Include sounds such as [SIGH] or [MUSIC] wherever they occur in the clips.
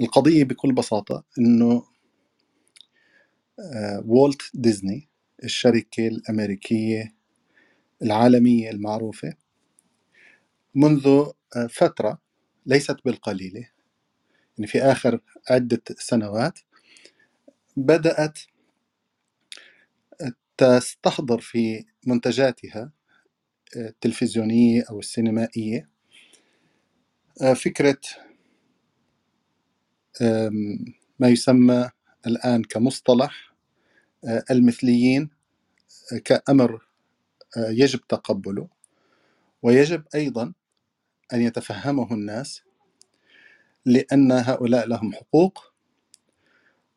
القضية بكل بساطة إنه آه، والت ديزني الشركة الأمريكية العالمية المعروفة منذ آه، فترة ليست بالقليلة يعني في آخر عدة سنوات بدأت تستحضر في منتجاتها آه، التلفزيونية أو السينمائية فكرة ما يسمى الآن كمصطلح آه، المثليين آه، كأمر آه، يجب تقبله ويجب أيضا أن يتفهمه الناس لأن هؤلاء لهم حقوق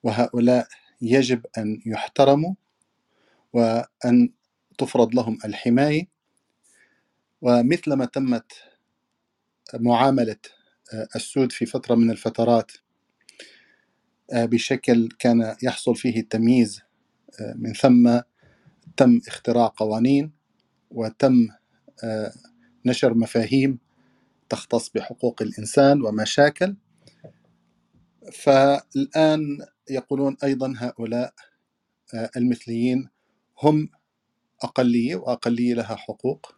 وهؤلاء يجب أن يحترموا وأن تفرض لهم الحماية. ومثلما تمت معاملة السود في فترة من الفترات بشكل كان يحصل فيه التمييز من ثم تم اختراع قوانين وتم آه، نشر مفاهيم تختص بحقوق الإنسان ومشاكل. فالآن يقولون أيضا هؤلاء آه، المثليين هم أقلية وأقلية لها حقوق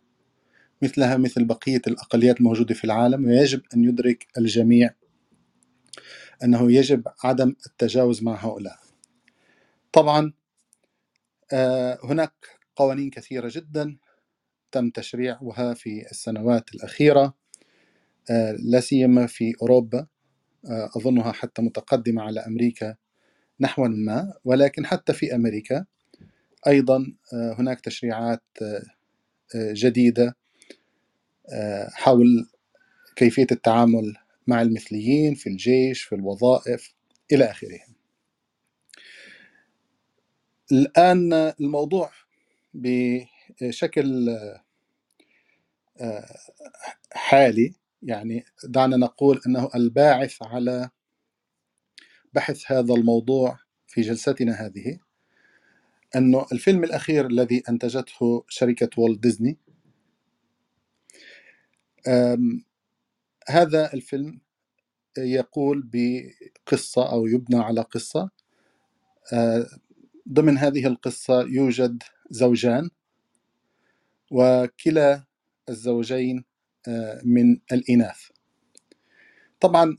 مثلها مثل بقية الأقليات الموجودة في العالم ويجب أن يدرك الجميع أنه يجب عدم التجاوز مع هؤلاء. طبعا آه، هناك قوانين كثيرة جدا تم تشريعها في السنوات الأخيرة آه، لا سيما في أوروبا آه، أظنها حتى متقدمة على أمريكا نحوا ما ولكن حتى في أمريكا أيضا هناك تشريعات جديدة حول كيفية التعامل مع المثليين في الجيش في الوظائف إلى آخره. الآن الموضوع بشكل آه، حالي يعني دعنا نقول أنه الباعث على بحث هذا الموضوع في جلستنا هذه أنه الفيلم الأخير الذي أنتجته شركة والت ديزني هذا الفيلم يقول بقصة أو يبنى على قصة. آه، ضمن هذه القصة يوجد زوجان وكلا الزوجين آه، من الإناث. طبعا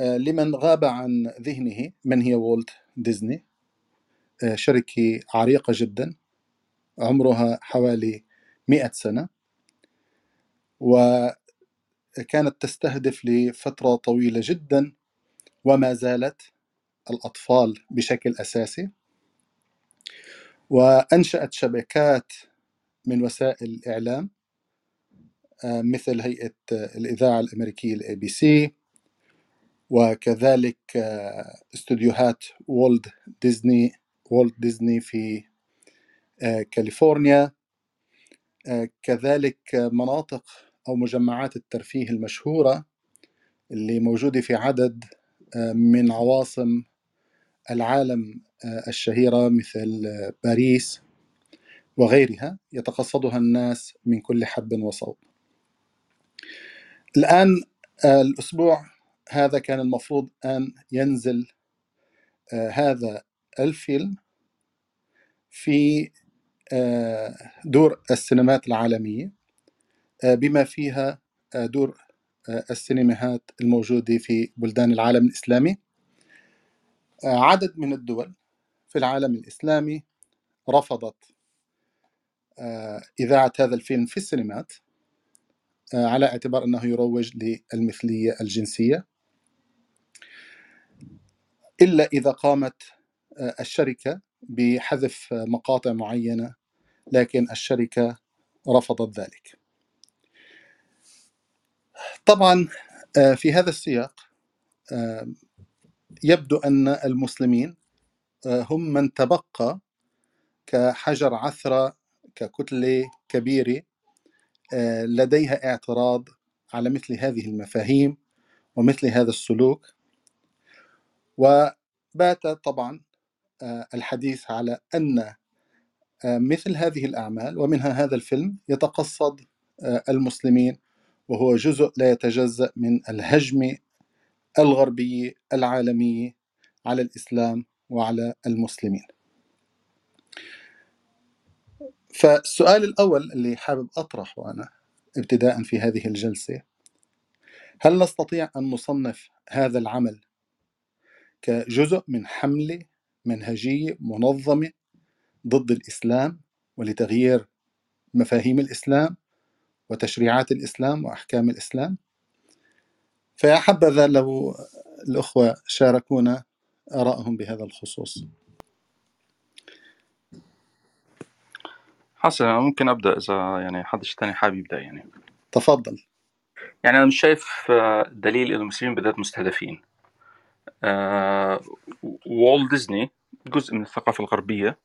آه، لمن غاب عن ذهنه من هي والت ديزني؟ شركة عريقة جدا عمرها حوالي مئة سنة. وكانت تستهدف لفترة طويلة جدا وما زالت الأطفال بشكل أساسي. وأنشأت شبكات من وسائل الإعلام آه، مثل هيئة الإذاعة الأمريكية ال ABC وكذلك آه، استوديوهات والت ديزني والت ديزني في آه، كاليفورنيا كذلك مناطق أو مجمعات الترفيه المشهورة اللي موجودة في عدد من عواصم العالم آه، الشهيرة مثل آه، باريس وغيرها يتقصدها الناس من كل حب وصوب الآن آه، الأسبوع هذا كان المفروض أن ينزل هذا الفيلم في دور السينمات العالمية. بما فيها دور السينماهات الموجودة في بلدان العالم الإسلامي. عدد من الدول في العالم الإسلامي رفضت آه، إذاعة هذا الفيلم في السينمات آه، على اعتبار أنه يروج للمثلية الجنسية. إلا إذا قامت آه، الشركة بحذف مقاطع معينة لكن الشركة رفضت ذلك. طبعا في هذا السياق يبدو أن المسلمين آه، هم من تبقى كحجر عثرة ككتلة كبيرة آه، لديها اعتراض على مثل هذه المفاهيم ومثل هذا السلوك. وبات طبعا آه، الحديث على أن مثل هذه الأعمال ومنها هذا الفيلم يتقصد المسلمين وهو جزء لا يتجزأ من الهجمة الغربية العالمية على الإسلام وعلى المسلمين. فالسؤال الأول اللي حابب أطرحه أنا ابتداء في هذه الجلسة هل نستطيع أن نصنف هذا العمل كجزء من حملة منهجية منظمة ضد الإسلام ولتغيير مفاهيم الإسلام؟ وتشريعات الإسلام وأحكام الإسلام. فيا حبذا لو الأخوة شاركونا آرائهم بهذا الخصوص. حسن أنا ممكن أبدأ إذا يعني حد تاني حابب يبدأ يعني. تفضل. يعني أنا مش شايف آه، دليل إنه المسلمين بالذات مستهدفين. آه والت ديزني جزء من الثقافة الغربية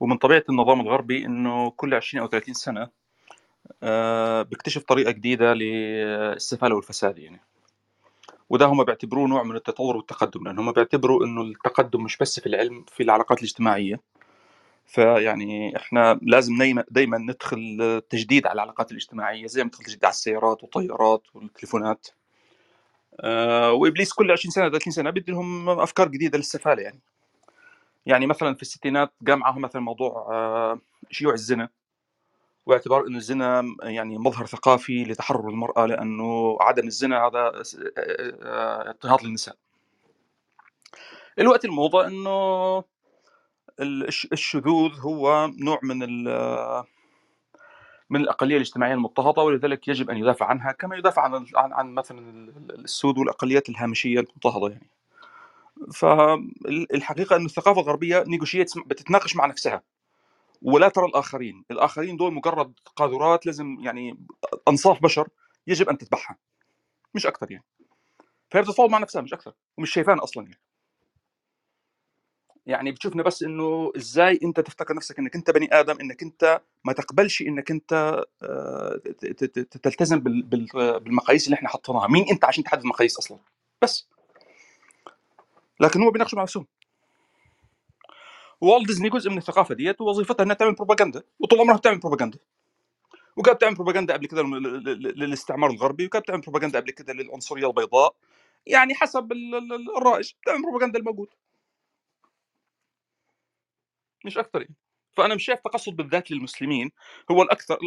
ومن طبيعة النظام الغربي إنه كل 20 أو 30 سنة آه بيكتشف طريقة جديدة للاستفالة والفساد يعني. وده هم بيعتبروه نوع من التطور والتقدم لأن هم بيعتبروا إنه التقدم مش بس في العلم في العلاقات الاجتماعية. فيعني إحنا لازم دايما ندخل تجديد على العلاقات الاجتماعية زي ما ندخل تجديد على السيارات والطيارات والتليفونات. آه وإبليس كل 20 سنة 30 سنة بدي لهم أفكار جديدة للسفالة يعني. يعني مثلا في الستينات معهم مثلا موضوع آه شيوع الزنا. واعتبار إنه الزنا يعني مظهر ثقافي لتحرر المرأة لأنه عدم الزنا هذا اضطهاد للنساء الوقت الموضه إنه الشذوذ هو نوع من من الأقلية الاجتماعية المضطهدة ولذلك يجب أن يدافع عنها كما يدافع عن عن, عن مثلا السود والأقليات الهامشية المضطهدة يعني. فالحقيقة ان الثقافة الغربية بتتناقش مع نفسها ولا ترى الآخرين، الآخرين دول مجرد قاذورات لازم يعني أنصاف بشر يجب أن تتبعها. مش أكثر يعني. فهي بتتفاوض مع نفسها مش أكثر ومش شايفانا أصلا يعني. يعني بتشوفنا بس إنه إزاي أنت تفتكر نفسك إنك أنت بني آدم إنك أنت ما تقبلش إنك أنت آه، تلتزم بالمقاييس اللي إحنا حطيناها مين أنت عشان تحدد المقاييس أصلا؟ بس. لكن هو بيناقشوا مع نفسهم والت ديزني جزء من الثقافة ديت ووظيفتها إنها تعمل بروباغندا وطول عمرها بتعمل بروباغندا وكانت بتعمل بروباغندا قبل كده للاستعمار الغربي وكانت بتعمل بروباغندا قبل كده للعنصرية البيضاء. يعني حسب الرائج بتعمل بروباغندا الموجود مش أكثر يعني. فأنا مش شايف تقصد بالذات للمسلمين. هو الأكثر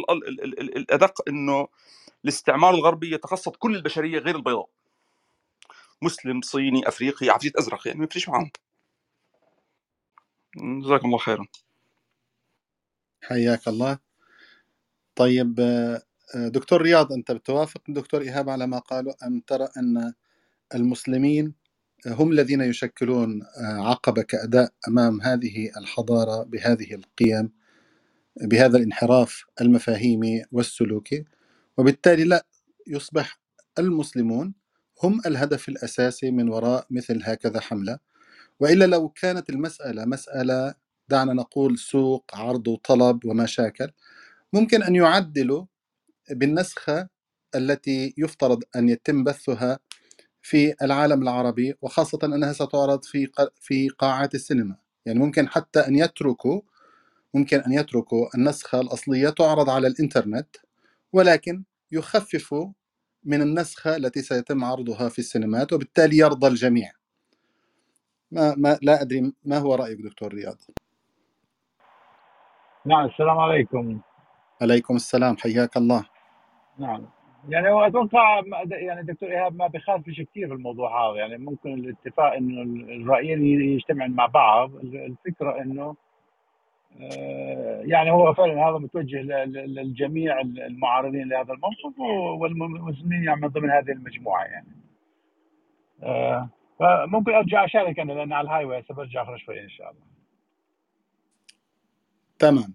الأدق إنه الاستعمار الغربي يتقصد كل البشرية غير البيضاء. مسلم صيني أفريقي عفريت أزرق يعني ما يفرقش معهم جزاكم الله خيرا. حياك الله. طيب آه، دكتور رياض أنت بتوافق دكتور إيهاب على ما قالوا أم ترى أن المسلمين هم الذين يشكلون آه، عقبة كأداء أمام هذه الحضارة بهذه القيم بهذا الانحراف المفاهيمي والسلوكي وبالتالي لا يصبح المسلمون هم الهدف الأساسي من وراء مثل هكذا حملة. وإلا لو كانت المسألة مسألة دعنا نقول سوق عرض وطلب ومشاكل ممكن أن يعدلوا بالنسخة التي يفترض أن يتم بثها في العالم العربي وخاصة أنها ستعرض في في قاعات السينما. يعني ممكن حتى أن يتركوا ممكن أن يتركوا النسخة الأصلية تعرض على الإنترنت ولكن يخففوا من النسخة التي سيتم عرضها في السينمات وبالتالي يرضى الجميع. ما, ما لا أدري ما هو رأيك دكتور رياض. نعم السلام عليكم. عليكم السلام حياك الله. نعم. يعني هو أتوقع يعني دكتور إيهاب ما بخالفش كثير في الموضوع هذا. يعني ممكن الاتفاق إنه الرايين يجتمعن مع بعض الفكرة إنه آه، يعني هو فعلا هذا متوجه للجميع المعارضين لهذا الموقف والمسلمين يعني من ضمن هذه المجموعة يعني. آه، فممكن ارجع اشارك أنا لأن على ال highway برجع آخر شوي إن شاء الله. تمام.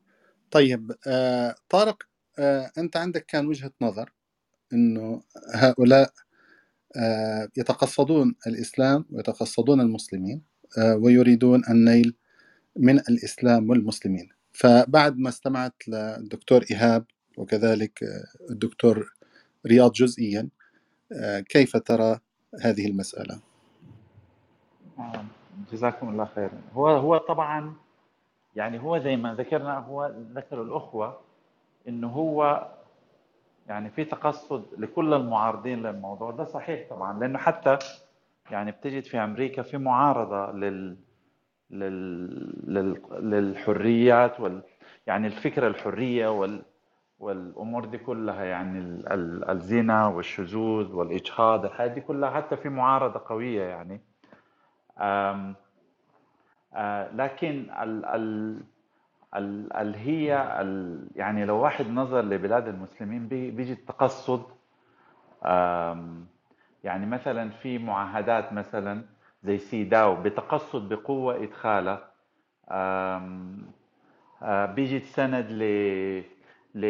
طيب آه طارق آه أنت عندك كان وجهة نظر إنه هؤلاء آه، يتقصدون الإسلام ويتقصدون المسلمين آه، ويريدون النيل من الإسلام والمسلمين. فبعد ما استمعت للدكتور إيهاب وكذلك آه، الدكتور رياض جزئيا كيف ترى هذه المسألة؟ جزاكم الله خيرا. هو هو طبعا يعني هو زي ما ذكرنا هو ذكر الأخوة إنه هو يعني في تقصد لكل المعارضين للموضوع. ده صحيح طبعا لأنه حتى يعني بتجد في أمريكا في معارضة لل لل... لل... للحريات وال يعني الفكرة الحرية وال والأمور دي كلها يعني ال... ال... الزنا والشذوذ والإجهاض الحاجات دي كلها حتى في معارضة قوية يعني. لكن ال... ال... ال... ال... هي ال... يعني لو واحد نظر لبلاد المسلمين بي... بيجي التقصد. يعني مثلا في معاهدات مثلا زي سيداو بتقصد بقوة إدخاله بيجي تسند ل ل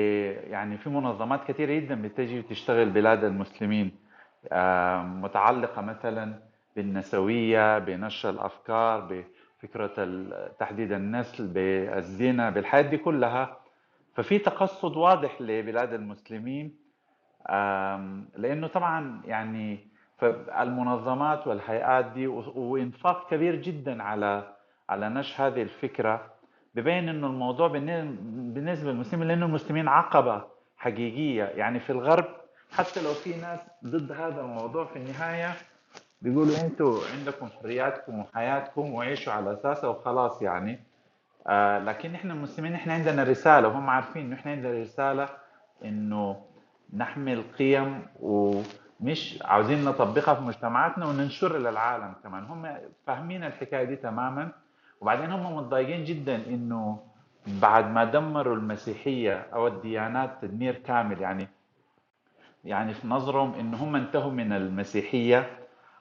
يعني في منظمات كثيرة جدا بتجي وتشتغل بلاد المسلمين متعلقة مثلا بالنسوية بنشر الأفكار بفكرة تحديد النسل بالزنا بالحياة دي كلها. ففي تقصد واضح لبلاد المسلمين لأنه طبعا يعني فالمنظمات والهيئات دي وإنفاق كبير جدا على على نشر هذه الفكرة. ببين إنه الموضوع بالنسبة للمسلمين لأنه المسلمين عقبة حقيقية. يعني في الغرب حتى لو في ناس ضد هذا الموضوع في النهاية بيقولوا أنتوا عندكم حرياتكم وحياتكم وعيشوا على أساسها وخلاص يعني. آه لكن إحنا المسلمين إحنا عندنا رسالة وهم عارفين إنه إحنا عندنا رسالة إنه نحمل قيم و مش عاوزين نطبقها في مجتمعاتنا وننشرها للعالم كمان. هم فاهمين الحكاية دي تماما. وبعدين هم متضايقين جدا إنه بعد ما دمروا المسيحية أو الديانات تدمير كامل يعني يعني في نظرهم إنه هم انتهوا من المسيحية.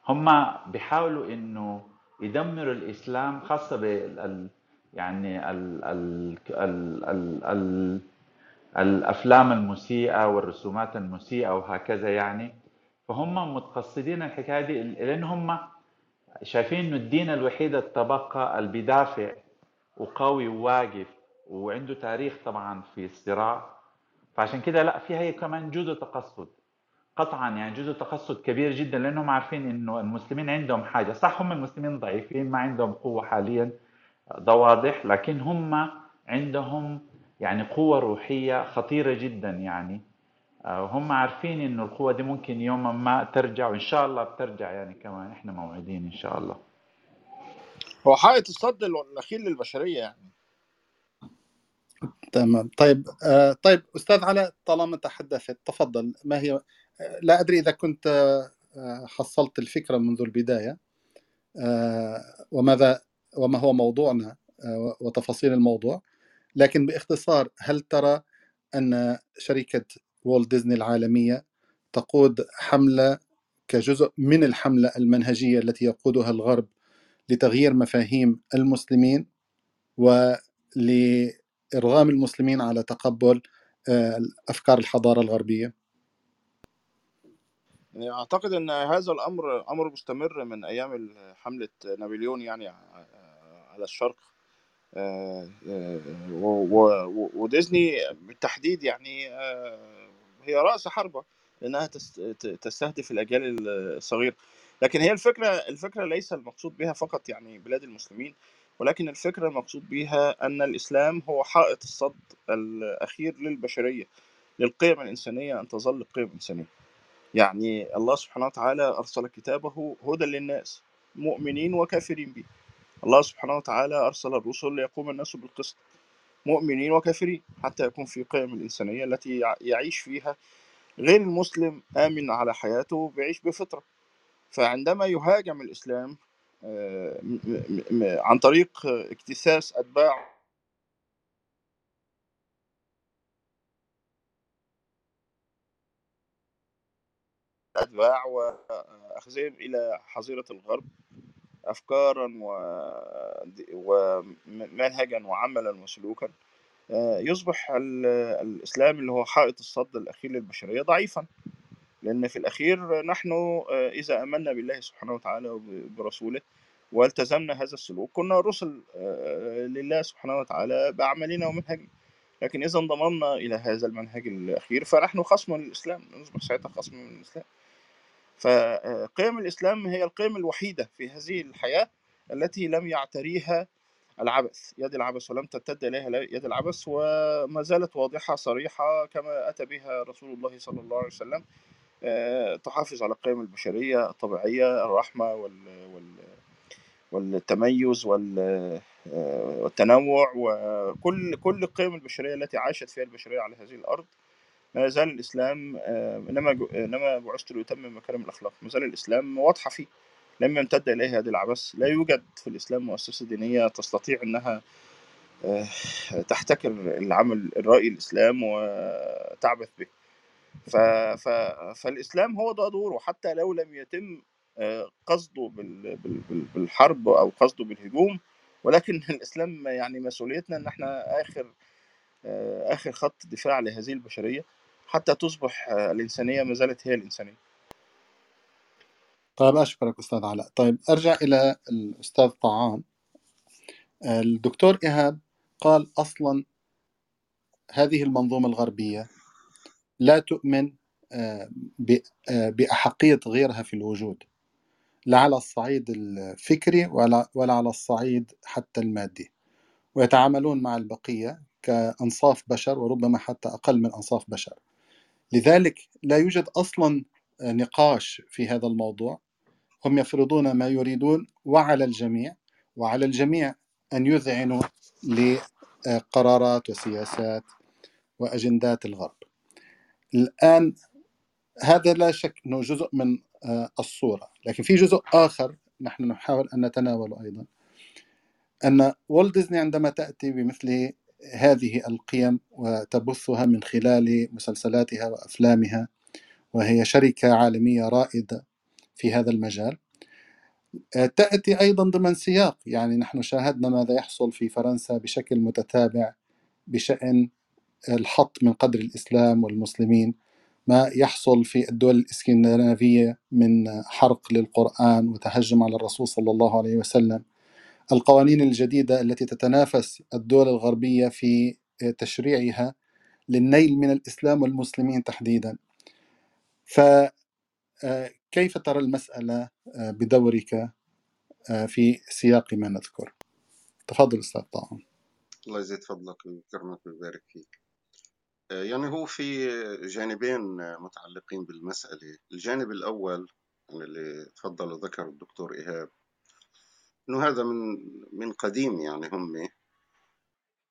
هم بيحاولوا إنه يدمروا الإسلام خاصة بال يعني ال ال ال ال ال الأفلام المسيئه والرسومات المسيئه وهكذا يعني. فهم متقصدين الحكاية دي لأن هم شايفين إنه الدين الوحيد التبقى اللي بيدافع وقوي وواقف وعنده تاريخ طبعا في الصراع. فعشان كده لا في هي كمان جزء تقصد. قطعا يعني جزء تقصد كبير جدا لأنهم عارفين إنه المسلمين عندهم حاجة. صح هم المسلمين ضعيفين ما عندهم قوة حاليا ده واضح لكن هم عندهم يعني قوة روحية خطيرة جدا يعني. وهم عارفين إنه القوة دي ممكن يوما ما ترجع وإن شاء الله بترجع يعني كمان. إحنا موعدين إن شاء الله. هو حائط الصد الاخير للبشرية يعني. تمام. طيب آه طيب أستاذ علاء طالما تحدثت تفضل. ما هي لا أدري إذا كنت آه حصلت الفكرة منذ البداية آه وماذا وما هو موضوعنا آه وتفاصيل الموضوع. لكن باختصار هل ترى أن شركة والت ديزني العالمية تقود حملة كجزء من الحملة المنهجية التي يقودها الغرب لتغيير مفاهيم المسلمين ولإرغام المسلمين على تقبل أفكار الحضارة الغربية؟ يعني أعتقد أن هذا الأمر أمر مستمر من أيام حملة نابليون يعني على الشرق. وديزني بالتحديد يعني هي رأس حربة لأنها تستهدف الأجيال الصغيرة. لكن هي الفكرة الفكرة ليس المقصود بها فقط يعني بلاد المسلمين ولكن الفكرة المقصود بها أن الإسلام هو حائط الصد الأخير للبشرية للقيم الإنسانية أن تظل قيم إنسانية. يعني الله سبحانه وتعالى أرسل كتابه هدى للناس مؤمنين وكافرين به. الله سبحانه وتعالى أرسل الرسل ليقوم الناس بالقسط مؤمنين وكافرين حتى يكون في قيم الإنسانية التي يعيش فيها غير المسلم آمن على حياته بيعيش بفطرة. فعندما يهاجم الإسلام عن طريق اكتساس أتباع أتباع وأخذهم إلى حظيرة الغرب أفكارا ومنهجا وعملا وسلوكا. يصبح الإسلام اللي هو حائط الصد الأخير للبشرية ضعيفا لأن في الأخير نحن إذا آمنا بالله سبحانه وتعالى وبرسوله والتزمنا هذا السلوك كنا رسل لله سبحانه وتعالى بأعمالنا ومنهجنا. لكن إذا انضممنا إلى هذا المنهج الأخير فنحن خصم للإسلام نصبح ساعتها خصم من الإسلام. فقيم الإسلام هي القيم الوحيدة في هذه الحياة التي لم يعتريها العبث. يد العبث ولم تمتد إليها يد العبث وما زالت واضحة صريحة كما أتى بها رسول الله صلى الله عليه وسلم آه، تحافظ على القيم البشرية الطبيعية الرحمة وال وال والتميز وال آه، والتنوع وكل كل القيم البشرية التي عاشت فيها البشرية على هذه الأرض ما يزال الإسلام آه، إنما جو- إنما بعثت لأتمم مكارم الأخلاق. ما زال الإسلام واضحة فيه. لم يمتد إليه هذه العبث. لا يوجد في الإسلام مؤسسة دينية تستطيع أنها آه، تحتكر العمل الرأي الإسلام وتعبث به. ف... ف... فالإسلام هو ده دوره. حتى لو لم يتم آه، قصده بال... بال... بال- بالحرب أو قصده بالهجوم ولكن [LAUGHS] الإسلام يعني مسؤوليتنا إن إحنا آخر آخر خط دفاع لهذه البشرية. حتى تصبح آه، الإنسانية ما زالت هي الإنسانية. طيب أشكرك أستاذ علاء. طيب أرجع إلى الأستاذ طعام. الدكتور إيهاب قال أصلا هذه المنظومة الغربية لا تؤمن آه، آه، بأحقية غيرها في الوجود لا على الصعيد الفكري ولا ولا على الصعيد حتى المادي ويتعاملون مع البقية كأنصاف بشر وربما حتى أقل من أنصاف بشر. لذلك لا يوجد أصلا نقاش في هذا الموضوع. هم يفرضون ما يريدون وعلى الجميع وعلى الجميع أن يذعنوا لقرارات وسياسات وأجندات الغرب. الآن هذا لا شك أنه جزء من آه، الصورة. لكن في جزء آخر نحن نحاول أن نتناوله أيضا. أن والت ديزني عندما تأتي بمثل هذه القيم وتبثها من خلال مسلسلاتها وأفلامها وهي شركة عالمية رائدة في هذا المجال. آه، تأتي أيضا ضمن سياق يعني نحن شاهدنا ماذا يحصل في فرنسا بشكل متتابع بشأن الحط من قدر الإسلام والمسلمين ما يحصل في الدول الإسكندنافية من حرق للقرآن وتهجم على الرسول صلى الله عليه وسلم. القوانين الجديدة التي تتنافس الدول الغربية في تشريعها للنيل من الإسلام والمسلمين تحديدا. فكيف ترى المسألة آه، بدورك آه، في سياق ما نذكر؟ تفضل أستاذ طاعون الله يزيد فضلك ويكرمك ويبارك فيك. آه، يعني هو في جانبين آه، متعلقين بالمسألة. الجانب الأول يعني اللي تفضل وذكر الدكتور إيهاب إنه هذا من من قديم يعني هم.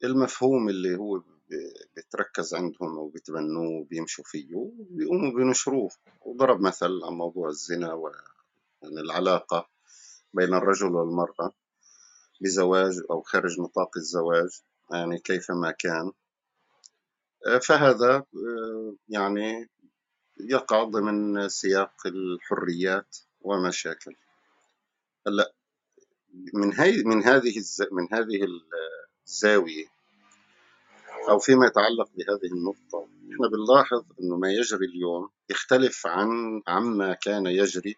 المفهوم اللي هو ب- بتركز عندهم وبيتبنوه وبيمشوا فيه وبيقوموا بنشروه. وضرب مثل عن موضوع الزنا ويعني العلاقة بين الرجل والمرأة بزواج أو خارج نطاق الزواج يعني كيفما كان. فهذا يعني يقع ضمن سياق الحريات ومشاكل. هلأ من هي من هذه الز... من هذه الزاوية أو فيما يتعلق بهذه النقطة إحنا بنلاحظ إنه ما يجري اليوم يختلف عن عما كان يجري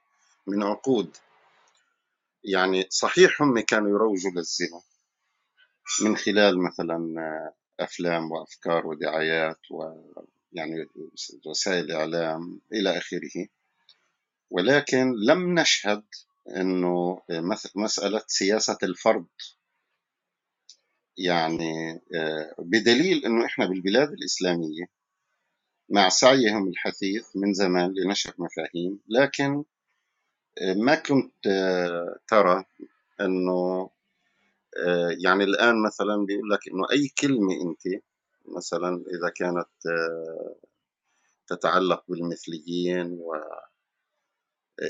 من عقود. يعني صحيح هم كانوا يروجوا للزنا من خلال مثلا أفلام وأفكار ودعايات ويعني وسائل إعلام إلى آخره ولكن لم نشهد إنه مسألة سياسة الفرض يعني آه، بدليل إنه إحنا بالبلاد الإسلامية مع سعيهم الحثيث من زمان لنشر مفاهيم لكن آه، ما كنت آه، ترى إنه يعني الآن مثلا بيقول لك إنه أي كلمة أنت مثلا إذا كانت تتعلق بالمثليين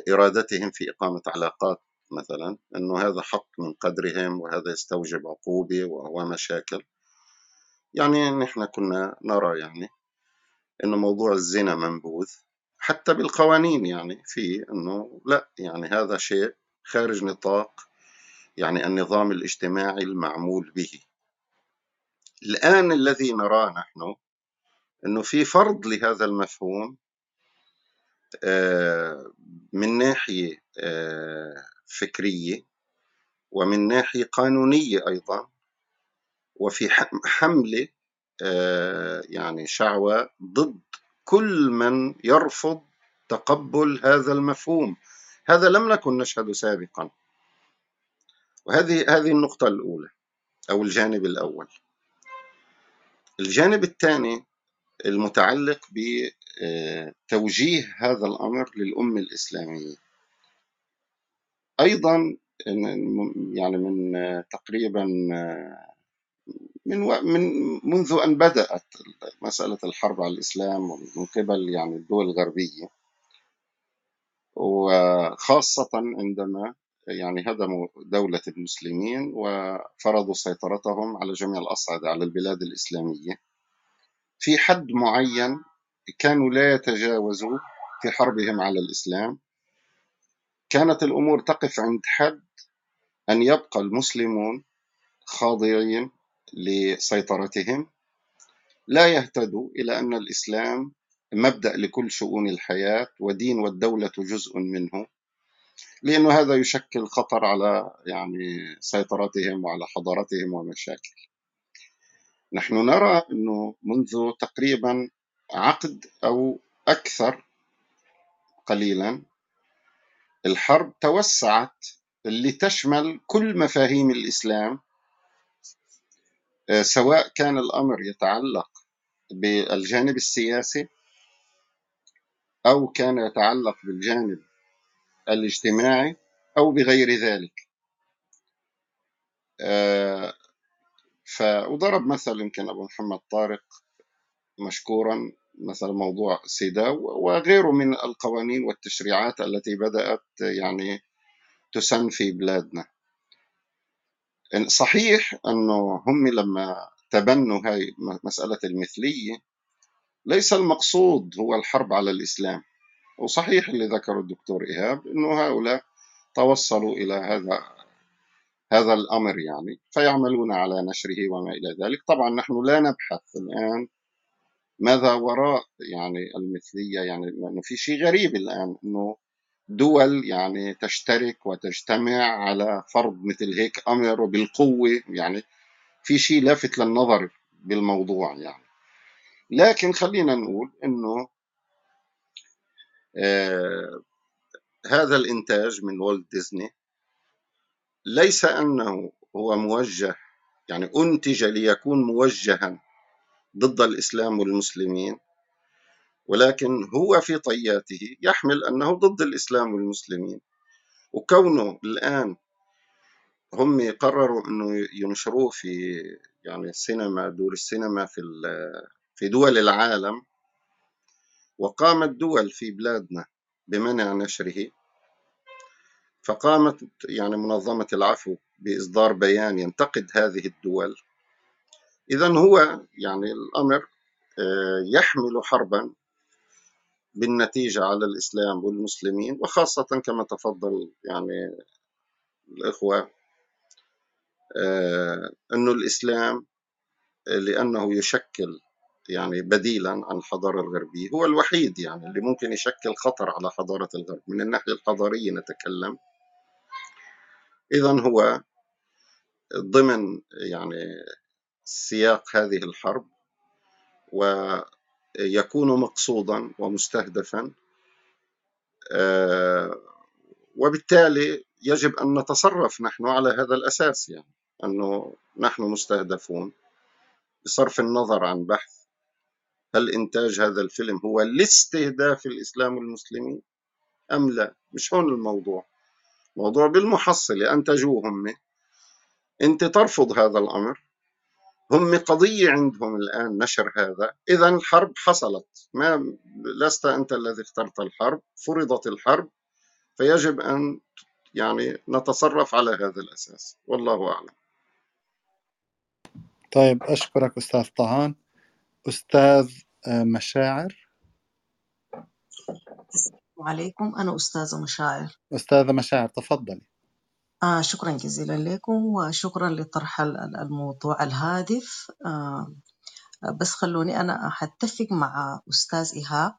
وارادتهم في إقامة علاقات مثلا إنه هذا حق من قدرهم وهذا يستوجب عقوبة وهو مشاكل. يعني نحن كنا نرى يعني إنه موضوع الزنا منبوذ حتى بالقوانين يعني في إنه لا يعني هذا شيء خارج نطاق يعني النظام الاجتماعي المعمول به. الآن الذي نراه نحن إنه في فرض لهذا المفهوم من ناحية آه، فكرية ومن ناحية قانونية أيضا وفي ح- حملة آه، يعني شعوة ضد كل من يرفض تقبل هذا المفهوم. هذا لم نكن نشهد سابقا. وهذه هذه النقطة الأولى أو الجانب الأول. الجانب الثاني المتعلق آه، توجيه هذا الأمر للأمة الإسلامية. أيضا يعني من آه، تقريبا آه، من من منذ أن بدأت مسألة الحرب على الإسلام من قبل يعني الدول الغربية وخاصة عندما يعني هدموا دولة المسلمين وفرضوا سيطرتهم على جميع الأصعدة على البلاد الإسلامية في حد معين كانوا لا يتجاوزوا في حربهم على الإسلام. كانت الأمور تقف عند حد أن يبقى المسلمون خاضعين لسيطرتهم. لا يهتدوا إلى أن الإسلام مبدأ لكل شؤون الحياة ودين والدولة جزء منه لأنه هذا يشكل خطر على يعني سيطرتهم وعلى حضارتهم ومشاكل. نحن نرى أنه منذ تقريبا عقد أو أكثر قليلا الحرب توسعت لتشمل كل مفاهيم الإسلام سواء كان الأمر يتعلق بالجانب السياسي أو كان يتعلق بالجانب الاجتماعي أو بغير ذلك. آه، وضرب مثل يمكن أبو محمد طارق مشكورا مثل موضوع سيداو وغيره من القوانين والتشريعات التي بدأت يعني تسن في بلادنا. صحيح أنه هم لما تبنوا هاي مسألة المثلية ليس المقصود هو الحرب على الإسلام. وصحيح اللي ذكره الدكتور إيهاب أنه هؤلاء توصلوا إلى هذا هذا الأمر يعني فيعملون على نشره وما إلى ذلك. طبعا نحن لا نبحث الآن ماذا وراء يعني المثلية؟ يعني لأنه في شيء غريب الآن أنه دول يعني تشترك وتجتمع على فرض مثل هيك أمر وبالقوة يعني في شيء لافت للنظر بالموضوع يعني. لكن خلينا نقول أنه آه هذا الإنتاج من والت ديزني ليس أنه هو موجه يعني أنتج ليكون موجها ضد الإسلام والمسلمين ولكن هو في طياته يحمل أنه ضد الإسلام والمسلمين. وكونه الآن هم قرروا أنه ينشروه في يعني السينما دور السينما في في دول العالم وقامت دول في بلادنا بمنع نشره فقامت يعني منظمة العفو بإصدار بيان ينتقد هذه الدول إذا هو يعني الأمر آه، يحمل حربا بالنتيجة على الإسلام والمسلمين وخاصة كما تفضل يعني الإخوة آه، أنه الإسلام لأنه يشكل يعني بديلا عن الحضارة الغربية هو الوحيد يعني اللي ممكن يشكل خطر على حضارة الغرب. من الناحية الحضارية نتكلم. إذا هو ضمن يعني سياق هذه الحرب ويكون مقصودا ومستهدفا آه، وبالتالي يجب أن نتصرف نحن على هذا الأساس يعني أنه نحن مستهدفون بصرف النظر عن بحث هل إنتاج هذا الفيلم هو لاستهداف الإسلام والمسلمين أم لا. مش هون الموضوع. موضوع بالمحصلة أنتجوه هم أنت ترفض هذا الأمر. هم قضية عندهم الآن نشر هذا. إذا الحرب حصلت. ما لست أنت الذي اخترت الحرب فرضت الحرب فيجب أن يعني نتصرف على هذا الأساس. والله أعلم. طيب أشكرك أستاذ طهان. أستاذ آه، مشاعر؟ السلام عليكم. أنا أستاذة مشاعر. أستاذة مشاعر تفضلي. آه شكرا جزيلا لكم وشكرا لطرح الموضوع الهادف. آه بس خلوني أنا أتفق مع أستاذ إيهاب.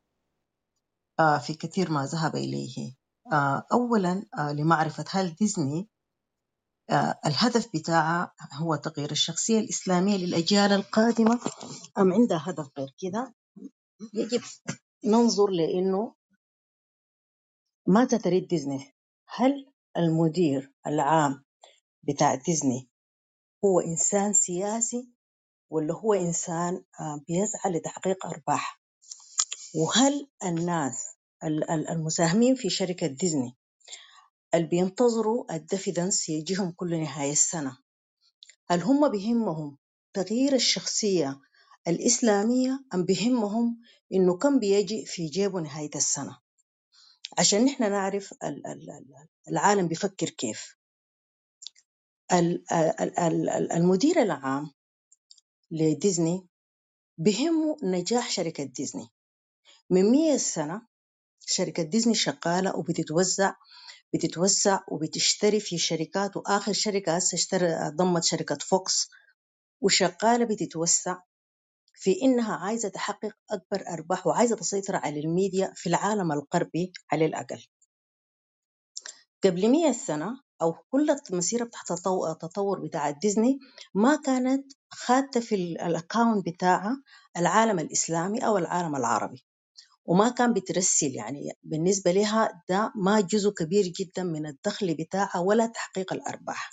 آه في كثير ما ذهب إليه. آه أولا آه لمعرفة هل ديزني آه الهدف بتاعها هو تغيير الشخصية الإسلامية للأجيال القادمة. أم عندها هدف غير كده يجب ننظر لأنه ماذا تريد ديزني؟ هل المدير العام بتاع ديزني. هو إنسان سياسي ولا هو إنسان آه، بيسعى لتحقيق أرباح وهل الناس المساهمين في شركة ديزني اللي بينتظروا الديفيدنس يجيهم كل نهاية السنة هل هم بيهمهم تغيير الشخصية الإسلامية أم بيهمهم إنه كم بيجي في جيبه نهاية السنة؟ عشان نحن نعرف العالم بيفكر كيف. المدير العام لديزني بهمه نجاح شركة ديزني. من مية سنة شركة ديزني شغالة وبتتوزع بتتوسع وبتشتري في شركات وآخر شركة هسه اشترى ضمت شركة فوكس وشغالة بتتوسع في إنها عايزة تحقق أكبر أرباح وعايزة تسيطر على الميديا في العالم الغربي على الأقل. قبل مية سنة أو كل المسيرة بتاعت التطور بتاع ديزني ما كانت خادة في الأكاونت بتاعها العالم الإسلامي أو العالم العربي. وما كان بترسل يعني بالنسبة لها ده ما جزء كبير جدا من الدخل بتاعها ولا تحقيق الأرباح.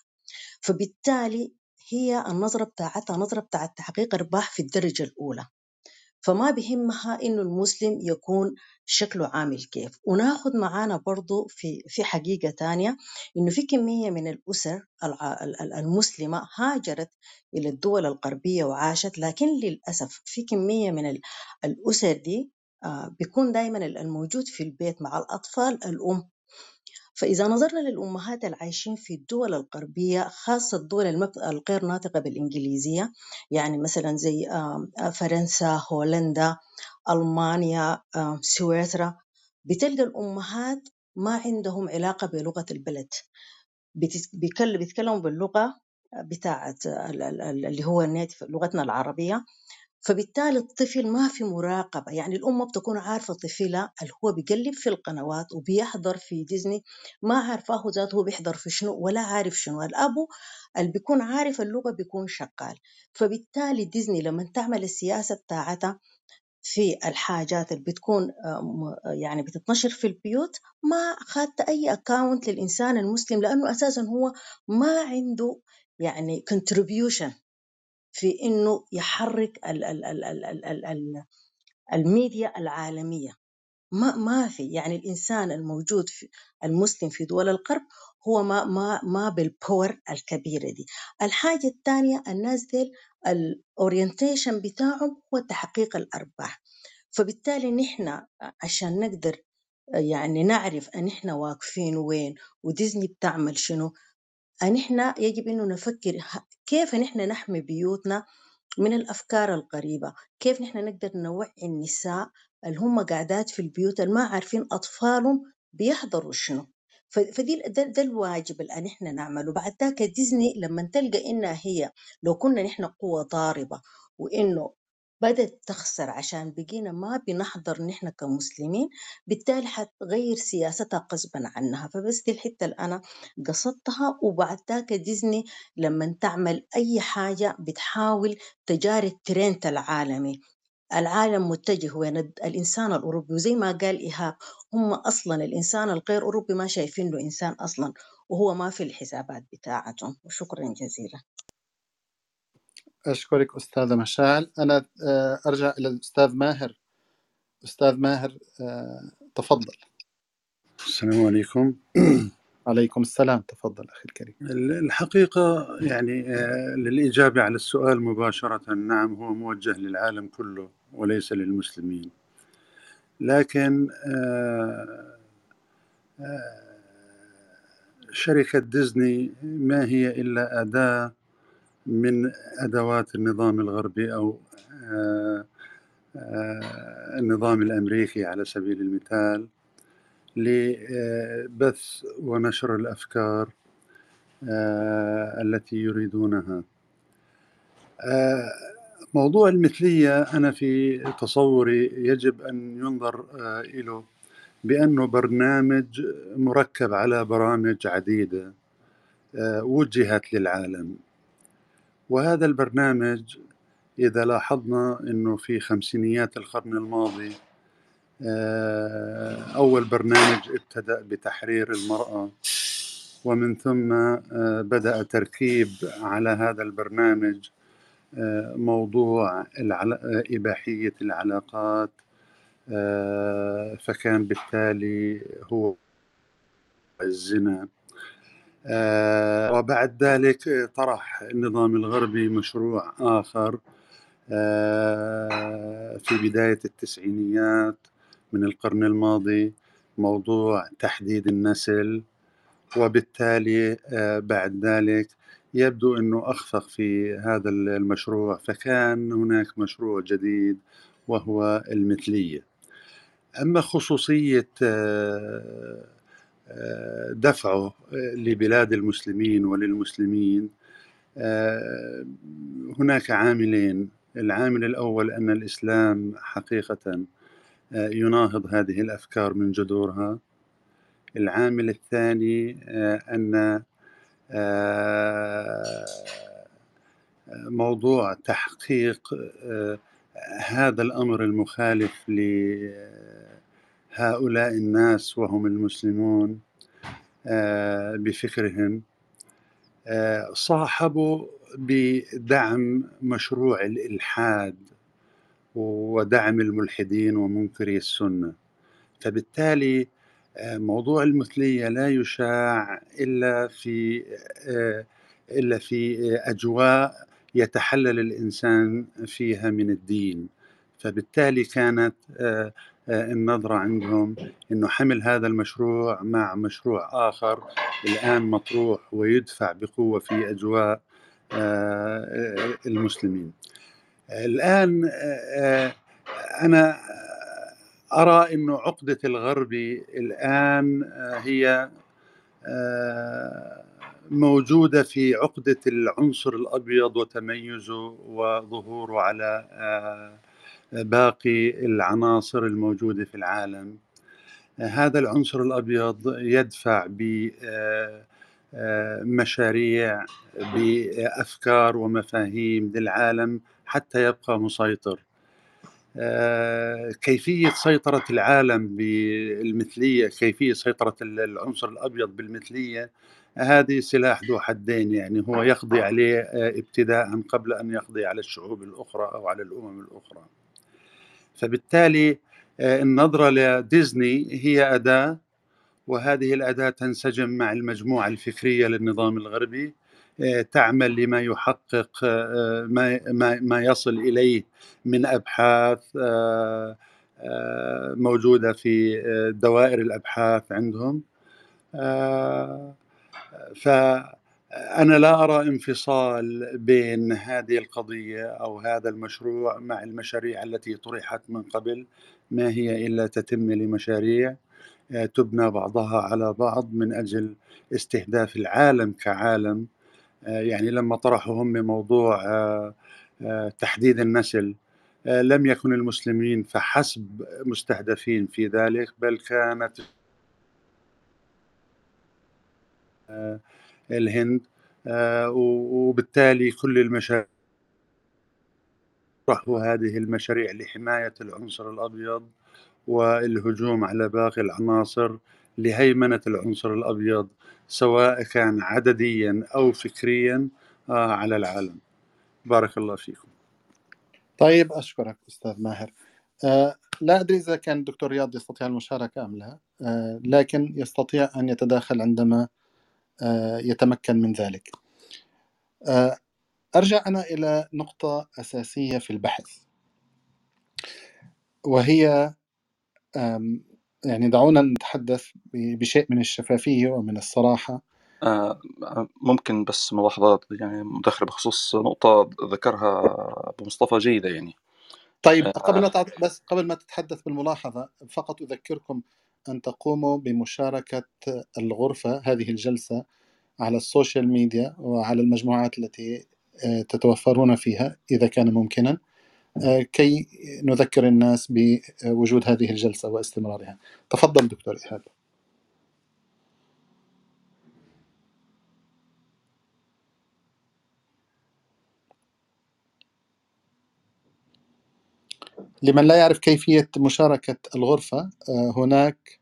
فبالتالي هي النظرة بتاعتها نظرة بتاعت تحقيق أرباح في الدرجة الأولى. فما بهمها إنه المسلم يكون شكله عامل كيف. وناخد معانا برضو في في حقيقة تانية إنه في كمية من الأسر المسلمة هاجرت إلى الدول الغربية وعاشت لكن للأسف في كمية من الأسر دي آه، بيكون دايما الموجود في البيت مع الأطفال الأم فإذا نظرنا للأمهات العايشين في الدول الغربية خاصة الدول الغير ناطقة بالإنجليزية يعني مثلا زي فرنسا هولندا ألمانيا سويسرا بتلقى الأمهات ما عندهم علاقة بلغة البلد. بيتكلموا باللغة بتاعت اللي هو لغتنا العربية. فبالتالي الطفل ما في مراقبة. يعني الأم بتكون عارفة طفلها اللي هو بيقلب في القنوات وبيحضر في ديزني ما عارفاه ذاته هو بيحضر في شنو ولا عارف شنو. الأبو اللي بيكون عارف اللغة بيكون شغال. فبالتالي ديزني لما تعمل السياسة بتاعتها في الحاجات اللي بتكون يعني بتتنشر في البيوت ما خدت أي أكاونت للإنسان المسلم لأنه أساسا هو ما عنده يعني contribution. في إنه يحرك ال ال ال ال ال ال ال الميديا العالمية. ما ما في يعني الإنسان الموجود في المسلم في دول الغرب هو ما ما ما بال power الكبيرة دي. الحاجة الثانية الناس ديل ال orientation بتاعهم هو تحقيق الأرباح. فبالتالي نحن عشان نقدر يعني نعرف إن إحنا واقفين وين وديزني بتعمل شنو نحن يجب إنه نفكر كيف نحن نحمي بيوتنا من الأفكار الغريبه كيف نحن نقدر نوعي النساء اللي هم قاعدات في البيوت اللي ما عارفين أطفالهم بيحضروا شنو؟ فدي ده, ده الواجب اللي نحن نعمله. بعد ذاك ديزني لما تلقى إنها هي لو كنا نحن قوة ضاربة وإنه بدأت تخسر عشان بقينا ما بنحضر نحن كمسلمين بالتالي حتغير سياستها غصبا عنها. فبس دي الحتة اللي أنا قصدتها. وبعد ذاك ديزني لما تعمل أي حاجة بتحاول تجاري الترند العالمي. العالم متجه وين الإنسان الأوروبي. وزي ما قال إيهاب هم أصلا الإنسان الغير أوروبي ما شايفين له إنسان أصلا وهو ما في الحسابات بتاعتهم. وشكرا جزيلا. أشكرك أستاذة مشاعل أنا آه، أرجع إلى الأستاذ ماهر. أستاذ ماهر آه، تفضل. السلام عليكم. عليكم السلام. تفضل أخي الكريم. الحقيقة يعني آه، للإجابة على السؤال مباشرة نعم هو موجه للعالم كله وليس للمسلمين. لكن شركة ديزني ما هي إلا أداة من أدوات النظام الغربي أو آه، آه، النظام الأمريكي على سبيل المثال لبث ونشر الأفكار آه، التي يريدونها. موضوع المثلية أنا في تصوري يجب أن ينظر إليه بأنه برنامج مركب على برامج عديدة وجهت للعالم. وهذا البرنامج إذا لاحظنا أنه في خمسينيات القرن الماضي آه، أول برنامج ابتدأ بتحرير المرأة ومن ثم آه، بدأ تركيب على هذا البرنامج آه، موضوع إباحية العلاقات فكان بالتالي هو الزنا. وبعد ذلك طرح النظام الغربي مشروع آخر آه، في بداية التسعينيات من القرن الماضي موضوع تحديد النسل. وبالتالي آه، بعد ذلك يبدو أنه أخفق في هذا المشروع فكان هناك مشروع جديد وهو المثلية. أما خصوصية آه، دفعه لبلاد المسلمين وللمسلمين. هناك عاملين. العامل الأول أن الإسلام حقيقة آه، يناهض هذه الأفكار من جذورها. العامل الثاني آه، آه، موضوع تحقيق هذا الأمر المخالف لهؤلاء الناس وهم المسلمون بفكرهم صاحبوا بدعم مشروع الإلحاد ودعم الملحدين ومنكري السنة. فبالتالي آه، موضوع المثلية لا يشاع إلا في آه، إلا في أجواء يتحلل الإنسان فيها من الدين. فبالتالي كانت آه، النظرة عندهم أنه حمل هذا المشروع مع مشروع آخر الآن مطروح ويدفع بقوة في أجواء المسلمين. الآن أنا أرى أنه عقدة الغربي الآن هي موجودة في عقدة العنصر الأبيض وتميزه وظهوره على باقي العناصر الموجودة في العالم. هذا العنصر الأبيض يدفع بمشاريع بأفكار ومفاهيم للعالم حتى يبقى مسيطر. آه، كيفية سيطرة العالم بالمثلية كيفية سيطرة العنصر الأبيض بالمثلية هذه سلاح ذو حدين يعني. هو يقضي عليه آه، ابتداء قبل أن يقضي على الشعوب الأخرى أو على الأمم الأخرى. فبالتالي آه، النظرة لديزني هي أداة وهذه الأداة تنسجم مع المجموعة الفكرية للنظام الغربي آه، تعمل لما يحقق آه، ما ما يصل إليه من أبحاث موجودة في دوائر الأبحاث عندهم. فانا لا أرى انفصال بين هذه القضية أو هذا المشروع مع المشاريع التي طرحت من قبل. ما هي إلا تتم لمشاريع تبنى بعضها على بعض من أجل استهداف العالم كعالم. آه، يعني لما طرحوا هم موضوع آه، آه، تحديد النسل لم يكن المسلمين فحسب مستهدفين في ذلك بل كانت الهند وبالتالي كل المشاريع هذه المشاريع لحماية العنصر الأبيض والهجوم على باقي العناصر لهيمنة العنصر الأبيض سواء كان عدديا أو فكريا آه، على العالم. بارك الله فيكم. طيب أشكرك أستاذ ماهر. أه لا أدري إذا كان الدكتور رياض يستطيع المشاركة أم لا. أه لكن يستطيع أن يتداخل عندما يتمكن من ذلك. أه أرجع أنا إلى نقطة أساسية في البحث. وهي يعني دعونا نتحدث بشيء من الشفافية ومن الصراحة. آه، ممكن بس ملاحظات يعني مداخلة بخصوص نقطة ذكرها أبو مصطفى جيدة يعني. طيب آه، قبل ما بس قبل ما تتحدث بالملاحظة فقط أذكركم أن تقوموا بمشاركة الغرفة هذه الجلسة على ال social media وعلى المجموعات التي آه، تتوفرون فيها إذا كان ممكنا. آه، كي نذكر الناس بوجود هذه الجلسة واستمرارها. تفضل دكتور إيهاب. لمن لا يعرف كيفية مشاركة الغرفة آه، هناك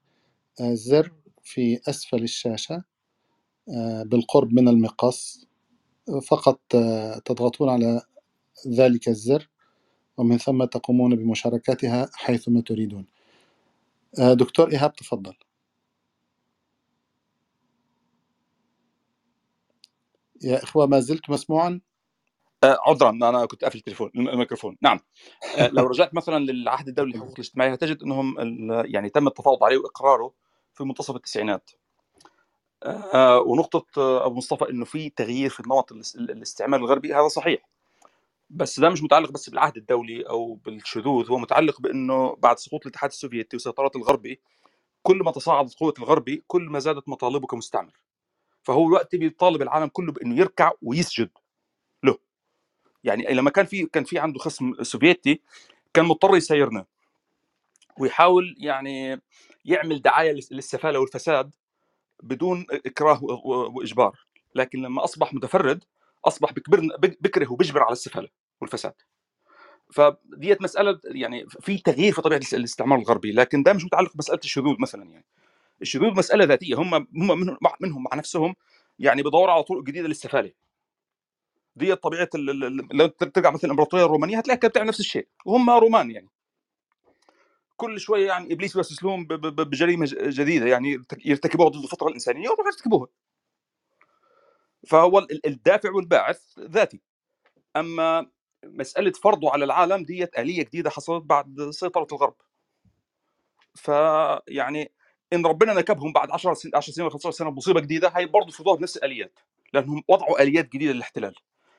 آه، زر في أسفل الشاشة بالقرب من المقص فقط تضغطون على ذلك الزر ومن ثم تقومون بمشاركتها حيثما تريدون. آه، دكتور إيهاب تفضل. يا إخوة ما زلت مسموعا؟ آه، عذرا أنا كنت قافل التليفون الميكروفون. نعم. آه، [LAUGHS] لو رجعت مثلا للعهد الدولي للحقوق الاجتماعية هتجد أنهم يعني تم التفاوض عليه وإقراره في منتصف التسعينات. آه، ونقطة آه، أبو مصطفى إنه في تغيير في نمط الاس- الاستعمال الغربي هذا صحيح. بس ده مش متعلق بس بالعهد الدولي أو بالشذوذ هو متعلق بإنه بعد سقوط الاتحاد السوفيتي وسيطرة الغربي كل ما تصاعدت قوة الغربي كل ما زادت مطالبه كمستعمر. فهو الوقت بيطالب العالم كله بإنه يركع ويسجد. يعني لما كان في كان في عنده خصم سوفيتي كان مضطر يسيرنا. ويحاول يعني يعمل دعاية للس- للسفالة والفساد بدون إكراه وإجبار. لكن لما أصبح متفرد أصبح بيجبرنا بك- بكره وبيجبر على السفالة والفساد. فدي مسألة يعني في تغيير في طبيعة الاس- الاستعمار الغربي. لكن ده مش متعلق بمسألة الشذوذ مثلا يعني. الشذوذ مسألة ذاتية. هم هم منهم مع, نفسهم يعني بيدوروا على طرق جديدة للسفالة. دي طبيعة لو ترجع مثلا الإمبراطورية الرومانية هتلاقيها كانت نفس الشيء وهم رومان يعني. كل شوية يعني إبليس يوسوس لهم بجريمة جديدة يعني يرتك- يرتكبوها ضد الفطره الإنسانية ويروحوا يرتكبوها. فهو ال- الدافع والباعث ذاتي. أما مسألة فرضه على العالم ديت آلية جديدة حصلت بعد سيطرة الغرب. فيعني إن ربنا نكبهم بعد 10 سنين 10 سنين ولا 15 سنة بمصيبة جديدة هي برضه فرضوها بنفس الآليات لأنهم وضعوا آليات جديدة للاحتلال.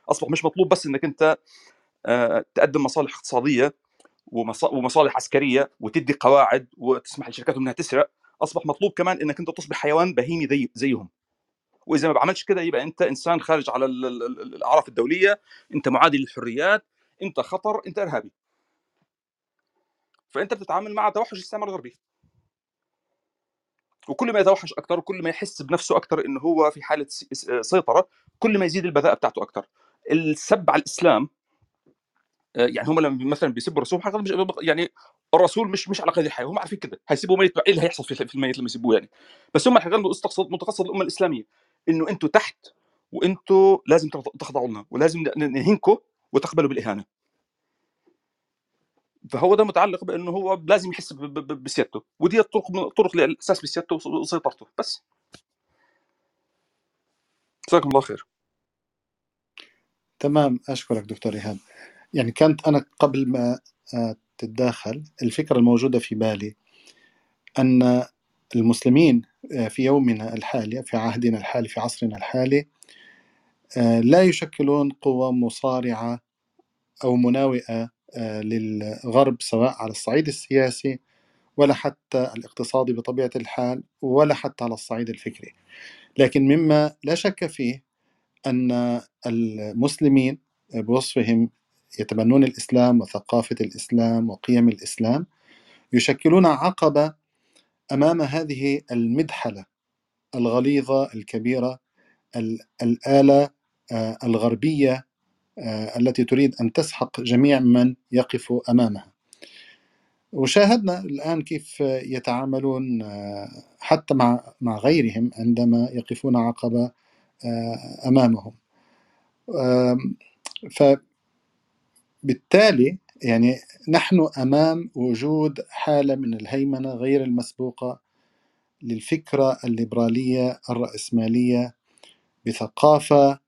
أصبح مش مطلوب بس إنك أنت آه، تقدم مصالح اقتصادية ومص- ومصالح عسكرية وتدي قواعد وتسمح لشركاتهم إنها تسرق أصبح مطلوب كمان إنك أنت تصبح حيوان بهيمي زي زيهم. وإذا ما بعملش كده يبقى أنت إنسان خارج على ال- ال- ال- الأعراف الدولية أنت معادي للحريات أنت خطر أنت إرهابي. فأنت بتتعامل مع توحش الاستعمار الغربي وكل ما يتوحش أكثر وكل ما يحس بنفسه أكثر انه هو في حالة سيطرة كل ما يزيد البذاءه بتاعته أكثر السب على الإسلام آه، يعني هم لما مثلا بيسبوا الرسول يعني الرسول مش مش على قيد الحياة هم عارفين كده هيسيبوا ميت إيه اللي هيحصل في الميت لما يسيبوه يعني؟ بس هم الحقيقة متقصد متقصد الأمة الإسلامية إنه أنتم تحت وأنتم لازم تخض- تخضعوا لنا ولازم نهينكم وتقبلوا بالإهانة. فهو ده متعلق بأنه هو لازم يحس بسيادته ودي الطرق من طرق للاساس بسيادته وس- وسيطرته بس. جزاكم الله خير. تمام أشكرك دكتور إيهاب. يعني كانت أنا قبل ما آه، تتداخل الفكرة الموجودة في بالي أن المسلمين آه، في يومنا الحالي في عهدنا الحالي في عصرنا الحالي آه، لا يشكلون قوة مصارعة أو مناوئة للغرب سواء على الصعيد السياسي ولا حتى الاقتصادي بطبيعة الحال ولا حتى على الصعيد الفكري. لكن مما لا شك فيه أن المسلمين بوصفهم يتبنون الإسلام وثقافة الإسلام وقيم الإسلام يشكلون عقبة أمام هذه المدحلة الغليظة الكبيرة ال- الآلة آه، الغربية آه، التي تريد أن تسحق جميع من يقف أمامها. وشاهدنا الآن كيف يتعاملون آه، حتى مع مع غيرهم عندما يقفون عقبة آه، أمامهم. آم، فبالتالي يعني نحن أمام وجود حالة من الهيمنة غير المسبوقة للفكرة الليبرالية الرأسمالية بثقافة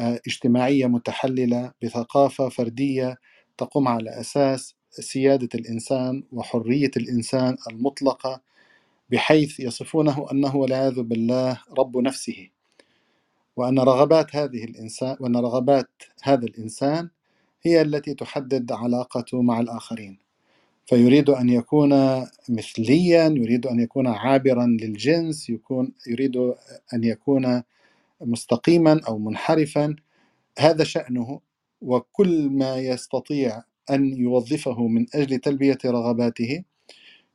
آه، اجتماعية متحللة بثقافة فردية تقوم على أساس سيادة الإنسان وحرية الإنسان المطلقة بحيث يصفونه أنه والعياذ بالله رب نفسه. وأن رغبات هذه الإنسان وأن رغبات هذا الإنسان هي التي تحدد علاقته مع الآخرين. فيريد أن يكون مثليا يريد أن يكون عابرا للجنس يكون يريد أن يكون مستقيما أو منحرفا. هذا شأنه وكل ما يستطيع أن يوظفه من أجل تلبية رغباته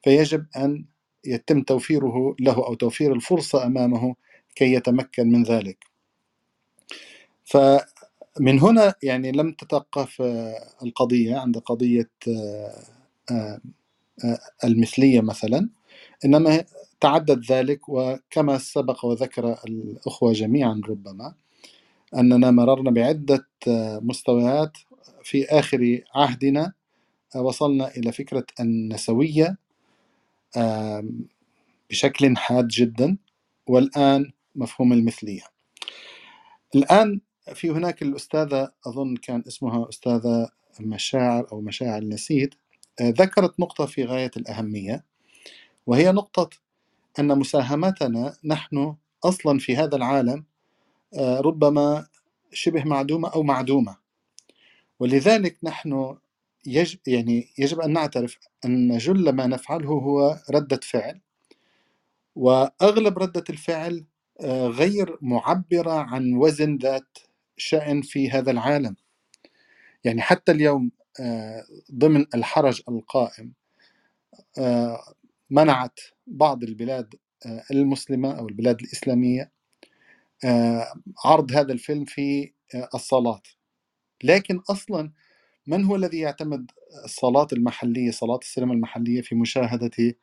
فيجب أن يتم توفيره له أو توفير الفرصة أمامه كي يتمكن من ذلك. فمن هنا يعني لم تتوقف آه، القضية عند قضية آه، آه، المثلية مثلا. إنما تعدد ذلك وكما سبق وذكر الأخوة جميعا ربما أننا مررنا بعدة مستويات في آخر عهدنا وصلنا إلى فكرة النسوية بشكل حاد جدا والآن مفهوم المثلية. الآن في هناك الأستاذة أظن كان اسمها أستاذة مشاعر أو مشاعر نسيد ذكرت نقطة في غاية الأهمية وهي نقطة أن مساهمتنا نحن أصلا في هذا العالم ربما شبه معدومة أو معدومة. ولذلك نحن يجب يعني يجب أن نعترف أن جل ما نفعله هو ردة فعل وأغلب ردة الفعل آه، غير معبرة عن وزن ذات شأن في هذا العالم. يعني حتى اليوم آه، ضمن الحرج القائم آه، منعت بعض البلاد المسلمة أو البلاد الإسلامية عرض هذا الفيلم في الصلاة لكن أصلا من هو الذي يعتمد الصلاة المحلية صلاة السينما المحلية في مشاهدة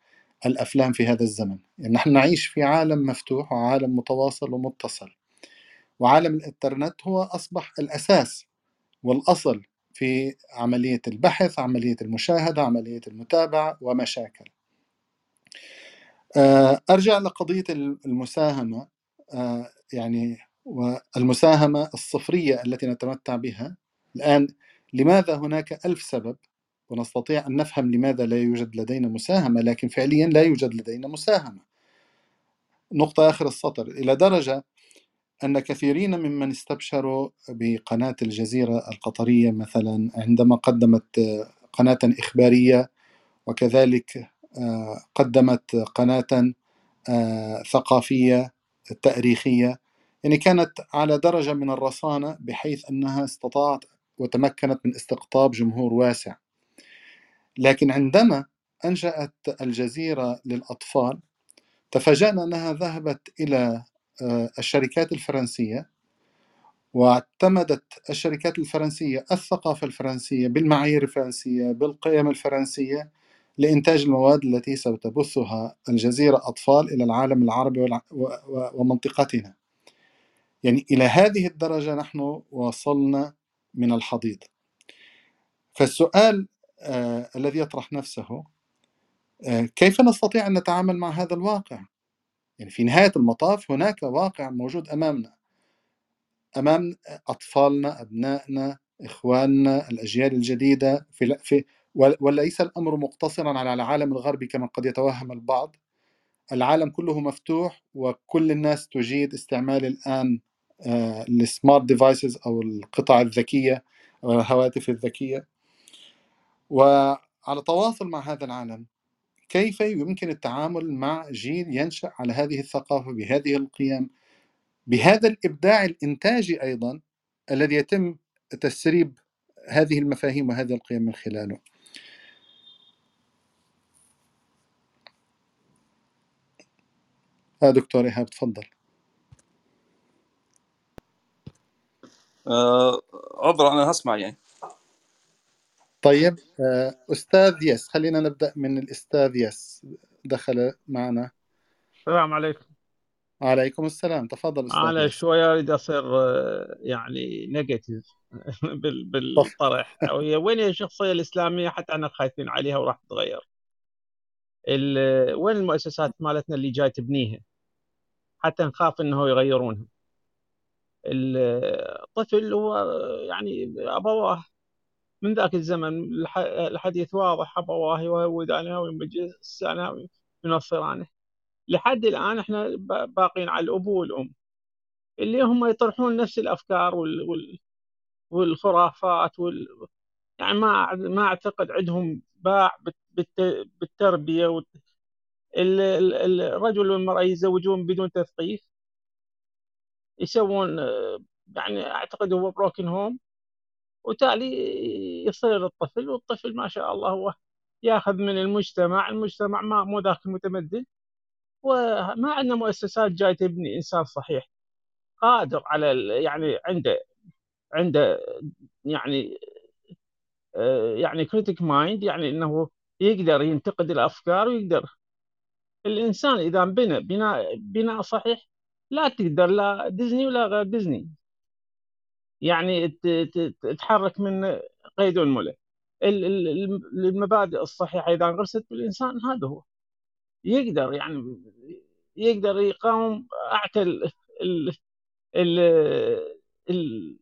الأفلام في هذا الزمن؟ يعني نحن نعيش في عالم مفتوح وعالم متواصل ومتصل. وعالم الإنترنت هو أصبح الأساس والأصل في عملية البحث عملية المشاهدة عملية المتابعة ومشاكل. آه، أرجع لقضية المساهمة. آه، يعني والمساهمة الصفرية التي نتمتع بها. الآن لماذا هناك ألف سبب؟ ونستطيع أن نفهم لماذا لا يوجد لدينا مساهمة لكن فعليا لا يوجد لدينا مساهمة. نقطة آخر السطر. إلى درجة أن كثيرين ممن استبشروا بقناة الجزيرة القطرية مثلا عندما قدمت قناة إخبارية وكذلك آه، قدمت قناة آه، ثقافية تاريخية. يعني كانت على درجة من الرصانة بحيث أنها استطاعت وتمكنت من استقطاب جمهور واسع. لكن عندما أنشأت الجزيرة للأطفال تفاجأنا أنها ذهبت إلى الشركات الفرنسية واعتمدت الشركات الفرنسية الثقافة الفرنسية بالمعايير الفرنسية بالقيم الفرنسية لإنتاج المواد التي ستبثها الجزيرة أطفال إلى العالم العربي ومنطقتنا. يعني إلى هذه الدرجة نحن وصلنا من الحضيض. فالسؤال آه الذي يطرح نفسه آه كيف نستطيع أن نتعامل مع هذا الواقع؟ يعني في نهاية المطاف هناك واقع موجود أمامنا أمام أطفالنا أبنائنا إخواننا الأجيال الجديدة في, في وليس الأمر مقتصرا على العالم الغربي كما قد يتوهم البعض. العالم كله مفتوح وكل الناس تجيد استعمال الآن السمارت ديفايسز أو القطع الذكية أو الهواتف الذكية. وعلى تواصل مع هذا العالم كيف يمكن التعامل مع جيل ينشأ على هذه الثقافة بهذه القيم بهذا الإبداع الإنتاجي أيضا الذي يتم تسريب هذه المفاهيم وهذه القيم من خلاله آه دكتور إيهاب تفضل آه عذرا أنا هسمع يعني طيب آه، أستاذ يس خلينا نبدأ من الأستاذ يس دخل معنا. السلام عليكم. عليكم السلام. تفضل أستاذ أنا يس شوية أريد أصير آه، يعني negative [LAUGHS] بالطرح. هي وين هي الشخصية الإسلامية؟ حتى إحنا خايفين عليها وراح تتغير. وين المؤسسات مالتنا اللي جاي تبنيها؟ حتى نخاف إنه يغيرونها. الطفل هو يعني ابواه من ذاك الزمن الحديث واضح أبواه يهودانه ويمجسانه وينصرانه لحد الآن إحنا باقين على الأب والأم. اللي هم يطرحون نفس الأفكار وال... وال... والخرافات وال... يعني ما ما أعتقد عندهم باع بالت... بالتربية وال... الرجل والمرأة يتزوجون بدون تثقيف. يسوون يعني أعتقد هو بروكن هوم وتالي يصير الطفل والطفل ما شاء الله هو ياخذ من المجتمع المجتمع ما مو ذاك المتمدن. وما عندنا مؤسسات جاي تبني إنسان صحيح. قادر على يعني عنده عنده يعني يعني critic mind يعني إنه يقدر ينتقد الأفكار ويقدر. الإنسان إذا بنى بناء بناء صحيح لا تقدر لا ديزني ولا غير ديزني. يعني تتحرك من قيد أنملة المبادئ الصحيحة إذا انغرست بالإنسان هذا هو. يقدر يعني يقدر يقاوم اعتى ال ال ال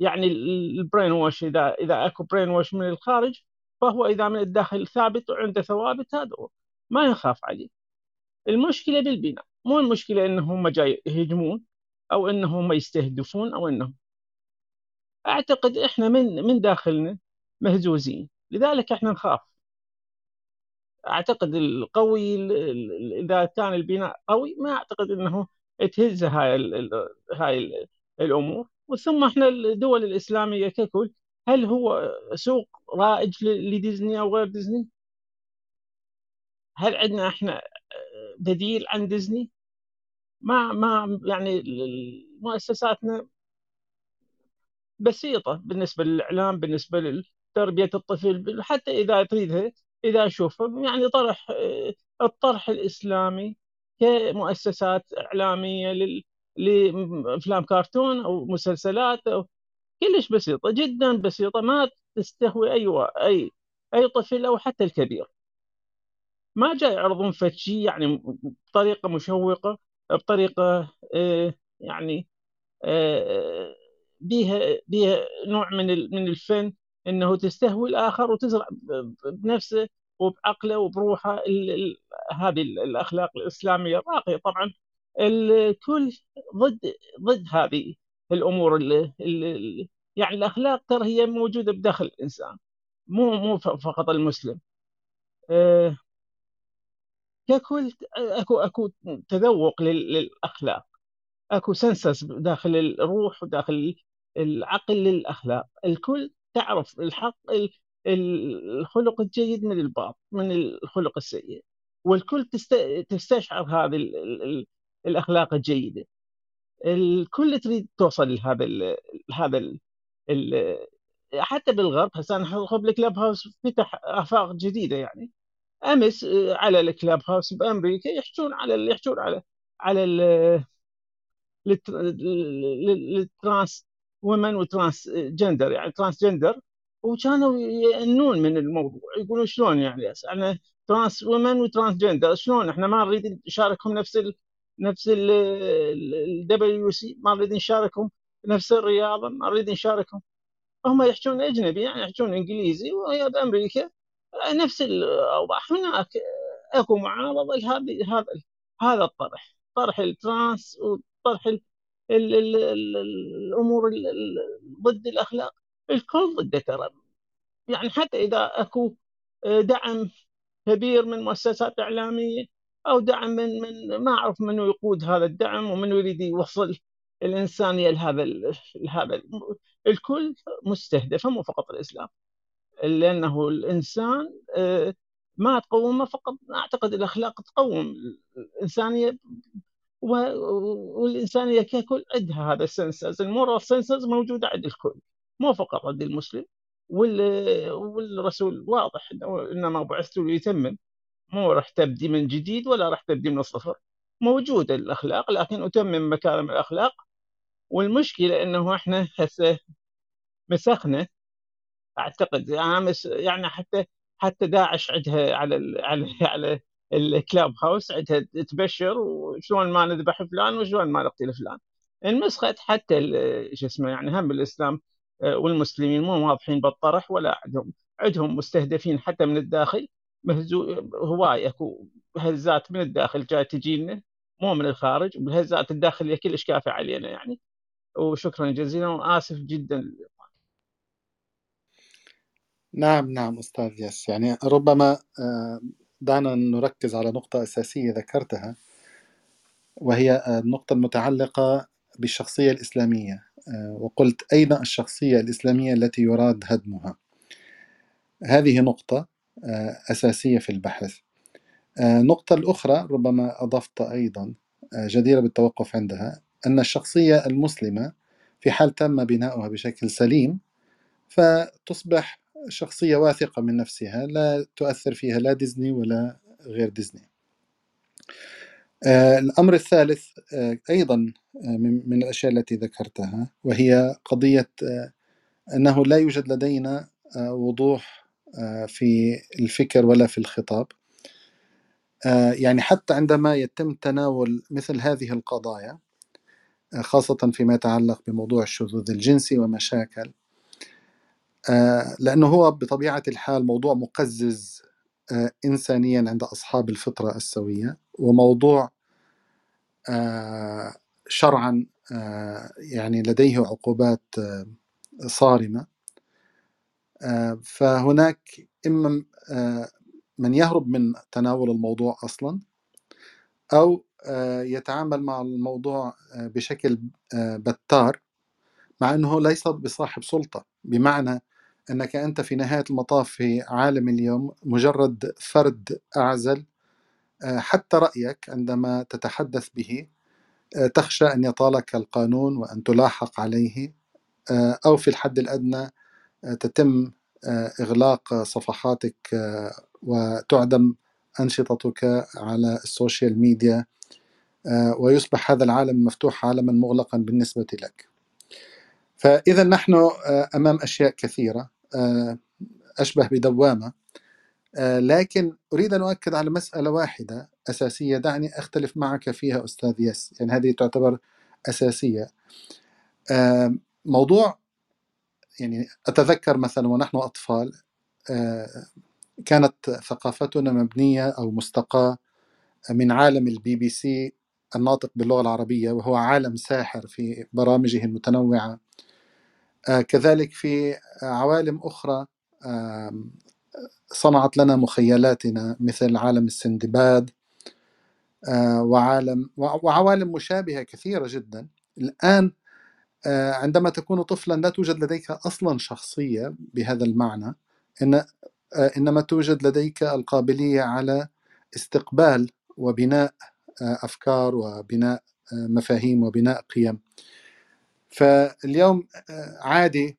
يعني البرين ووش. إذا إذا أكو برين ووش من الخارج فهو إذا من الداخل ثابت وعنده ثوابت هذا ما يخاف عليه. المشكلة بالبناء. مو المشكلة إنهم جاي يهجمون أو إنهم يستهدفون أو إنهم أعتقد إحنا من من داخلنا مهزوزين لذلك إحنا نخاف أعتقد القوي إذا كان البناء قوي ما أعتقد إنه تهز هاي ال هاي ال الأمور وثم إحنا الدول الإسلامية ككل هل هو سوق رائج لديزني أو غير ديزني؟ هل عندنا إحنا بديل عن ديزني؟ ما ما يعني مؤسساتنا بسيطة بالنسبة للإعلام بالنسبة لتربيه الطفل حتى إذا تريدها إذا أشوف يعني طرح الطرح الإسلامي كمؤسسات إعلامية لأفلام كرتون أو مسلسلات أو كلش بسيطة جدا بسيطة ما تستهوي أي أي أي طفل أو حتى الكبير. ما جاي يعرضون فد شيء يعني بطريقة مشوقة بطريقة آه، يعني آه، بيها بيها نوع من من الفن إنه تستهوي الآخر وتزرع بنفسه وبعقله وبروحه هذه الأخلاق الإسلامية الراقية طبعا. الكل ضد ضد هذه الأمور اللي, اللي يعني الأخلاق ترى هي موجودة بداخل الإنسان مو مو فقط المسلم. أه ككل أكو أكو تذوق للأخلاق أكو سنسس داخل الروح وداخل العقل للأخلاق. الكل تعرف الحق الخلق الجيد من الباطل من الخلق السيء. والكل تستشعر هذه الأخلاق الجيدة. الكل تريد توصل لهذا ال هذا حتى بالغرب هسه أنا الكلاب الكلاب هاوس فتح آفاق جديدة يعني. أمس على الكلاب هاوس بأمريكا يحجون على يحجون على على ال trans women و transgender يعني transgender وكانوا يأنون من الموضوع يقولون شلون يعني أنا trans woman و transgender شلون؟ إحنا ما نريد نشاركهم نفس ال نفس ال WC ما نريد نشاركهم نفس الرياضة ما نريد نشاركهم. هم يحجون أجنبي يعني يحجون إنجليزي وهي بامريكا نفس الأوضاع. هناك أكو معارضة لهذه هذا هذا الطرح طرح الترانس وطرح ال ال ال ال الأمور ضد الأخلاق. الكل ضده ترى. يعني حتى إذا أكو دعم كبير من مؤسسات إعلامية أو دعم من من ما أعرف منو يقود هذا الدعم ومنو يريد يوصل الانسانيه لهذا لهذا الكل مستهدف مو فقط الإسلام. لأنه الإنسان آه، ما تقومه فقط أعتقد الأخلاق تقوم. الانسانيه والانسانيه ككل عندها هذا السنسز. المورال سنسز موجودة عند الكل مو فقط عند المسلم. والرسول واضح إنما بعثت ليتمم. مو راح تبدي من جديد ولا راح تبدي من الصفر. موجودة الأخلاق لكن أتمم مكارم الأخلاق. والمشكلة أنه إحنا هسه مسخنا. أعتقد يعني حتى حتى داعش عندها على على على الكلاب هاوس عندها تبشر وشلون ما نذبح فلان وشلون ما نقتل فلان. انمسخت حتى شو اسمه يعني هم الإسلام آه، والمسلمين مو واضحين بالطرح ولا عندهم. عندهم مستهدفين حتى من الداخل مهزو هواي أكو هزات من الداخل جاي تجي لنا مو من الخارج والهزات الداخلية كلش كافية علينا يعني. وشكرا جزيلا وآسف جدا. نعم نعم أستاذ يس يعني ربما آه، دعنا نركز على نقطة أساسية ذكرتها وهي النقطة المتعلقة بالشخصية الإسلامية. آه، وقلت أين الشخصية الإسلامية التي يراد هدمها؟ هذه نقطة آه، أساسية في البحث. النقطة الأخرى ربما أضفت أيضا جديرة بالتوقف عندها أن الشخصية المسلمة في حال تم بناؤها بشكل سليم فتصبح شخصية واثقة من نفسها لا تؤثر فيها لا ديزني ولا غير ديزني. آه، الأمر الثالث آه، أيضا آه، من الأشياء التي ذكرتها وهي قضية أنه لا يوجد لدينا وضوح في الفكر ولا في الخطاب. يعني حتى عندما يتم تناول مثل هذه القضايا خاصة فيما يتعلق بموضوع الشذوذ الجنسي ومشاكل لأنه هو بطبيعة الحال موضوع مقزز إنسانيا عند أصحاب الفطرة السوية وموضوع شرعا يعني لديه عقوبات صارمة. فهناك إما من يهرب من تناول الموضوع أصلا أو يتعامل مع الموضوع بشكل بتار مع أنه ليس بصاحب سلطة. بمعنى أنك أنت في نهاية المطاف في عالم اليوم مجرد فرد أعزل حتى رأيك عندما تتحدث به تخشى أن يطالك القانون وأن تلاحق عليه أو في الحد الأدنى تتم إغلاق صفحاتك وتعدم أنشطتك على ال social media ويصبح هذا العالم المفتوح عالما مغلقا بالنسبة لك. فإذا نحن أمام أشياء كثيرة. أشبه بدوامة. لكن أريد أن أؤكد على مسألة واحدة أساسية. دعني أختلف معك فيها أستاذ يس يعني هذه تعتبر أساسية. موضوع يعني أتذكر مثلا ونحن أطفال كانت ثقافتنا مبنية أو مستقاة من عالم البي بي سي الناطق باللغة العربية وهو عالم ساحر في برامجه المتنوعة. كذلك في عوالم أخرى صنعت لنا مخيلاتنا مثل عالم السندباد وعالم وعوالم مشابهة كثيرة جدا. الآن عندما تكون طفلا لا توجد لديك أصلا شخصية بهذا المعنى إن إنما توجد لديك القابلية على استقبال وبناء أفكار وبناء مفاهيم وبناء قيم. فاليوم عادي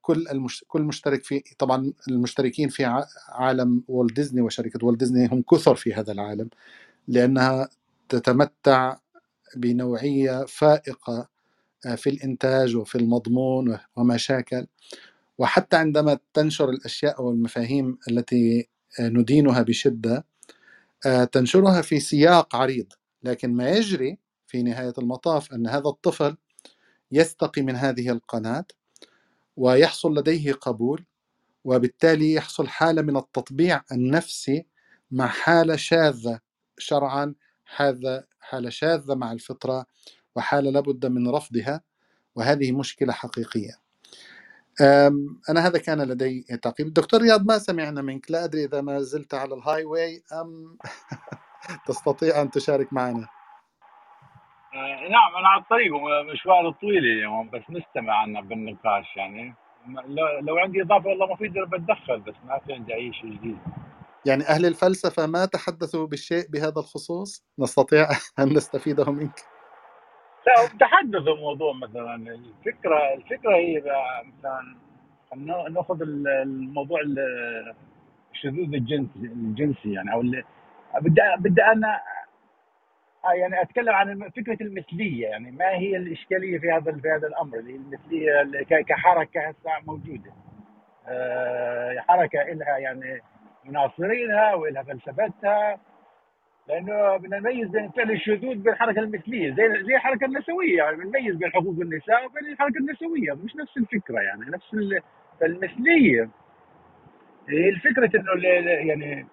كل المش... كل مشترك في طبعا المشتركين في عالم والت ديزني وشركة والت ديزني هم كثر في هذا العالم لأنها تتمتع بنوعية فائقة في الإنتاج وفي المضمون ومشاكل. وحتى عندما تنشر الأشياء أو المفاهيم التي ندينها بشدة تنشرها في سياق عريض. لكن ما يجري في نهاية المطاف أن هذا الطفل يستقي من هذه القناة ويحصل لديه قبول وبالتالي يحصل حالة من التطبيع النفسي مع حالة شاذة شرعا هذا حالة شاذة مع الفطرة وحالة لابد من رفضها وهذه مشكلة حقيقية. أنا هذا كان لدي تعقيب. دكتور رياض ما سمعنا منك. لا أدري إذا ما زلت على ال highway أم [LAUGHS] تستطيع أن تشارك معنا. نعم أنا على الطريق مشوار طويل اليوم بس نستمع عنا بالنقاش يعني. لو عندي إضافة والله مفيده بتدخل بس ما في عندي أي شيء جديد. يعني أهل الفلسفة ما تحدثوا بالشيء بهذا الخصوص؟ نستطيع [LAUGHS] أن نستفيده منك. لا تحدثوا موضوع مثلا الفكرة الفكرة هي مثلا نأخذ الموضوع الشذوذ الجنسي الجنسي يعني أو بدي بدي أنا آه، يعني أتكلم عن فكرة المثلية يعني ما هي الإشكالية في هذا في هذا الأمر؟ اللي المثلية كحركة هسه موجودة. آه، حركة لها يعني مناصرينها ولها فلسفتها لأنه بدنا نميز بين فعل الشذوذ بين الحركه المثلية زي زي الحركة النسوية يعني بنميز بين حقوق النساء وبين الحركة النسوية مش نفس الفكرة يعني نفس المثلية. هي الفكرة إنه يعني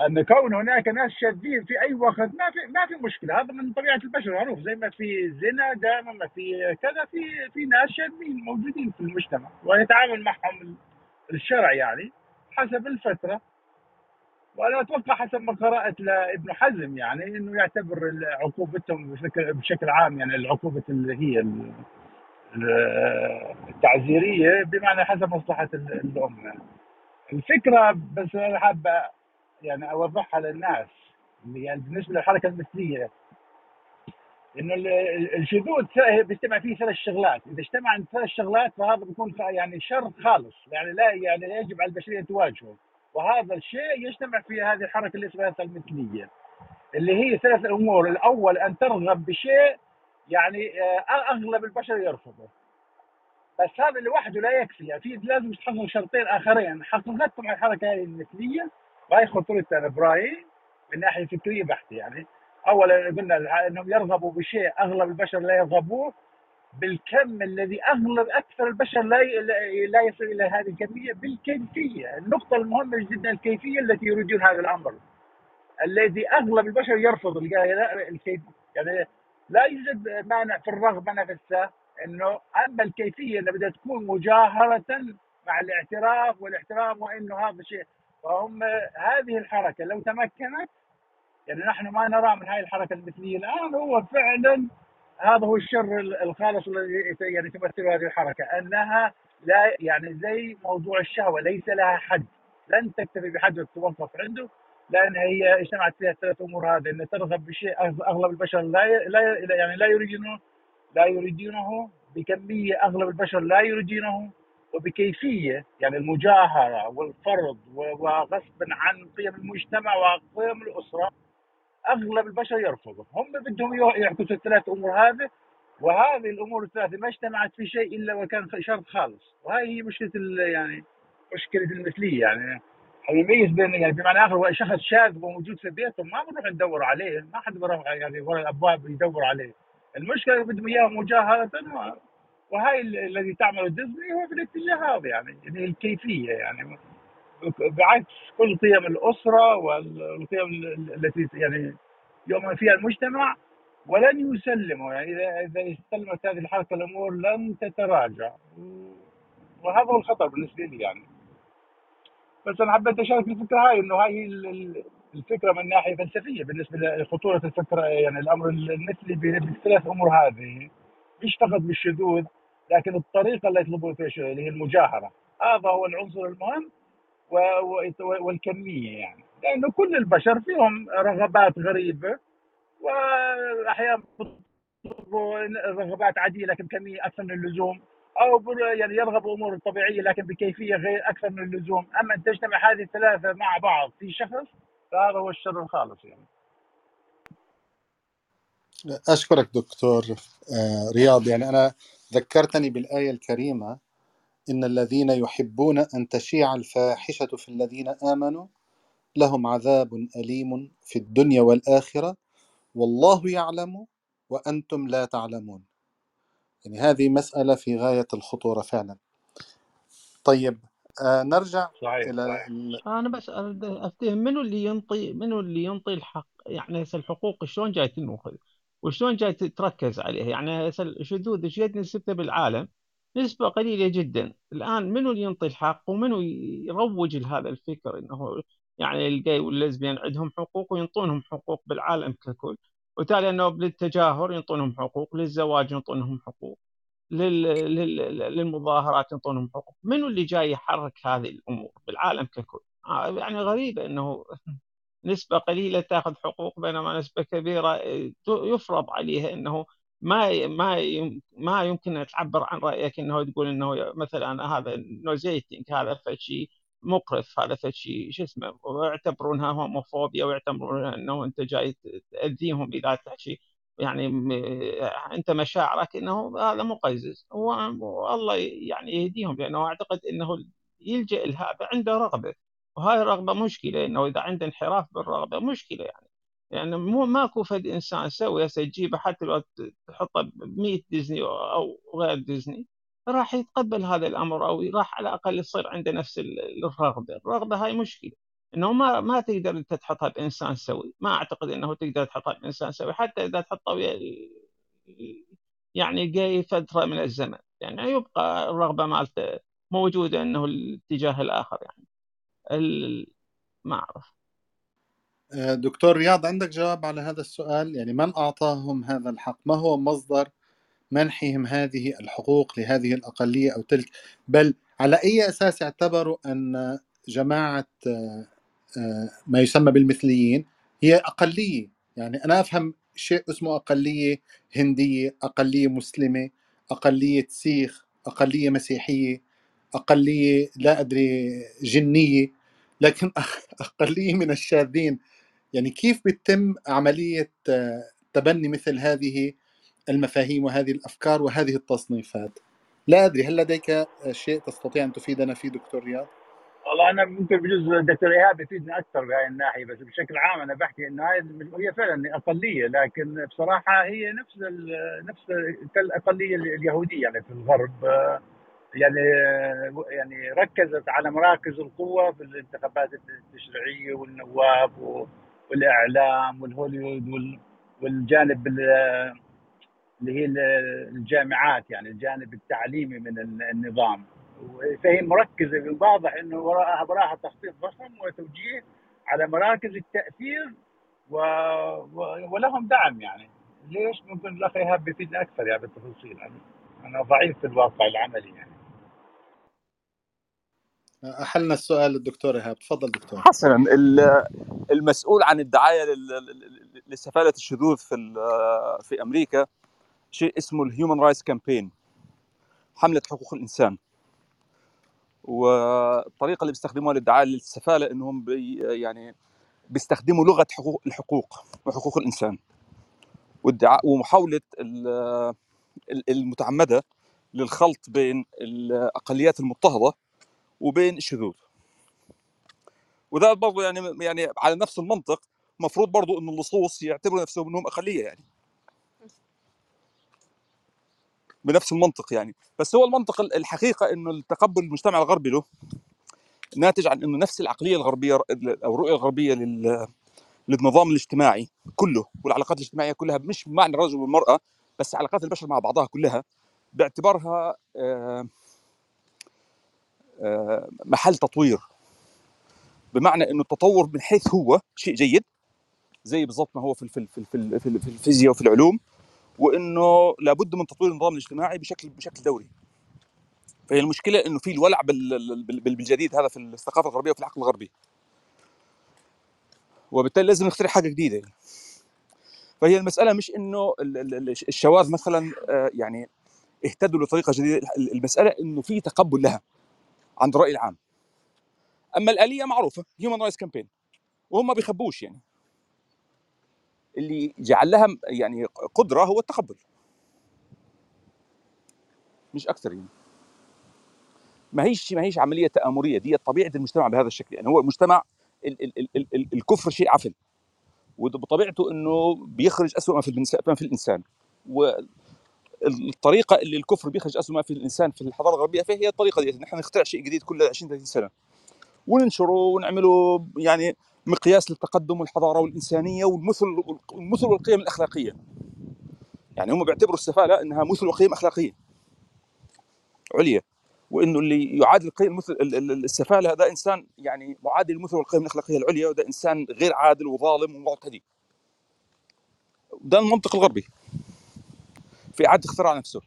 أن كون هناك ناس شاذين في أي وقت ما في ما في مشكلة. هذا من طبيعة البشر معروف. زي ما في زنا دائما ما في كذا في في ناس شاذين موجودين في المجتمع ويتعامل معهم الشرع يعني حسب الفترة. وأنا أتوقع حسب ما قرأت لابن حزم يعني إنه يعتبر عقوبتهم بشكل بشكل عام يعني العقوبة اللي هي التعزيرية بمعنى حسب مصلحة الأمة. الفكرة بس أنا حابة يعني أوضحها للناس. يعني بالنسبة للحركة المثلية إنه الشذوذ بيجتمع فيه ثلاث شغلات، إذا اجتمع ثلاث شغلات فهذا بيكون يعني شر خالص، يعني لا يعني لا يجب على البشرية تواجهه، وهذا الشيء يجتمع في هذه الحركة اللي اسمها المثلية. اللي هي ثلاث أمور، الأول أن ترغب بشيء يعني آه، أغلب البشر يرفضه. بس هذا لوحده لا يكفي، يعني في لازم تحقق شرطين آخرين، حققتهم الحركة هذه المثلية وهي خطورتها برايي من ناحية فكريه بحته يعني. أولا قلنا إنهم يرغبوا بشيء أغلب البشر لا يرغبوه بالكم الذي أغلب أكثر البشر لا لا يصل إلى هذه الكمية؟ بالكيفية، النقطة المهمة جدا الكيفية التي يريدون هذا الأمر. الذي أغلب البشر يرفض الكيف يعني لا يوجد مانع في الرغبة نفسها إنه أما الكيفية اللي بدها تكون مجاهرة مع الاعتراف والاحترام وإنه هذا شيء فهم هذه الحركة لو تمكنت يعني نحن ما نرى من هذه الحركة المثلية الآن هو فعلا هذا هو الشر الخالص الذي يعني تمثله هذه الحركة أنها لا يعني زي موضوع الشهوة ليس لها حد لن تكتفي بحد وتتوقف عنده لأن هي اجتمعت فيها الثلاث أمور هذه إن ترغب بشيء أغلب البشر لا لا يعني لا يريدونه لا يريدونه بكمية أغلب البشر لا يريدونه وبكيفية يعني المجاهرة والفرض وغصبا عن قيم المجتمع وقيم الأسرة أغلب البشر يرفضوا هم بدهم يعكسوا الثلاث أمور هذه وهذه الأمور الثلاثة ما اجتمعت في شيء إلا وكان شرط خالص. وهي هي مشكلة يعني مشكلة المثلية. يعني يميز بين يعني بمعنى آخر شخص شاذ وموجود في بيته ما بنروح ندور عليه ما حد بروح يعني ورا الأبواب يدور عليه. المشكلة بدهم إياها مجاهرة وهاي الذي تعمله ديزني هو في الاتجاه هذا يعني يعني الكيفية يعني. بعكس كل قيم الأسرة والقيم التي يعني يؤمن فيها المجتمع ولن يسلموا يعني اذا إذا استلمت هذه الحركة الأمور لن تتراجع. وهذا هو الخطر بالنسبة لي يعني. بس أنا حبيت أشارك الفكرة هاي إنه هاي الفكرة من ناحية فلسفية بالنسبة لخطورة الفكرة يعني الأمر المثلي بالثلاث امور هذه مش فقط بالشذوذ لكن الطريقة اللي يطلبون فيها اللي هي المجاهرة. هذا هو العنصر المهم والكمية يعني. لأنه كل البشر فيهم رغبات غريبة وأحيانا رغبات عاديه لكن كمية أكثر من اللزوم. أو يعني يرغب أمور طبيعية لكن بكيفية غير أكثر من اللزوم، أما أن تجتمع هذه الثلاثة مع بعض في شخص فهذا هو الشر الخالص يعني. أشكرك دكتور آه، رياض. يعني أنا ذكرتني بالآية الكريمة إن الذين يحبون أن تشيع الفاحشة في الذين آمنوا لهم عذاب أليم في الدنيا والآخرة والله يعلم وأنتم لا تعلمون. يعني هذه مسألة في غاية الخطورة فعلا. طيب آه نرجع صحيح إلى صحيح. ال... أنا بس أفتهم منو اللي ينطي منو اللي ينطي الحق؟ يعني هسه الحقوق شلون جاي تنوخذ؟ وشلون جاي تركز عليها؟ يعني الشذوذ إيش قد نسبته بالعالم؟ نسبة قليلة جدا. الآن منو اللي ينطي الحق ومنو يروج لهذا الفكر إنه يعني الجاي والليزبيان عندهم حقوق وينطونهم حقوق بالعالم ككل. وتالي إنه للتجاهر ينطونهم حقوق للزواج ينطونهم حقوق لل... لل... للمظاهرات ينطونهم حقوق. منو اللي جاي يحرك هذه الأمور بالعالم ككل؟ آه، يعني غريبة إنه نسبة قليلة تأخذ حقوق بينما نسبة كبيرة يفرض عليها إنه ما ما ما يمكن تعبر عن رأيك إنه تقول إنه مثلا هذا نوزيتنج هذا فشي مقرف هذا فشي شو اسمه ويعتبرونها هوموفوبيا ويعتبرون إنه أنت جاي تأذيهم إذا تحكي يعني أنت مشاعرك إنه هذا مقزز والله يعني يهديهم لأنه أعتقد إنه يلجأ لهذا عنده رغبة. وهاي الرغبة مشكلة إنه إذا عنده انحراف بالرغبة مشكلة يعني. يعني مو ماكو فد إنسان سوي هسه تجيبه حتى لو تحطه ب 100 ديزني أو غير ديزني راح يتقبل هذا الأمر أو راح على الأقل يصير عنده نفس الرغبة، الرغبة هاي مشكلة. إنه ما ما تقدر أنت تحطها بإنسان سوي، ما أعتقد إنه تقدر تحطها بإنسان سوي حتى إذا تحطه ويا يعني جاي فترة من الزمن، يعني يبقى الرغبة مالته موجودة إنه الاتجاه الآخر يعني. ما أعرف. آه، دكتور رياض عندك جواب على هذا السؤال؟ يعني من أعطاهم هذا الحق؟ ما هو مصدر منحهم هذه الحقوق لهذه الأقلية أو تلك؟ بل على أي أساس اعتبروا أن جماعة آه، آه، ما يسمى بالمثليين هي أقلية؟ يعني أنا أفهم شيء اسمه أقلية هندية أقلية مسلمة أقلية سيخ أقلية مسيحية. أقلية لا أدري جنية لكن [LAUGHS] أقلية من الشاذين يعني كيف بتتم عملية آه، تبني مثل هذه المفاهيم وهذه الأفكار وهذه التصنيفات لا أدري هل لديك شيء تستطيع أن تفيدنا فيه دكتور رياض؟ والله أنا ممكن بجوز الدكتور إيهاب يفيدنا أكثر بهاي الناحية بس بشكل عام أنا بحكي انه هاي هي فعلا أقلية لكن بصراحة هي نفس نفس كالاقليه اليهودية يعني في الغرب يعني يعني ركزت على مراكز القوة في الانتخابات التشريعية والنواب والإعلام والهوليوود والجانب اللي هي الجامعات يعني الجانب التعليمي من النظام. فهي مركزة واضح إنه وراءها وراءها تخطيط ضخم وتوجيه على مراكز التأثير و... و... ولهم دعم يعني. ليش ممكن الأخ إيهاب بيفيدنا أكثر يعني بالتفاصيل؟ يعني أنا ضعيف في الواقع العملي يعني. أحلنا السؤال الدكتور إيهاب. تفضل دكتور. حسنا المسؤول عن الدعاية لسفالة الشذوذ في في أمريكا شيء اسمه ال Human Rights Campaign حملة حقوق الإنسان. والطريقة اللي بيستخدموها للدعاية للسفالة إنهم بي يعني بيستخدموا لغة حقوق الحقوق وحقوق الإنسان. والدعاء ومحاولة المتعمدة للخلط بين الأقليات المضطهدة وبين الشذوذ وده برضه يعني يعني على نفس المنطق المفروض برضه ان اللصوص يعتبروا نفسهم إنهم أقلية يعني. بنفس المنطق يعني. بس هو المنطق الحقيقة إنه التقبل المجتمع الغربي له ناتج عن إنه نفس العقلية الغربية أو الرؤية الغربية لل للنظام الاجتماعي كله والعلاقات الاجتماعية كلها مش بمعنى الرجل والمرأة بس علاقات البشر مع بعضها كلها باعتبارها محل تطوير. بمعنى إنه التطور من حيث هو شيء جيد زي بالضبط ما هو في في في في, في الفيزياء وفي العلوم وإنه لابد من تطوير النظام الاجتماعي بشكل بشكل دوري. فهي المشكلة إنه في الولع بالجديد هذا في الثقافة الغربية وفي العقل الغربي. وبالتالي لازم نخترع حاجة جديدة يعني. فهي المسألة مش إنه الشواذ مثلا يعني اهتدوا لطريقة جديدة المسألة إنه في تقبل لها. عند الرأي العام. أما الآلية معروفة هيومن رايتس كامبين وهم بيخبوش يعني. اللي جعل لها يعني قدرة هو التقبل. مش أكثر يعني. ما هيش ما هيش عملية تآمرية دي طبيعة المجتمع بهذا الشكل يعني. هو مجتمع ال ال ال ال ال الكفر شيء عفن. وبطبيعته إنه بيخرج اسوء ما في ما في الإنسان. والطريقة اللي الكفر بيخرج اسوء ما في الإنسان في الحضارة الغربية فهي الطريقة دي نحن نخترع شيء جديد كل 20 30 سنة. وننشره ونعمله يعني مقياس للتقدم والحضارة والإنسانية والمثل والمثل والقيم الأخلاقية. يعني هم بيعتبروا السفاله إنها مثل وقيم أخلاقية. عليا. وإنه اللي يعادل القيم مثل السفاله هذا إنسان يعني معادل المثل والقيم الأخلاقية العليا وده إنسان غير عادل وظالم ومعتدي. ده المنطق الغربي. في اعاده اختراع نفسه.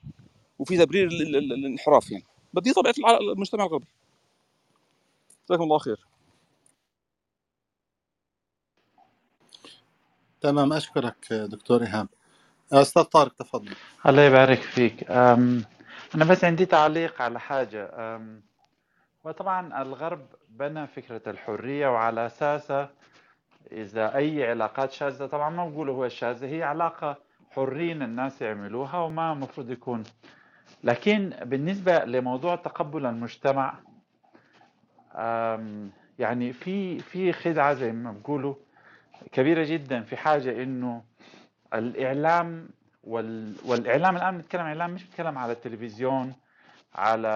وفي تبرير الانحراف يعني. بدي طبيعة المجتمع الغربي. جزاكم الله خير. تمام أشكرك دكتور إيهاب. أستاذ طارق تفضل. الله يبارك فيك. أنا بس عندي تعليق على حاجة. وطبعا الغرب بنى فكرة الحرية وعلى أساسها إذا أي علاقات شاذة طبعا ما بقول هو الشاذه هي علاقة حرين الناس يعملوها وما المفروض يكون. لكن بالنسبة لموضوع تقبل المجتمع يعني في في خدعة زي ما بقولوا كبيرة جدا في حاجة إنه الإعلام وال... والإعلام الآن بنتكلم عن إعلام مش بنتكلم على التلفزيون على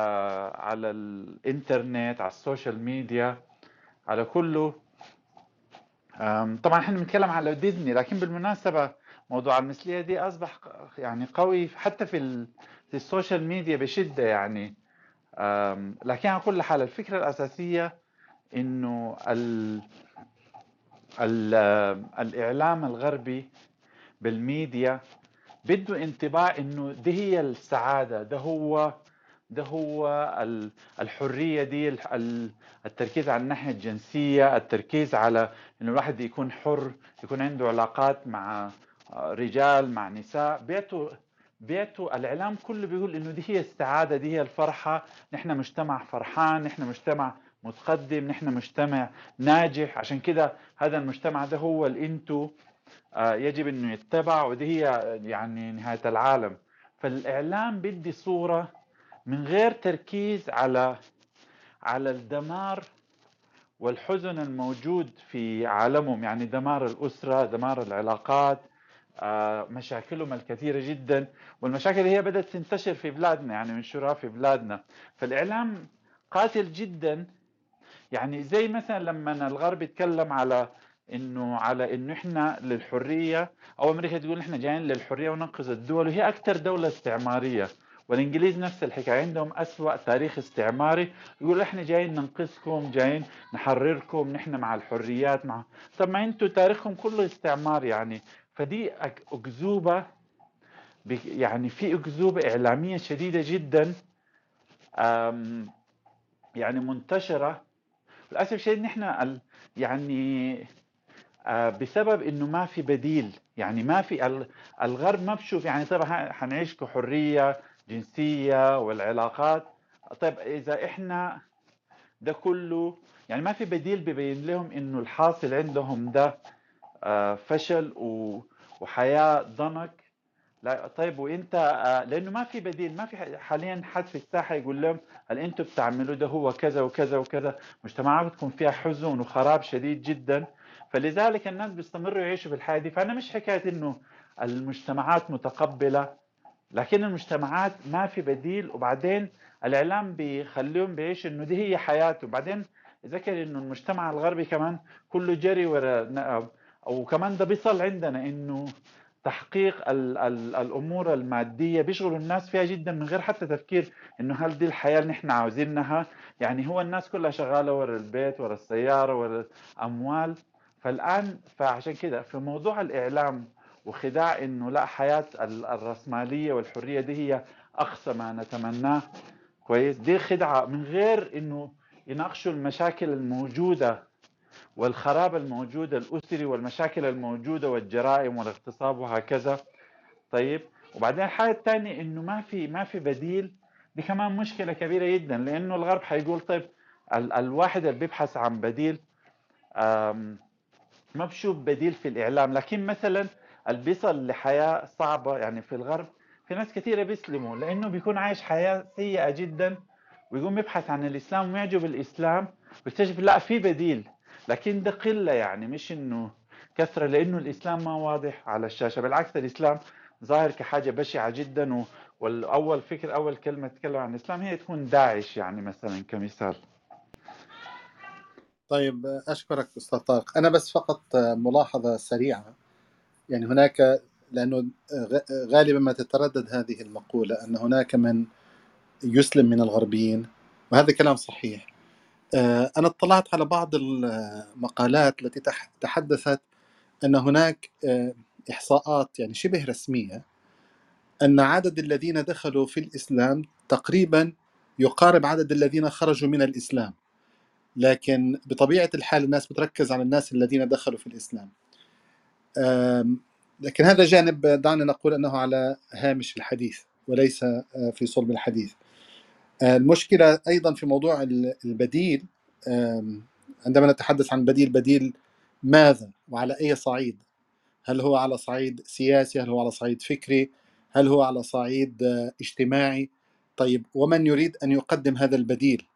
على الإنترنت على ال social media على كله. طبعا إحنا بنتكلم على ديزني لكن بالمناسبة موضوع المثلية دي أصبح يعني قوي حتى في. في ال social media بشدة يعني لكن على كل حال الفكرة الأساسية إنه ال... ال... الإعلام الغربي بالميديا بده انطباع إنه دي هي السعادة ده هو ده هو الحرية دي التركيز على الناحية الجنسية التركيز على إنه الواحد يكون حر يكون عنده علاقات مع رجال مع نساء. بيعطوا بيعطوا الإعلام كله بيقول إنه دي هي السعادة دي هي الفرحة. نحن مجتمع فرحان نحن مجتمع متقدم نحن مجتمع ناجح. عشان كده هذا المجتمع ده هو اللي أنتوا يجب إنه يتبع ودي هي يعني نهاية العالم. فالإعلام بدي صورة من غير تركيز على على الدمار والحزن الموجود في عالمهم. يعني دمار الأسرة دمار العلاقات آه، مشاكلهم الكثيرة جدا. والمشاكل هي بدأت تنتشر في بلادنا يعني منشورها في بلادنا. فالإعلام قاتل جدا. يعني زي مثلا لما الغرب يتكلم على إنه على إنه إحنا للحرية أو أمريكا تقول إحنا جايين للحرية وننقذ الدول وهي أكثر دولة استعمارية. والإنجليز نفس الحكاية عندهم أسوأ تاريخ استعماري. يقول إحنا جايين ننقذكم جايين نحرركم نحن مع الحريات مع طب ما أنتم تاريخكم كله استعمار يعني فدي أك- أكذوبة بك- يعني في أكذوبة إعلامية شديدة جدا يعني منتشرة. للأسف الشديد نحن يعني آه، بسبب إنه ما في بديل. يعني ما في ال- الغرب ما بشوف يعني ح- حنعيش كحرية جنسية والعلاقات. طيب إذا إحنا ده كله يعني ما في بديل ببين لهم إنه الحاصل عندهم ده فشل و- وحياة ضنك. لا طيب وإنت آه، لأنه ما في بديل ما في حاليا حد في الساحة يقول لهم اللي أنتم بتعملوه ده هو كذا وكذا وكذا؟ مجتمعاتكم فيها حزن وخراب شديد جدا. فلذلك الناس بيستمروا يعيشوا في الحياة دي. فأنا مش حكاية إنه المجتمعات متقبلة لكن المجتمعات ما في بديل. وبعدين الإعلام بيخليهم بيعيشوا إنه دي هي حياته بعدين ذكر إنه المجتمع الغربي كمان كله جري ورا وكمان ده بيصل عندنا إنه تحقيق ال ال الأمور المادية بيشغلوا الناس فيها جدا من غير حتى تفكير إنه هل دي الحياة اللي إحنا عاوزينها؟ يعني هو الناس كلها شغالة ورا البيت ورا السيارة ورا الأموال. فالآن فعشان كده في موضوع الإعلام وخداع إنه لا حياة ال- الرأسمالية والحرية دي هي أقصى ما نتمناه. كويس؟ دي خدعة من غير إنه يناقشوا المشاكل الموجودة والخراب الموجود الأسري والمشاكل الموجودة والجرائم والاغتصاب وهكذا. طيب وبعدين الحاجة الثانية إنه ما في ما في بديل دي كمان مشكلة كبيرة جدا لأنه الغرب حيقول طيب ال الواحد اللي بيبحث عن بديل ما بشوف بديل في الإعلام. لكن مثلا اللي بيصل لحياة صعبة يعني في الغرب في ناس كثيرة بيسلموا لأنه بيكون عايش حياة سيئة جدا ويقوم يبحث عن الإسلام ويعجب الإسلام ويكتشف لا في بديل. لكن ده قلة يعني مش إنه كثرة لأنه الإسلام ما واضح على الشاشة. بالعكس الإسلام ظاهر كحاجة بشعة جدا و... والأول فكر أول كلمة تتكلم عن الإسلام هي تكون داعش يعني مثلا كمثال. طيب أشكرك أستاذ طارق. أنا بس فقط ملاحظة سريعة. يعني هناك لأنه غ- غالبا ما تتردد هذه المقولة أن هناك من يسلم من الغربيين وهذا كلام صحيح. أنا اطلعت على بعض المقالات التي تح- تحدثت أن هناك آه، إحصاءات يعني شبه رسمية أن عدد الذين دخلوا في الإسلام تقريبا يقارب عدد الذين خرجوا من الإسلام لكن بطبيعة الحال الناس بتركز على الناس الذين دخلوا في الإسلام. لكن هذا جانب دعنا نقول أنه على هامش الحديث وليس آه، في صلب الحديث. آه، المشكلة أيضا في موضوع ال- البديل عندما نتحدث عن بديل بديل ماذا وعلى أي صعيد؟ هل هو على صعيد سياسي؟ هل هو على صعيد فكري؟ هل هو على صعيد آه، اجتماعي؟ طيب ومن يريد أن يقدم هذا البديل؟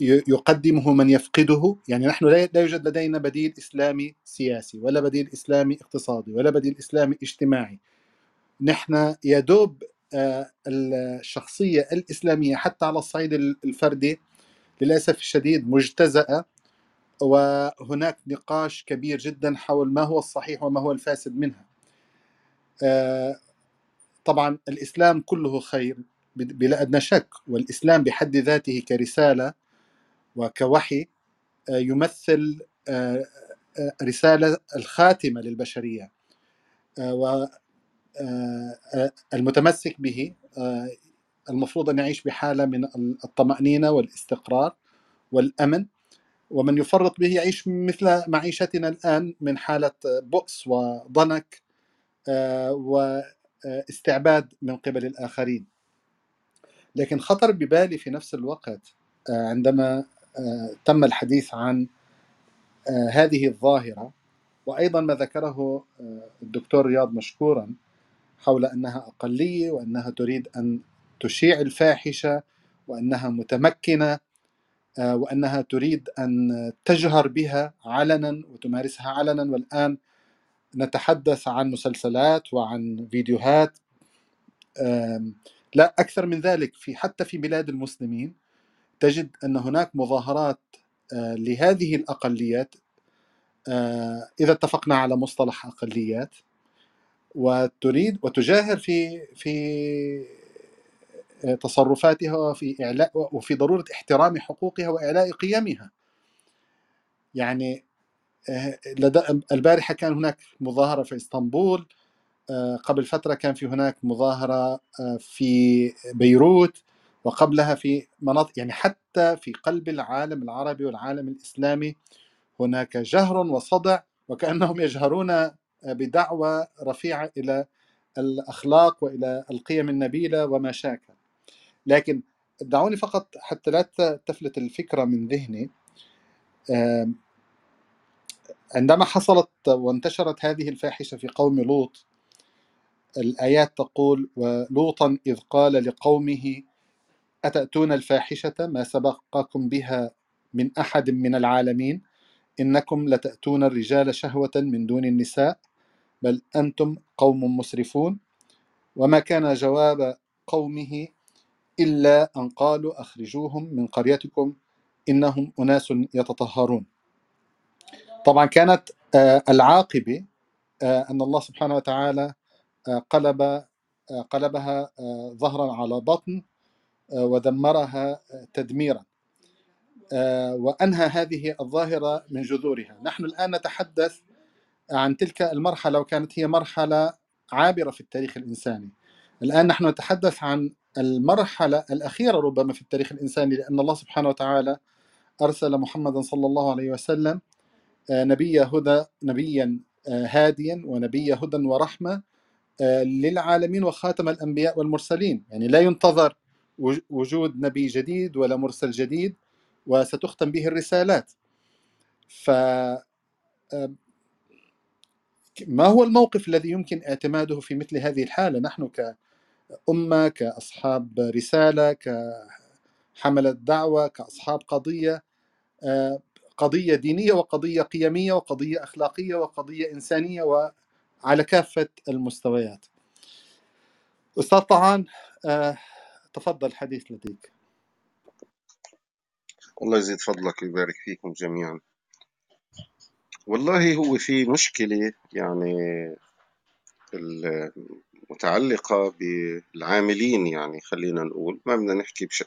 يقدمه من يفقده؟ يعني نحن لا لا يوجد لدينا بديل إسلامي سياسي ولا بديل إسلامي اقتصادي ولا بديل إسلامي اجتماعي. نحن يدوب آه، الشخصية الإسلامية حتى على الصعيد الفردي للأسف الشديد مجتزأة وهناك نقاش كبير جدا حول ما هو الصحيح وما هو الفاسد منها. آه، طبعا الإسلام كله خير بلا أدنى شك والإسلام بحد ذاته كرسالة وكوحي آه، يمثل آه، رسالة الخاتمة للبشرية والمتمسك به المفروض أن يعيش بحالة من الطمأنينة والاستقرار والأمن ومن يفرط به يعيش مثل معيشتنا الآن من حالة بؤس وضنك آه، واستعباد من قبل الآخرين. لكن خطر ببالي في نفس الوقت آه، عندما آه، تم الحديث عن هذه الظاهرة وأيضا ما ذكره الدكتور رياض مشكورا حول أنها أقلية وأنها تريد أن تشيع الفاحشة وأنها متمكنة آه، وأنها تريد أن تجهر بها علنا وتمارسها علنا. والآن نتحدث عن مسلسلات وعن فيديوهات لا أكثر من ذلك. في حتى في بلاد المسلمين تجد أن هناك مظاهرات آه، لهذه الأقليات آه، إذا اتفقنا على مصطلح أقليات وتريد وتجاهر في في تصرفاتها وفي إعلاء وفي ضرورة احترام حقوقها وإعلاء قيمها. يعني آه، لدى البارحة كان هناك مظاهرة في إسطنبول آه، قبل فترة كان في هناك مظاهرة آه، في بيروت وقبلها في مناطق يعني حتى في قلب العالم العربي والعالم الإسلامي هناك جهر وصدع وكأنهم يجهرون بدعوة رفيعة إلى الأخلاق وإلى القيم النبيلة وما شاكل. لكن دعوني فقط حتى لا تفلت الفكرة من ذهني. عندما حصلت وانتشرت هذه الفاحشة في قوم لوط الآيات تقول ولوطا إذ قال لقومه أتأتون الفاحشة ما سبقكم بها من أحد من العالمين؟ إنكم لتأتون الرجال شهوة من دون النساء بل أنتم قوم مسرفون؟ وما كان جواب قومه إلا أن قالوا أخرجوهم من قريتكم إنهم أناس يتطهرون. طبعا كانت آه، العاقبة آه، أن الله سبحانه وتعالى آه، قلب قلبها ظهرا على بطن ودمرها تدميرا. وأنهى هذه الظاهرة من جذورها. نحن الآن نتحدث عن تلك المرحلة وكانت هي مرحلة عابرة في التاريخ الإنساني. الآن نحن نتحدث عن المرحلة الأخيرة ربما في التاريخ الإنساني لأن الله سبحانه وتعالى أرسل محمدا صلى الله عليه وسلم آه، نبي هدى نبيا آه، هاديا ونبي هدى ورحمة آه، للعالمين وخاتم الأنبياء والمرسلين. يعني لا ينتظر وج- وجود نبي جديد ولا مرسل جديد وستختم به الرسالات. ف ما هو الموقف الذي يمكن اعتماده في مثل هذه الحالة؟ نحن كأمة كأصحاب رسالة كحملة دعوة كأصحاب قضية آه، قضية دينية وقضية قيمية وقضية أخلاقية وقضية إنسانية وعلى كافة المستويات. أستاذ طعان آه، تفضل الحديث لديك. الله يزيد فضلك ويبارك فيكم جميعا. والله هو في مشكلة يعني المتعلقة بالعاملين يعني خلينا نقول. ما بدنا نحكي بش...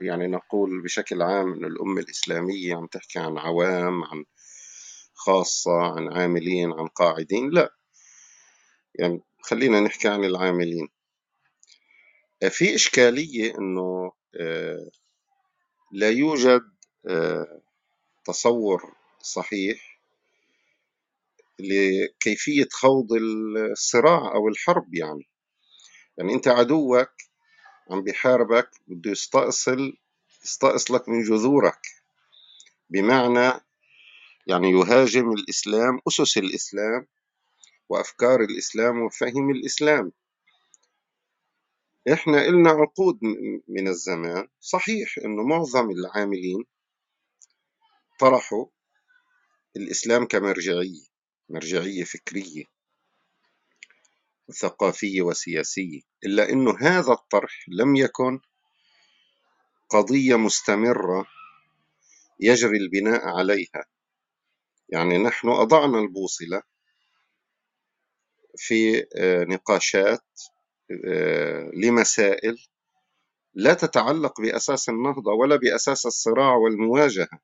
يعني نقول بشكل عام إن الأمة الإسلامية عم تحكي عن عوام عن خاصة عن عاملين عن قاعدين. لا. يعني خلينا نحكي عن العاملين. في إشكالية إنه آه، لا يوجد آه، تصور صحيح لكيفية خوض الصراع أو الحرب يعني. يعني أنت عدوك عم بيحاربك بده يستأصل يستأصلك من جذورك. بمعنى يعني يهاجم الإسلام أسس الإسلام وأفكار الإسلام وفهم الإسلام. إحنا إلنا عقود من الزمان. صحيح إنه معظم العاملين طرحوا الإسلام كمرجعية. مرجعية فكرية وثقافية وسياسية إلا إنه هذا الطرح لم يكن قضية مستمرة يجري البناء عليها. يعني نحن أضعنا البوصلة في آه، نقاشات آه، لمسائل لا تتعلق بأساس النهضة ولا بأساس الصراع والمواجهة.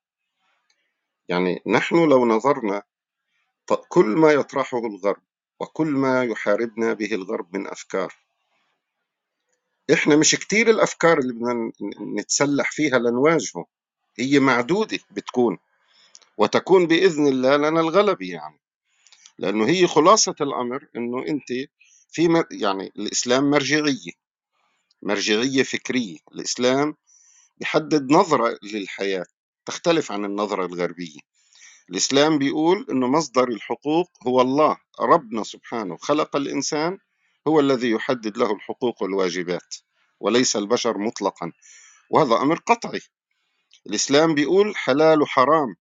يعني نحن لو نظرنا كل ما يطرحه الغرب وكل ما يحاربنا به الغرب من أفكار. إحنا مش كتير الأفكار اللي بدنا نتسلح فيها لنواجهه هي معدودة بتكون وتكون بإذن الله لنا الغلبة يعني. لأنه هي خلاصة الأمر إنه أنت في مر- يعني الإسلام مرجعية مرجعية فكرية. الإسلام بيحدد نظرة للحياة تختلف عن النظرة الغربية. الإسلام بيقول إنه مصدر الحقوق هو الله ربنا سبحانه خلق الإنسان هو الذي يحدد له الحقوق والواجبات وليس البشر مطلقا وهذا أمر قطعي. الإسلام بيقول حلال وحرام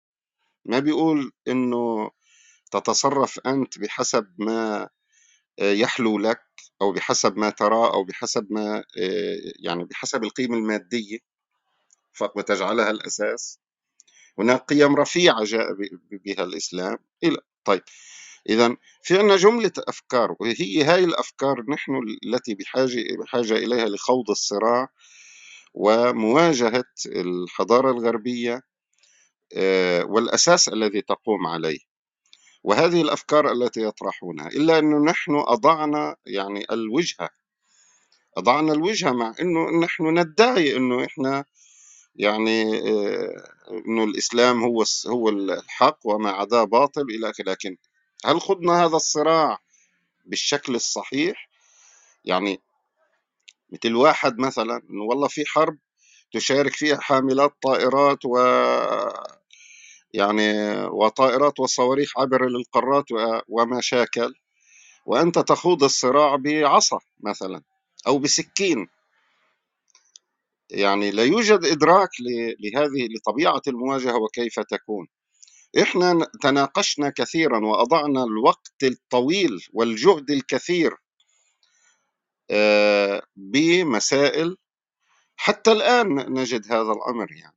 ما بيقول إنه تتصرف أنت بحسب ما آه، يحلو لك أو بحسب ما تراه أو بحسب ما آه، يعني بحسب القيمة المادية فقط وتجعلها الأساس. هناك قيم رفيعة جاء بها الإسلام. إلى طيب. إذا في عندنا جملة أفكار وهي هاي الأفكار نحن التي بحاجة بحاجة إليها لخوض الصراع ومواجهة الحضارة الغربية آه، والأساس الذي تقوم عليه. وهذه الأفكار التي يطرحونها إلا أنه نحن أضعنا يعني الوجهة أضعنا الوجهة مع أنه نحن ندعي أنه إحنا يعني آه، أنه الإسلام هو هو الحق وما عداه باطل إلى آخره. لكن هل خضنا هذا الصراع بالشكل الصحيح؟ يعني مثل واحد مثلا إنه والله في حرب تشارك فيها حاملات طائرات و يعني وطائرات وصواريخ عبر للقارات وما شاكل وأنت تخوض الصراع بعصا مثلا أو بسكين. يعني لا يوجد إدراك لهذه لطبيعة المواجهة وكيف تكون. إحنا تناقشنا كثيرا وأضعنا الوقت الطويل والجهد الكثير آه، بمسائل حتى الآن نجد هذا الأمر يعني.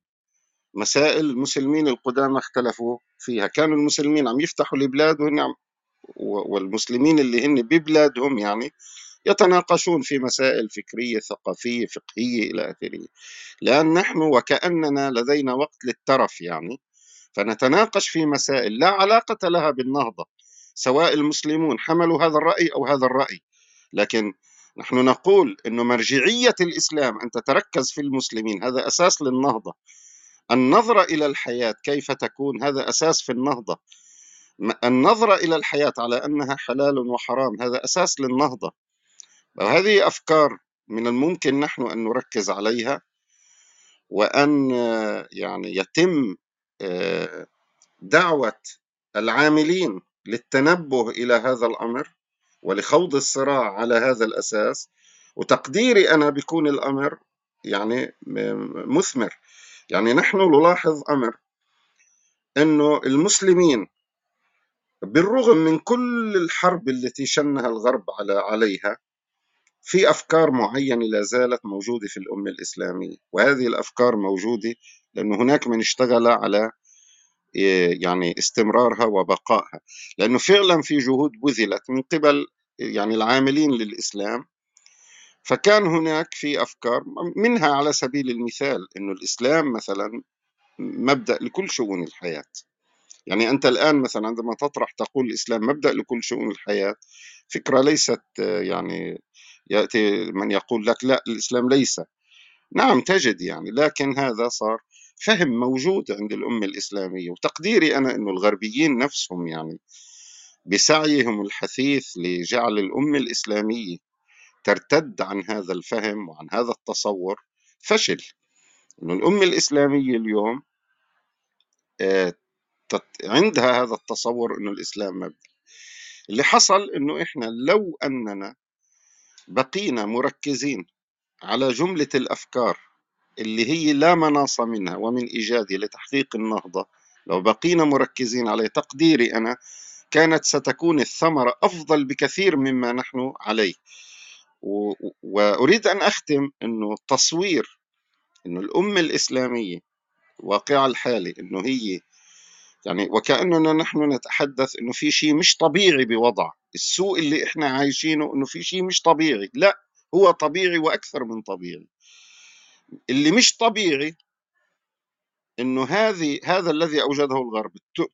مسائل المسلمين القدامى اختلفوا فيها. كانوا المسلمين عم يفتحوا البلاد والمسلمين اللي هن ببلادهم يعني يتناقشون في مسائل فكرية ثقافية فقهية إلى آخره. لأن نحن وكأننا لدينا وقت للترف يعني. فنتناقش في مسائل لا علاقة لها بالنهضة سواء المسلمون حملوا هذا الرأي أو هذا الرأي. لكن نحن نقول أن مرجعية الإسلام أن تتركز في المسلمين هذا أساس للنهضة. النظرة إلى الحياة كيف تكون هذا أساس في النهضة. النظرة إلى الحياة على أنها حلال وحرام هذا أساس للنهضة. وهذه أفكار من الممكن نحن أن نركز عليها وأن يعني يتم آه، دعوة العاملين للتنبه إلى هذا الأمر ولخوض الصراع على هذا الأساس. وتقديري أنا بيكون الأمر يعني مثمر. يعني نحن نلاحظ أمر أنه المسلمين بالرغم من كل الحرب التي شنها الغرب على عليها في أفكار معينة لا زالت موجودة في الأمة الإسلامية وهذه الأفكار موجودة لأنه هناك من اشتغل على يعني استمرارها وبقائها لأنه فعلا في جهود بذلت من قبل يعني العاملين للإسلام فكان هناك في أفكار منها على سبيل المثال أنه الإسلام مثلا مبدأ لكل شؤون الحياة يعني أنت الآن مثلا عندما تطرح تقول الإسلام مبدأ لكل شؤون الحياة فكرة ليست يعني يأتي من يقول لك لا الإسلام ليس. نعم تجد يعني لكن هذا صار فهم موجود عند الأمة الإسلامية وتقديري أنا أنه الغربيين نفسهم يعني بسعيهم الحثيث لجعل الأمة الإسلامية ترتد عن هذا الفهم وعن هذا التصور فشل. أنه الأمة الإسلامية اليوم آه، عندها هذا التصور أنه الإسلام مبدأ اللي حصل أنه إحنا لو أننا بقينا مركزين على جملة الأفكار اللي هي لا مناص منها ومن إيجادها لتحقيق النهضة. لو بقينا مركزين عليه تقديري أنا كانت ستكون الثمرة أفضل بكثير مما نحن عليه. وأريد أن أختم أنه تصوير أنه الأمة الإسلامية واقع الحالي أنه هي يعني وكأننا نحن نتحدث أنه في شيء مش طبيعي بوضع. السوء اللي إحنا عايشينه أنه في شيء مش طبيعي. لا هو طبيعي وأكثر من طبيعي. اللي مش طبيعي إنه هذه هذا الذي أوجده الغرب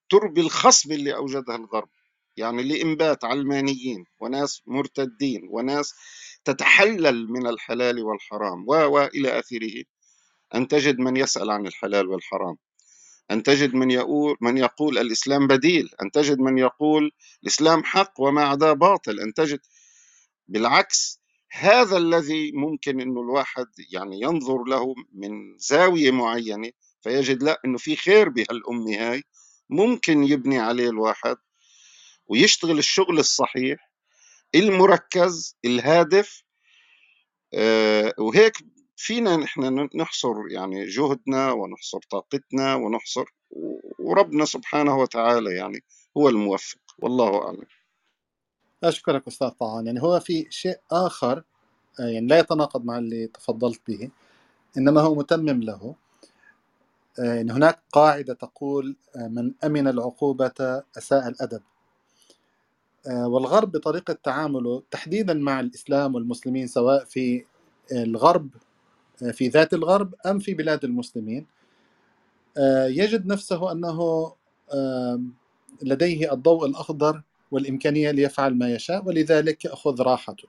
تربي الخصب اللي اوجدها الغرب. يعني لإنبات علمانيين وناس مرتدين وناس تتحلل من الحلال والحرام والى آخره. أن تجد من يسأل عن الحلال والحرام. أن تجد من يقول من يقول الإسلام بديل أن تجد من يقول الإسلام حق وما عداه باطل أن تجد بالعكس هذا الذي ممكن إنه الواحد يعني ينظر له من زاوية معينة فيجد لا إنه في خير بهالأمة هاي ممكن يبني عليه الواحد ويشتغل الشغل الصحيح المركز الهادف آه، وهيك فينا نحن نحصر يعني جهدنا ونحصر طاقتنا ونحصر وربنا سبحانه وتعالى يعني هو الموفق والله أعلم. أشكرك أستاذ طعان يعني هو في شيء آخر آه، يعني لا يتناقض مع اللي تفضلت به إنما هو متمم له. آه، إن هناك قاعدة تقول آه، من أمن العقوبة أساء الأدب. والغرب بطريقة تعامله تحديدا مع الإسلام والمسلمين سواء في الغرب في ذات الغرب أم في بلاد المسلمين. يجد نفسه أنه لديه الضوء الأخضر والإمكانية ليفعل ما يشاء ولذلك يأخذ راحته.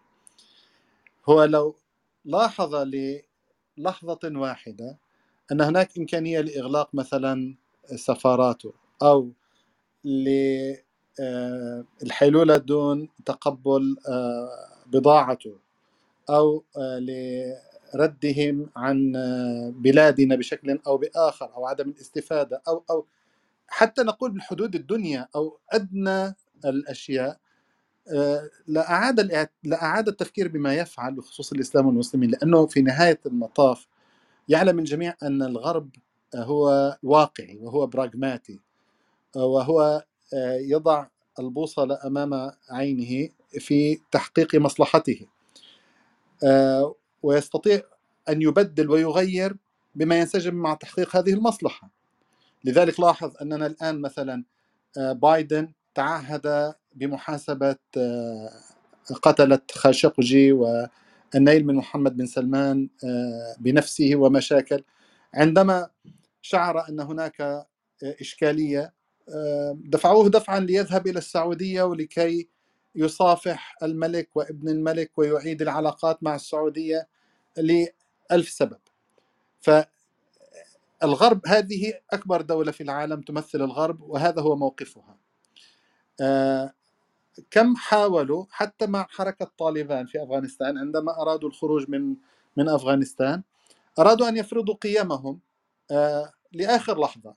هو لو لاحظ للحظة واحدة أن هناك إمكانية لإغلاق مثلا سفاراته أو للحيلولة دون تقبل آه، بضاعته أو آه، لردهم عن آه، بلادنا بشكل أو بآخر أو عدم الاستفادة أو أو حتى نقول بالحدود الدنيا أو أدنى الأشياء لأعاد لأعاد التفكير بما يفعل بخصوص الإسلام والمسلمين لأنه في نهاية المطاف يعلم الجميع أن الغرب هو واقعي وهو براغماتي وهو يضع البوصلة أمام عينه في تحقيق مصلحته ويستطيع أن يبدل ويغير بما ينسجم مع تحقيق هذه المصلحة. لذلك لاحظ أننا الآن مثلا بايدن تعهد بمحاسبة قتلة خاشقجي والنيل من محمد بن سلمان آه، بنفسه ومشاكل. عندما شعر أن هناك آه، إشكالية آه، دفعوه دفعا ليذهب إلى السعودية ولكي يصافح الملك وابن الملك ويعيد العلاقات مع السعودية لألف سبب. فالغرب هذه أكبر دولة في العالم تمثل الغرب وهذا هو موقفها. كم حاولوا حتى مع حركة طالبان في أفغانستان عندما أرادوا الخروج من من أفغانستان أرادوا أن يفرضوا قيمهم آه، لآخر لحظة.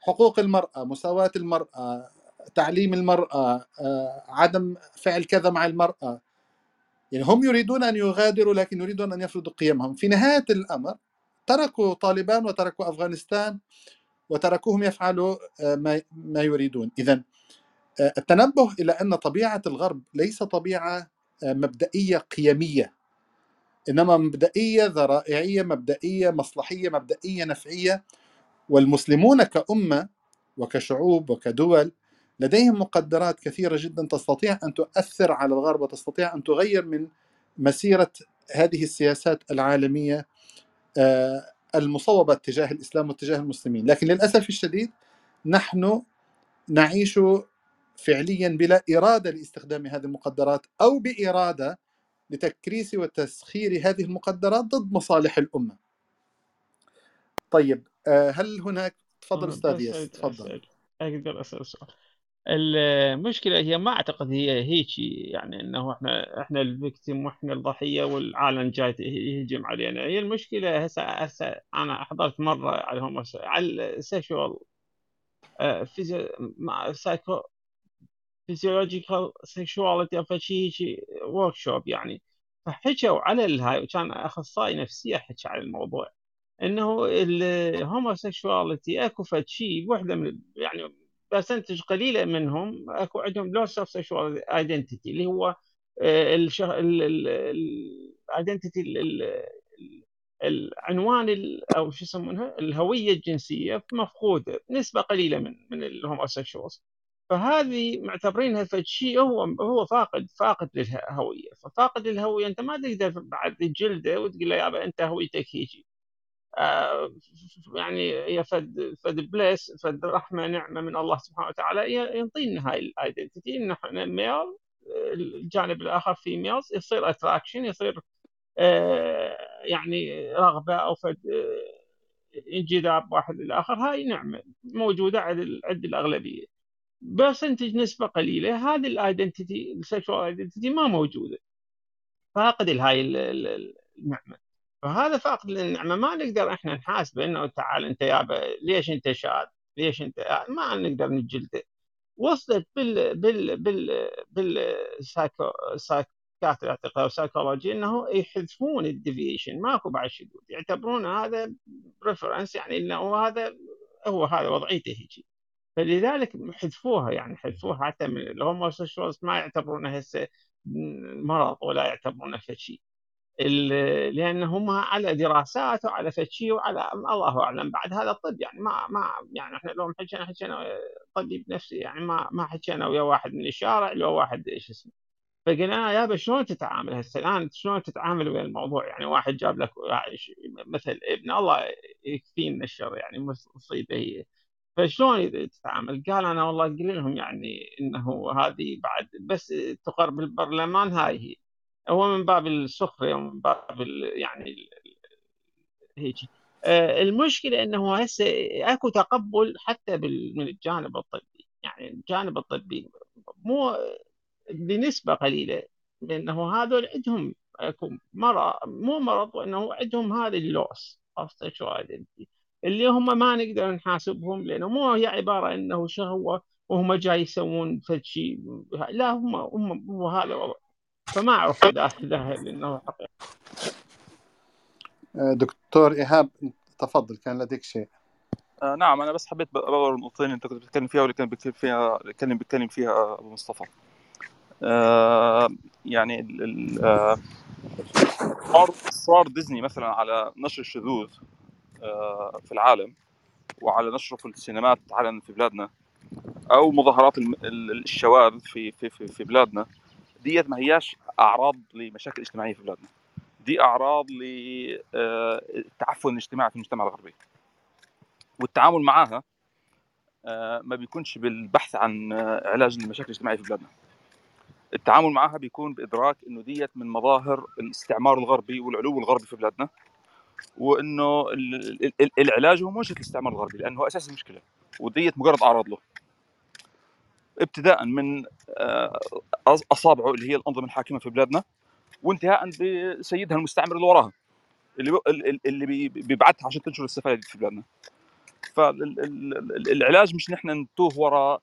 حقوق المرأة مساواة المرأة تعليم المرأة آه، عدم فعل كذا مع المرأة. يعني هم يريدون أن يغادروا لكن يريدون أن يفرضوا قيمهم. في نهاية الأمر تركوا طالبان وتركوا أفغانستان وتركوهم يفعلوا آه، ما يريدون. إذا التنبه إلى أن طبيعة الغرب ليس طبيعة آه، مبدئية قيمية إنما مبدئية ذرائعية مبدئية مصلحية مبدئية نفعية. والمسلمون كأمة وكشعوب وكدول لديهم مقدرات كثيرة جدا تستطيع أن تؤثر على الغرب وتستطيع أن تغير من مسيرة هذه السياسات العالمية آه، المصوبة تجاه الإسلام واتجاه المسلمين، لكن للأسف الشديد نحن نعيش فعليا بلا إرادة لاستخدام هذه المقدرات أو بإرادة لتكريس وتسخير هذه المقدرات ضد مصالح الأمة. طيب آه، هل هناك؟ تفضل أستاذ ياس تفضل. أقدر أسأل سؤال. المشكلة هي ما أعتقد هي هيك يعني أنه إحنا إحنا ال victim وإحنا الضحية والعالم جاي يهجم علينا. هي المشكلة هسه هسه أنا حضرت مرة على على ال sexual physio psycho physiological sexuality أو فشي شيء workshop يعني. فحكوا على الهاي وكان أخصائي نفسية حكى على الموضوع إنه ال homosexuality أكو فد شيء وحدة من يعني percentage قليلة منهم أكو عندهم loss of sexual identity اللي هو ال identity العنوان أو شو يسمونها؟ الهوية الجنسية مفقودة نسبة قليلة من من ال homosexuals فهذه معتبرينها فد شيء هو هو فاقد فاقد للهوية. ففاقد للهويه أنت ما تقدر بعد تجلده وتقول له يابا أنت هويتك هيجي. آه يعني هي فد فد bless فد رحمة نعمة من الله سبحانه وتعالى ينطينا هاي ال identity إن إحنا ميل الجانب الآخر في males يصير attraction يصير آه يعني رغبة أو فد آه، انجذاب واحد للآخر. هاي نعمة موجودة عند عند الأغلبية. percentage نسبة قليلة هذه ال identity ال sexual identity ما موجودة. فاقد هاي النعمه فهذا فاقد للنعمه ما نقدر إحنا نحاسبه إنه تعال أنت يابا ليش أنت شاذ؟ ليش أنت ما نقدر نجلده وصلت بال بال بال بال سايكو دكاتره الاعتقاد والسايكولوجي إنه يحذفون الديفيشن ماكو بعد شذوذ يعتبرون هذا ريفرنس يعني إنه هذا هو هذا وضعيته هيك فلذلك حذفوها يعني حذفوها حتى من الهوموسيكشوالز ما يعتبرونه هسه مرض ولا يعتبرونه شيء لأن هم على دراسات وعلى فشي وعلى الله أعلم بعد هذا الطب يعني ما ما يعني إحنا لو حكينا حكينا طبيب نفسي يعني ما ما حكينا ويا واحد من الشارع لو واحد إيش اسمه. فقلنا يا شلون تتعامل هسه؟ الآن شلون تتعامل ويا الموضوع؟ يعني واحد جاب لك مثل ابن الله يكفينا الشر يعني مصيبة هي. فشلون تتعامل؟ قال أنا والله قل لهم يعني إنه هذه بعد بس تقر بالبرلمان هاي هي. هو من باب السخرية ومن باب يعني هيك. آه، المشكلة إنه هسه أكو تقبل حتى من الجانب الطبي. يعني الجانب الطبي مو بنسبة قليلة لأنه هذول عندهم أكو مرض مو مرض وانه عندهم هذا اللوس. عرفت شو اللي هم ما نقدر نحاسبهم لأنه مو هي عبارة إنه شو هو وهم جاي يسوون فد شيء لا هم هم هو هذا فما أعرف إذا انه حقيقه آه، دكتور إيهاب تفضل كان لديك شيء. آه نعم أنا بس حبيت بغير النقطتين أنت كنت بتتكلم فيها واللي كان بيتكلم فيها اللي كان بيتكلم فيها أبو مصطفى. آه يعني آه اصرار ديزني مثلا على نشر الشذوذ آه في العالم وعلى نشره في السينمات علنا في بلادنا أو مظاهرات الشواذ في في في, في بلادنا ديت ما هياش أعراض لمشاكل اجتماعية في بلادنا. دي أعراض للتعفن آه، الاجتماعي في المجتمع الغربي. والتعامل معها آه، ما بيكونش بالبحث عن آه، علاج للمشاكل الاجتماعيه في بلادنا. التعامل معها بيكون بإدراك إنه ديت من مظاهر الاستعمار الغربي والعلو الغربي في بلادنا وإنه العلاج هو موجه الاستعمار الغربي لأنه أساس المشكلة وديت مجرد أعراض له. ابتداء من أصابعه اللي هي الأنظمة الحاكمة في بلادنا وانتهاء بسيدها المستعمر اللي وراها اللي اللي بيبعتها عشان تنشر السفاله دي في بلادنا. فالعلاج مش نحن نتوه وراء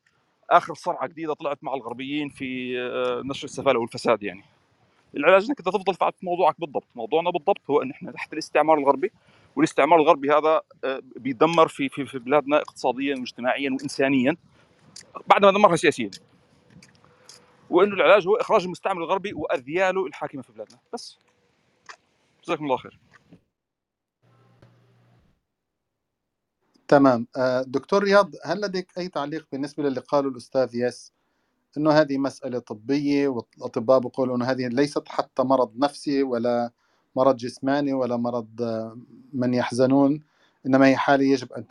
آخر صرعة جديدة طلعت مع الغربيين في آه، نشر السفاله والفساد يعني. العلاج إنك أنت تفضل في موضوعك بالضبط. موضوعنا بالضبط هو إن إحنا تحت الاستعمار الغربي والاستعمار الغربي هذا آه، بيدمر في في في بلادنا اقتصاديا واجتماعيا وانسانيا. بعد ما دمرها سياسيا. وإنه العلاج هو إخراج المستعمر الغربي واذياله الحاكمة في بلادنا. بس. جزاكم الله خير. تمام. آه، دكتور رياض هل لديك أي تعليق بالنسبة للي قاله الأستاذ ياس؟ إنه هذه مسألة طبية والأطباء بيقولوا إنه هذه ليست حتى مرض نفسي ولا مرض جسماني ولا مرض آه، من يحزنون. إنما هي حالة يجب أن.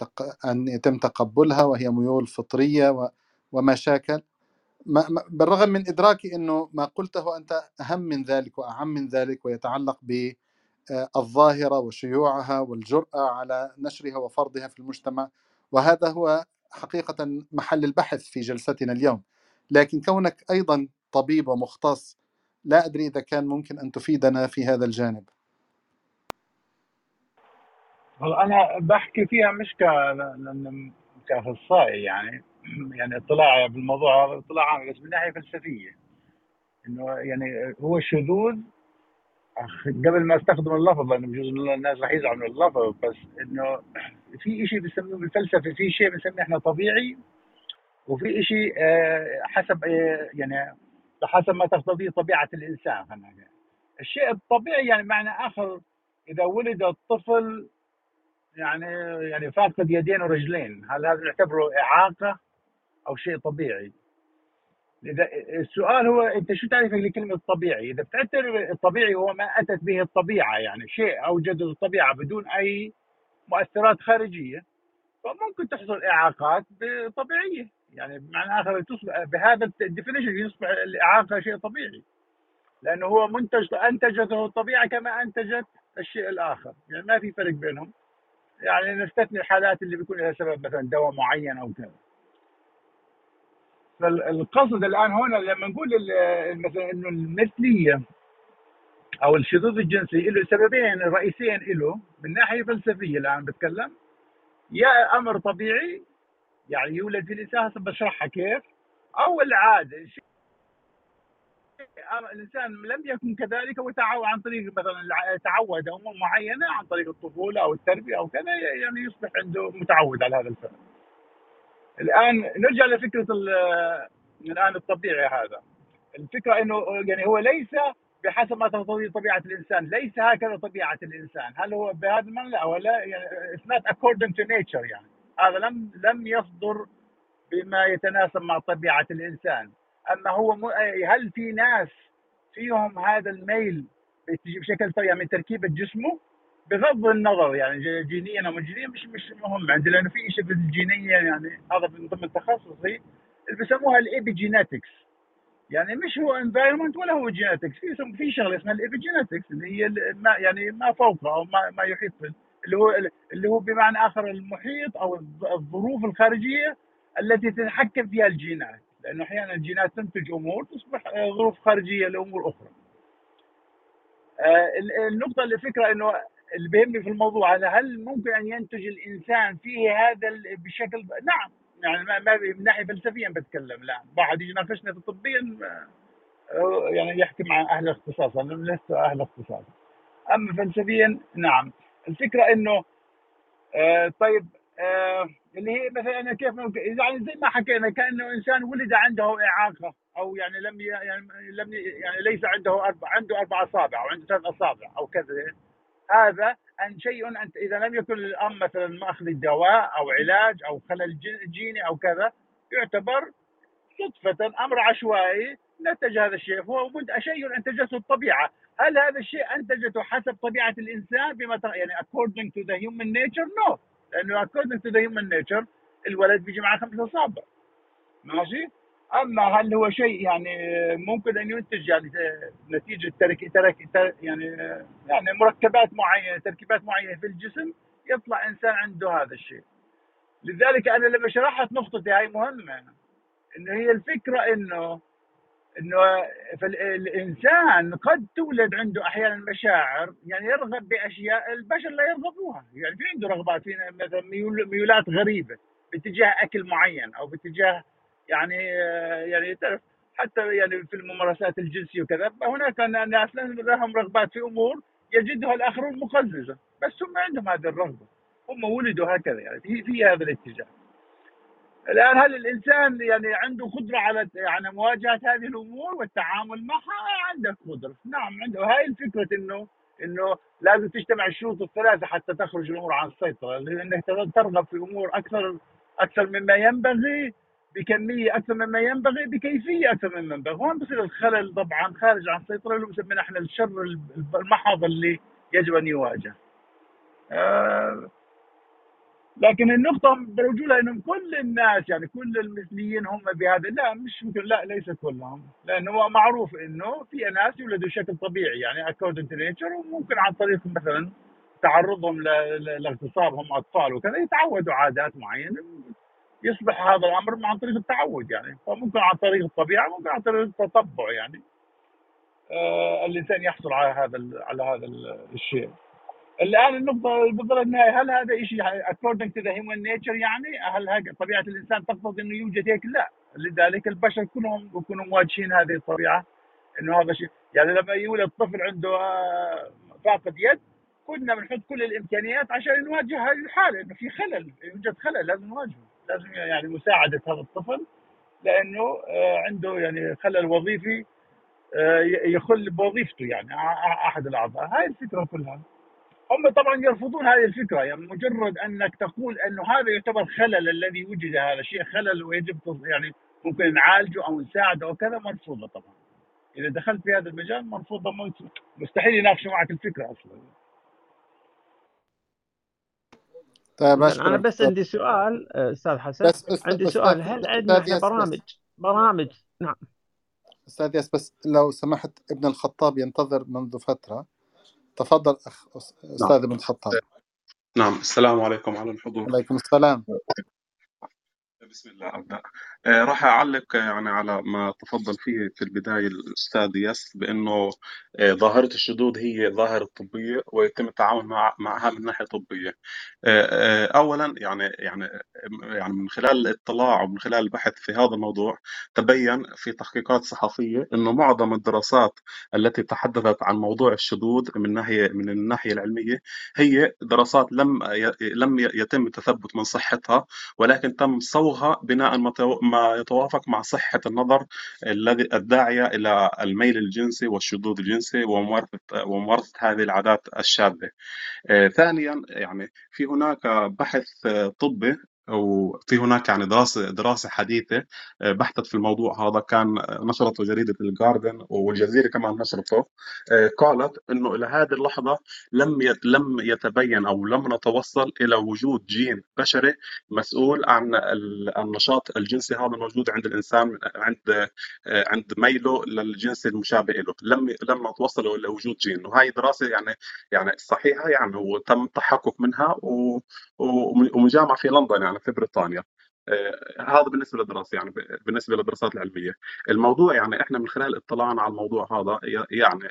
أن يتم تقبلها وهي ميول فطرية و... ومشاكل. ما بالرغم من إدراكي أنه ما قلته أنت أهم من ذلك وأعم من ذلك ويتعلق بالظاهرة وشيوعها والجرأة على نشرها وفرضها في المجتمع وهذا هو حقيقة محل البحث في جلستنا اليوم. لكن كونك أيضا طبيب ومختص لا أدري إذا كان ممكن أن تفيدنا في هذا الجانب. أنا بحكي فيها مش كأخصائي يعني. [CLEARS THROAT] يعني اطلاع بالموضوع اطلاع عام بس من ناحية فلسفية. إنه يعني هو الشذوذ قبل ما استخدم اللفظ لأنه بجوز الناس راح يزعلوا من اللفظ بس إنه في شيء بنسميه بالفلسفة في شيء بنسميه إحنا طبيعي وفي شيء آه، حسب آه، يعني حسب ما تقتضيه طبيعة الإنسان خلينا الشيء الطبيعي يعني معنى آخر إذا ولد الطفل يعني يعني فاقد يدين ورجلين هل هذا نعتبره إعاقة؟ أو شيء طبيعي. إذا السؤال هو أنت شو تعرف لكلمة طبيعي؟ إذا بتعتبر الطبيعي هو ما أتت به الطبيعة يعني شيء اوجده الطبيعة بدون أي مؤثرات خارجية فممكن تحصل إعاقات طبيعية. يعني بمعنى آخر تصبح بهذا الديفينيشن يصبح الإعاقة شيء طبيعي. لأنه هو منتج أنتجته الطبيعة كما أنتجت الشيء الآخر. يعني ما في فرق بينهم. يعني نستثني الحالات اللي بيكون لها سبب مثلا دواء معين أو كذا. فالقصد الآن هنا لما نقول مثلا إنه المثلية أو الشذوذ الجنسي له سببين رئيسيين له من ناحية فلسفية الآن بتكلم يا أمر طبيعي يعني يولد في الانسان بشرحها كيف أو العادة الإنسان لم يكن كذلك وتعود عن طريق مثلا تعود أمور معينة عن طريق الطفولة أو التربية أو كذا يعني يصبح عنده متعود على هذا الفعل. الآن نرجع لفكرة ال- الآن الطبيعي هذا. الفكرة إنه يعني هو ليس بحسب ما تقتضي طبيعة الإنسان، ليس هكذا طبيعة الإنسان، هل هو بهذا المعنى؟ لا ولا يعني it's not according to nature يعني هذا لم لم يصدر بما يتناسب مع طبيعة الإنسان، أما هو م- هل في ناس فيهم هذا الميل بشكل طبيعي من تركيبة جسمه بغض النظر يعني جي- جينيا أو جينيا مش مش مهم. عندي لأنه في شيء في الجينيه يعني هذا من ضمن تخصصي اللي بيسموها ال epigenetics يعني مش هو environment ولا هو genetics في في شغلة اسمها ال epigenetics اللي هي ما يعني ما فوقه أو ما ما يحيط اللي هو اللي هو بمعنى آخر المحيط أو الظ- الظروف الخارجية التي تتحكم فيها الجينات. لأنه أحيانا الجينات تنتج أمور تصبح آه، ظروف خارجية لأمور أخرى. آه، ال- النقطة اللي فكرة إنه اللي بيهمني في الموضوع هذا هل ممكن أن ينتج الإنسان فيه هذا بشكل نعم يعني ما من ناحية فلسفيا بتكلم لا. واحد يجي يناقشني في طبيا آه، يعني يحكي مع أهل الاختصاص أنا لست أهل اختصاص. أما فلسفيا نعم. الفكرة إنه آه طيب آه اللي هي مثلا أنا كيف ممكن يعني زي ما حكينا كأنه إنسان ولد عنده إعاقة أو يعني لم يعني لم يعني ليس عنده أربع عنده أربع أصابع أو عنده ثلاث أصابع أو كذا. هذا ان شيء أنت إذا لم يكن الام مثلا مأخذ الدواء أو علاج أو خلل جي- جيني أو كذا يعتبر صدفة أمر عشوائي نتج هذا الشيء هو شيء أنتجته الطبيعة. هل هذا الشيء أنتجته حسب طبيعة الإنسان بما يعني according to the human nature no. لأنه according to the human nature الولد بيجي معه خمسة أصابع. ماشي؟ أما هل هو شيء يعني ممكن أن ينتج يعني نتيجة ترك ترك ترك يعني يعني مركبات معينة تركيبات معينة في الجسم يطلع إنسان عنده هذا الشيء. لذلك أنا لما شرحت نقطتي هاي مهمة إنه هي الفكرة إنه إنه الإنسان قد تولد عنده أحيانا مشاعر يعني يرغب بأشياء البشر لا يرغبوها. يعني في عنده رغبات في مثلا ميول ميولات غريبة باتجاه أكل معين أو باتجاه يعني يعني تعرف حتى يعني في الممارسات الجنسية وكذا هناك ناس لهم رغبات في أمور يجدها الآخرون مقززة بس هم عندهم هذه الرغبة هم ولدوا هكذا يعني في في هذا الاتجاه. الآن هل الإنسان يعني عنده قدرة على يعني مواجهة هذه الأمور والتعامل معها؟ عنده قدرة نعم عنده. هاي الفكرة إنه إنه لازم تجتمع الشروط الثلاثة حتى تخرج الأمور عن السيطرة لانك ترغب في أمور أكثر أكثر مما ينبغي. بكمية أكثر مما ينبغي بكيفية أكثر مما ينبغي. هون بصير الخلل طبعا خارج عن السيطره اللي بسمينا إحنا الشر المحض اللي يجب أن يواجه. آه لكن النقطة برجولها إنهم كل الناس يعني كل المثليين هم بهذا لا مش ممكن لا ليس كلهم. لأنه هو معروف إنه في ناس يولدوا بشكل طبيعي يعني according to nature وممكن عن طريق مثلا تعرضهم ل- ل- لاغتصابهم أطفال وكذا يتعودوا عادات معينة يصبح هذا الأمر عن طريق التعود يعني. فممكن عن طريق الطبيعة ممكن عن طريق التطبع يعني. آه الإنسان يحصل على هذا على هذا ال- الشيء. الآن النقطة بالضبط النهايه هل هذا شيء according to the human nature يعني؟ هل طبيعة الإنسان تقتضي إنه يوجد هيك؟ لا. لذلك البشر كلهم يكونوا مواجهين هذه الطبيعة إنه هذا شيء. يعني لما يولد طفل عنده آه، فاقد يد كنا بنحط كل الإمكانيات عشان نواجه هذه الحالة إنه في خلل يوجد خلل لازم نواجهه لازم يعني مساعدة هذا الطفل لأنه آه، عنده يعني خلل وظيفي آه، يخل بوظيفته يعني أحد الأعضاء. هاي الفكرة كلها. هم طبعا يرفضون هذه الفكرة يعني مجرد أنك تقول إنه هذا يعتبر خلل الذي وجد هذا شيء خلل ويجب يعني ممكن نعالجه أو نساعده أو كذا مرفوضة طبعا. إذا دخلت في هذا المجال مرفوضة مستحيل يناقشوا معك الفكرة أصلا. طيب أشكرك. أنا بس عندي سؤال آه، أستاذ حسن. بس أست- عندي أستاذ سؤال هل عندنا إحنا برامج بس. برامج نعم. أستاذ ياس بس لو سمحت ابن الخطاب ينتظر منذ فترة. تفضل أخ نعم أستاذ ابن الخطاب. نعم السلام عليكم على الحضور. عليكم السلام. بسم الله. آه، راح أعلق يعني على ما تفضل فيه في البداية الأستاذ ياس بأنه آه، ظاهرة الشذوذ هي ظاهرة طبية ويتم التعامل مع معها من ناحية طبية. آه، آه، أولا يعني يعني يعني من خلال الاطلاع ومن خلال البحث في هذا الموضوع تبين في تحقيقات صحفية أنه معظم الدراسات التي تحدثت عن موضوع الشذوذ من ناحية من الناحية العلمية هي دراسات لم لم يتم التثبت من صحتها ولكن تم صوغها بناء ما تو- ما يتوافق مع صحة النظر الذي الداعية إلى الميل الجنسي والشذوذ الجنسي وممارسة وممارسة هذه العادات الشاذة. آه، ثانيا يعني في هناك بحث آه، طبي أو في هناك يعني دراسة دراسة حديثة آه، بحثت في الموضوع هذا. كان آه، نشرته جريدة الجاردن والجزيرة كمان نشرته آه، قالت إنه إلى هذه اللحظة لم لم يتبين أو لم نتوصل إلى وجود جين بشري مسؤول عن ال- النشاط الجنسي هذا الموجود عند الإنسان عند عند ميله للجنس المشابه له. لم لم نتوصل إلى وجود جين. وهي دراسة يعني يعني صحيحة يعني وتم التحقق منها ومجامعه في لندن يعني. في بريطانيا. هذا بالنسبة للدراسة يعني بالنسبة للدراسات العلمية. الموضوع يعني إحنا من خلال اطلاعنا على الموضوع هذا يعني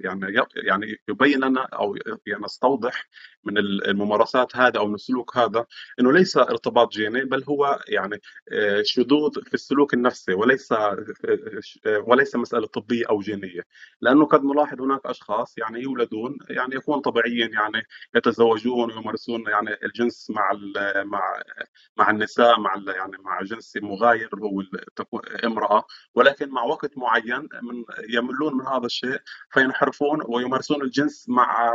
يعني يعني يبين لنا أو يعني نستوضح من الممارسات هذا أو من السلوك هذا إنه ليس ارتباط جيني بل هو يعني آه، شذوذ في السلوك النفسي وليس آه، وليس مسألة طبية أو جينية. لأنه قد نلاحظ هناك أشخاص يعني يولدون يعني يكون طبيعيين يعني يتزوجون ويمارسون يعني الجنس مع مع مع النساء مع ال- يعني مع جنس مغاير هو امرأة ولكن مع وقت معين من يملون من هذا الشيء فينحرفون ويمارسون الجنس مع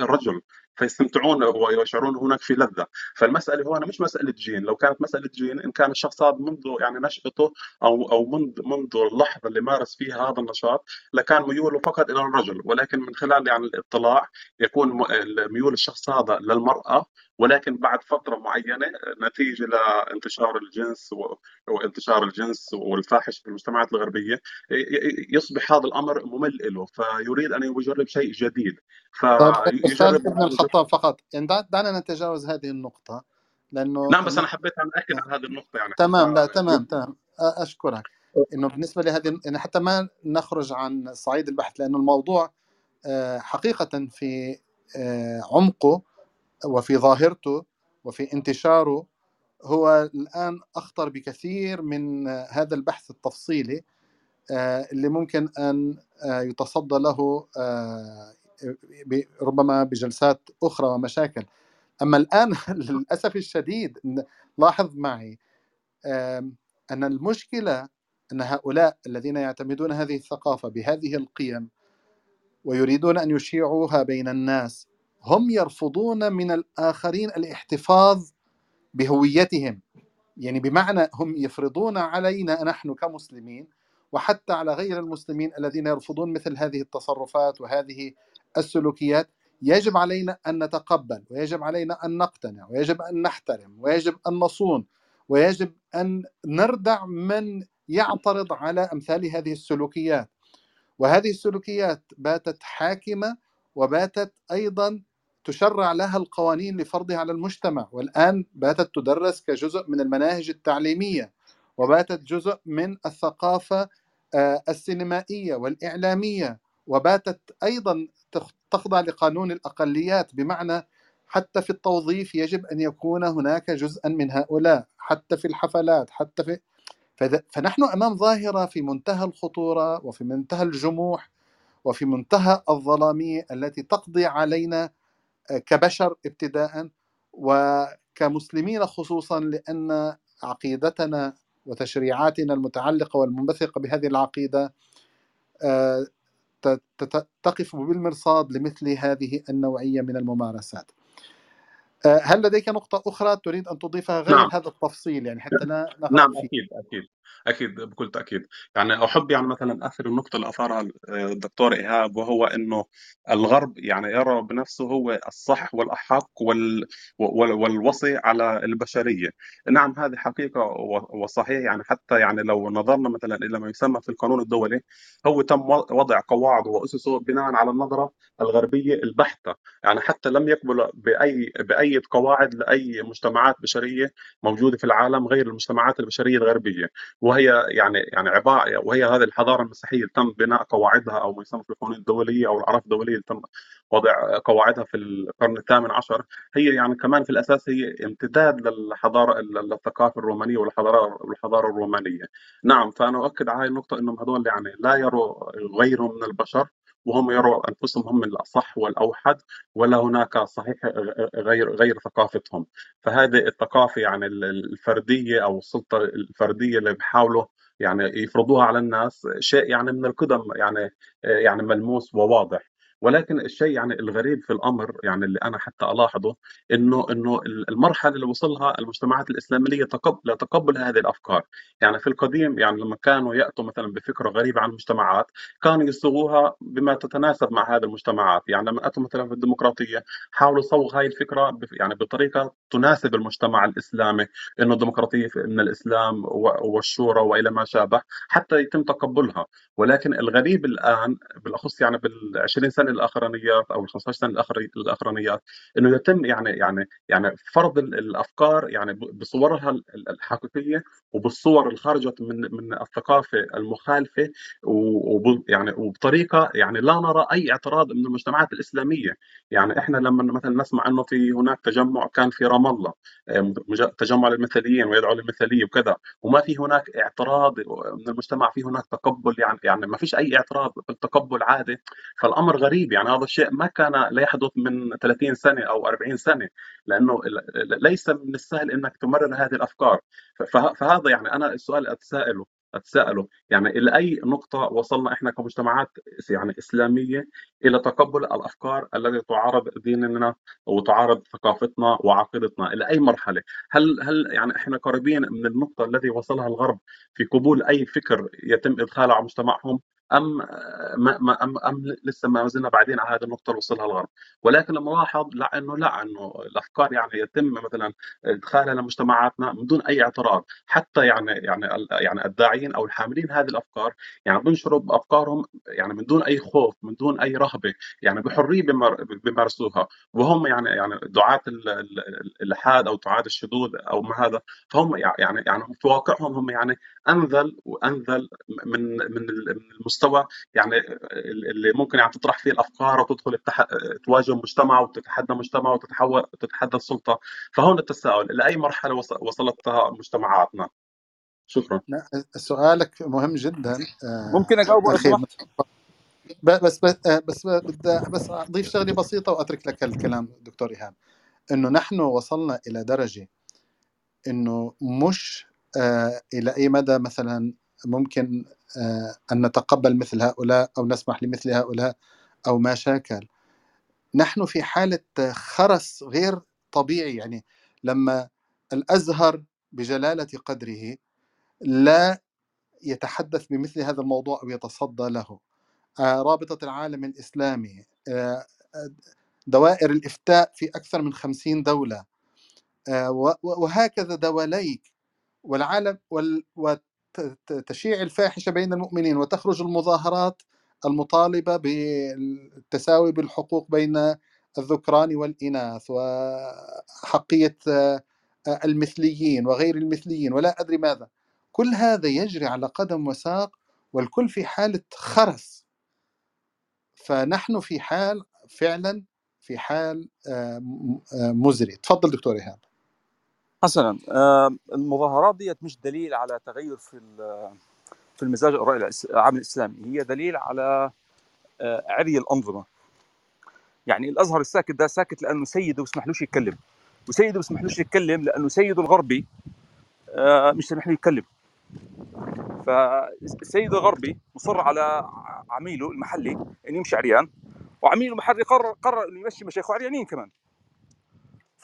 الرجل. فيستمتعون ويشعرون هناك في لذة. فالمسألة هنا مش مسألة جين. لو كانت مسألة جين إن كان الشخص هذا منذ يعني نشأته أو أو منذ منذ اللحظة اللي مارس فيها هذا النشاط لكان ميوله فقط إلى الرجل. ولكن من خلال يعني الاطلاع يكون ميول الشخص هذا للمرأة. ولكن بعد فترة معينة نتيجة لانتشار الجنس و- وانتشار الجنس والفاحش في المجتمعات ي- يصبح هذا الأمر ممل له. فيريد أن يجرب شيء جديد. طيب فيجرب الخطاب فقط. يعني دع- دعنا نتجاوز هذه النقطة لأنه نعم بس أنا إنه- حبيت أن أكد على هذه النقطة يعني. تمام لا حتى تمام تمام. أشكرك. إنه بالنسبة لهذه يعني حتى ما نخرج عن صعيد البحث لأنه الموضوع آه، حقيقة في آه، عمقه وفي ظاهرته وفي انتشاره هو الآن أخطر بكثير من آه، هذا البحث التفصيلي آه، اللي ممكن أن آه، يتصدى له آه، ربما بجلسات أخرى ومشاكل. أما الآن [LAUGHS] للأسف الشديد لاحظ معي آم، أن المشكلة أن هؤلاء الذين يعتمدون هذه الثقافة بهذه القيم ويريدون أن يشيعوها بين الناس هم يرفضون من الآخرين الاحتفاظ بهويتهم. يعني بمعنى هم يفرضون علينا نحن كمسلمين وحتى على غير المسلمين الذين يرفضون مثل هذه التصرفات وهذه السلوكيات يجب علينا أن نتقبل ويجب علينا أن نقتنع ويجب أن نحترم ويجب أن نصون ويجب أن نردع من يعترض على أمثال هذه السلوكيات. وهذه السلوكيات باتت حاكمة وباتت أيضا تشرع لها القوانين لفرضها على المجتمع والآن باتت تدرس كجزء من المناهج التعليمية وباتت جزء من الثقافة آه، السينمائية والإعلامية وباتت أيضا تخضع لقانون الأقليات بمعنى حتى في التوظيف يجب أن يكون هناك جزءا من هؤلاء حتى في الحفلات حتى في فنحن أمام ظاهرة في منتهى الخطورة وفي منتهى الجموح وفي منتهى الظلامية التي تقضي علينا آه، كبشر ابتداء وكمسلمين خصوصا لأن عقيدتنا وتشريعاتنا المتعلقة والمنبثقة بهذه العقيدة آه، تقف بالمرصاد لمثل هذه النوعية من الممارسات. آه، هل لديك نقطة أخرى تريد أن تضيفها غير نعم. هذا التفصيل؟ يعني حتى لا نعم فيه؟ أكيد أكيد أكيد بكل تاكيد يعني أحب يعني مثلا آخر النقطة اللي أثارها الدكتور إيهاب وهو إنه الغرب يعني يرى بنفسه هو الصح والأحق وال وال- والوصي على البشرية. نعم هذه حقيقة و- وصحيح. يعني حتى يعني لو نظرنا مثلا إلى ما يسمى في القانون الدولي هو تم وضع قواعد وأسسه بناء على النظرة الغربية البحتة. يعني حتى لم يقبل بأي باي قواعد لأي مجتمعات بشرية موجودة في العالم غير المجتمعات البشرية الغربية وهي يعني يعني عبارة وهي هذه الحضارة المسيحية اللي تم بناء قواعدها أو ما يسمى في القانون الدوليه أو الاعراف الدوليه اللي تم وضع قواعدها في القرن الثامن عشر هي يعني كمان في الأساس هي امتداد للحضارة للثقافة الرومانية والحضارة والحضارة الرومانية. نعم فأنا أؤكد على هذه النقطة إنهم هذول يعني لا يروا غيرهم من البشر وهم يروا أنفسهم هم الأصح والأوحد ولا هناك صحيح غير غير ثقافتهم. فهذه الثقافة يعني الفردية أو السلطة الفردية اللي بيحاولوا يعني يفرضوها على الناس شيء يعني من القدم يعني يعني ملموس وواضح. ولكن الشيء يعني الغريب في الأمر يعني اللي أنا حتى ألاحظه إنه إنه المرحلة اللي وصلها المجتمعات الإسلامية تقبل لتقبل هذه الأفكار، يعني في القديم يعني لما كانوا يأتوا مثلا بفكرة غريبة عن المجتمعات كانوا يصوغوها بما تتناسب مع هذه المجتمعات، يعني لما أتوا مثلا في الديمقراطية حاولوا صوغ هاي الفكرة يعني بطريقة تناسب المجتمع الإسلامي، إنه الديمقراطية من الإسلام والشورى وإلى ما شابه حتى يتم تقبلها، ولكن الغريب الآن بالأخص يعني بال 20 سنة الأخرانيات أو ال 15 سنه الأخرانيات. إنه يتم يعني يعني يعني فرض الأفكار يعني بصورها الحقيقية وبالصور اللي خرجت من من الثقافة المخالفة ويعني وبطريقة يعني لا نرى أي اعتراض من المجتمعات الإسلامية. يعني إحنا لما مثلا نسمع إنه في هناك تجمع كان في رام الله تجمع للمثليين ويدعو للمثلية وكذا وما في هناك اعتراض من المجتمع في هناك تقبل يعني يعني ما فيش أي اعتراض التقبل عادي فالأمر غريب. يعني هذا الشيء ما كان لا يحدث من 30 سنة أو 40 سنة لأنه ليس من السهل إنك تمرر هذه الأفكار. فهذا يعني أنا السؤال أتساءله أتساءله. يعني إلى أي نقطة وصلنا إحنا كمجتمعات يعني إسلامية إلى تقبل الأفكار التي تعارض ديننا وتعارض ثقافتنا وعقيدتنا؟ إلى أي مرحلة؟ هل هل يعني إحنا قريبين من النقطة التي وصلها الغرب في قبول أي فكر يتم إدخاله على مجتمعهم؟ أم ما أم أم لسه ما زلنا بعدين على هذه النقطة اللي وصلها الغرب. ولكن لما لاحظ لا إنه لا إنه الأفكار يعني يتم مثلا إدخالها لمجتمعاتنا من دون أي اعتراض. حتى يعني يعني يعني الداعيين أو الحاملين هذه الأفكار يعني بنشروا بأفكارهم يعني من دون أي خوف من دون أي رهبة يعني بحرية بيمارسوها وهم يعني يعني دعاة الإلحاد أو دعاة الشذوذ أو ما هذا فهم يعني يعني في واقعهم هم يعني أنذل وأنذل من من المستوى يعني اللي ممكن يعني تطرح فيه الأفكار وتدخل التح... تواجه مجتمع وتتحدى مجتمع وتتحول تتحدى السلطة. فهون التساؤل لاي مرحلة وصلتها مجتمعاتنا؟ شكرا. سؤالك مهم جدا. ممكن اجاوبه لو سمحت بس بس بس بدي بس أضيف شغلة بسيطة وأترك لك الكلام دكتور إيهاب. إنه نحن وصلنا إلى درجة إنه مش آه إلى أي مدى مثلا ممكن آه أن نتقبل مثل هؤلاء أو نسمح لمثل هؤلاء أو ما شاكل. نحن في حالة خرس غير طبيعي يعني لما الأزهر بجلالة قدره لا يتحدث بمثل هذا الموضوع أو يتصدى له. آه رابطة العالم الإسلامي دوائر الإفتاء في أكثر من خمسين دولة وهكذا دواليك والعالم وتشيع الفاحشة بين المؤمنين وتخرج المظاهرات المطالبة بالتساوي بالحقوق بين الذكران والإناث وحقية المثليين وغير المثليين ولا أدري ماذا. كل هذا يجري على قدم وساق والكل في حاله خرس فنحن في حال فعلا في حال مزري. تفضل دكتور إيهاب. حسنا المظاهرات ديت مش دليل على تغير في في المزاج الرأي العام الإسلامي هي دليل على عري الأنظمة. يعني الأزهر الساكت ده ساكت لأنه سيده بيسمحلوش يتكلم وسيده بيسمحلوش يتكلم لأنه سيده الغربي مش سامح له يتكلم. فالسيد الغربي مصر على عميله المحلي انه يمشي عريان وعميله المحلي قرر قرر إنه يمشي مشايخه عريانين كمان.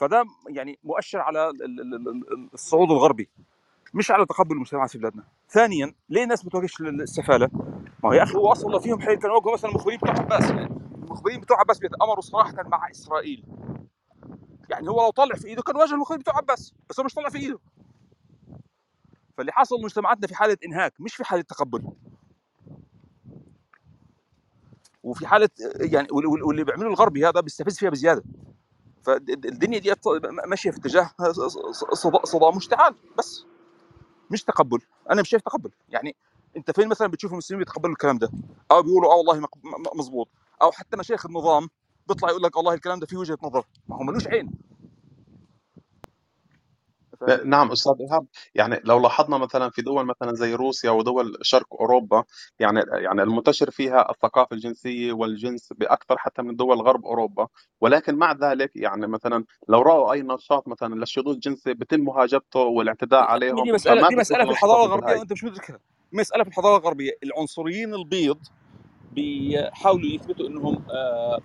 فده يعني مؤشر على الصعود الغربي مش على تقبل المجتمعات في بلادنا. ثانيا ليه الناس بتواجهش السفالة؟ ما هو يا أخي هو أصلا فيهم حيل كانوا مثلا المخبرين بتوع عباس المخبرين بتوع عباس بيتأمروا صراحة مع إسرائيل. يعني هو لو طلع في إيده كان واجه المخبرين بتوع عباس بس هو مش طلع في إيده. فاللي حصل مجتمعاتنا في حالة إنهاك مش في حالة تقبل. وفي حالة يعني وال- وال- واللي بيعمله الغربي هذا بيستفز فيها بزيادة. فالدنيا دي ماشية في اتجاه صدام صدام مشتعل بس. مش تقبل. أنا مش شايف تقبل. يعني أنت فين مثلا بتشوف المسلمين بيتقبلوا الكلام ده؟ أو بيقولوا آه والله مزبوط أو حتى مشايخ النظام بيطلع يقول لك والله الكلام ده فيه وجهة نظر. ما هو ملوش عين. ف- نعم أستاذ إيهاب. يعني لو لاحظنا مثلا في دول مثلا زي روسيا ودول شرق أوروبا يعني يعني المنتشر فيها الثقافة الجنسية والجنس بأكثر حتى من دول غرب أوروبا. ولكن مع ذلك يعني مثلا لو رأوا أي نشاط مثلا للشذوذ الجنسي بتم مهاجمته والاعتداء عليهم دي مسألة فما دي مسألة بيكونوا في الحضارة الغربية. وانت مش مدركها مسألة في الحضارة الغربية. العنصريين البيض بيحاولوا يثبتوا إنهم آه،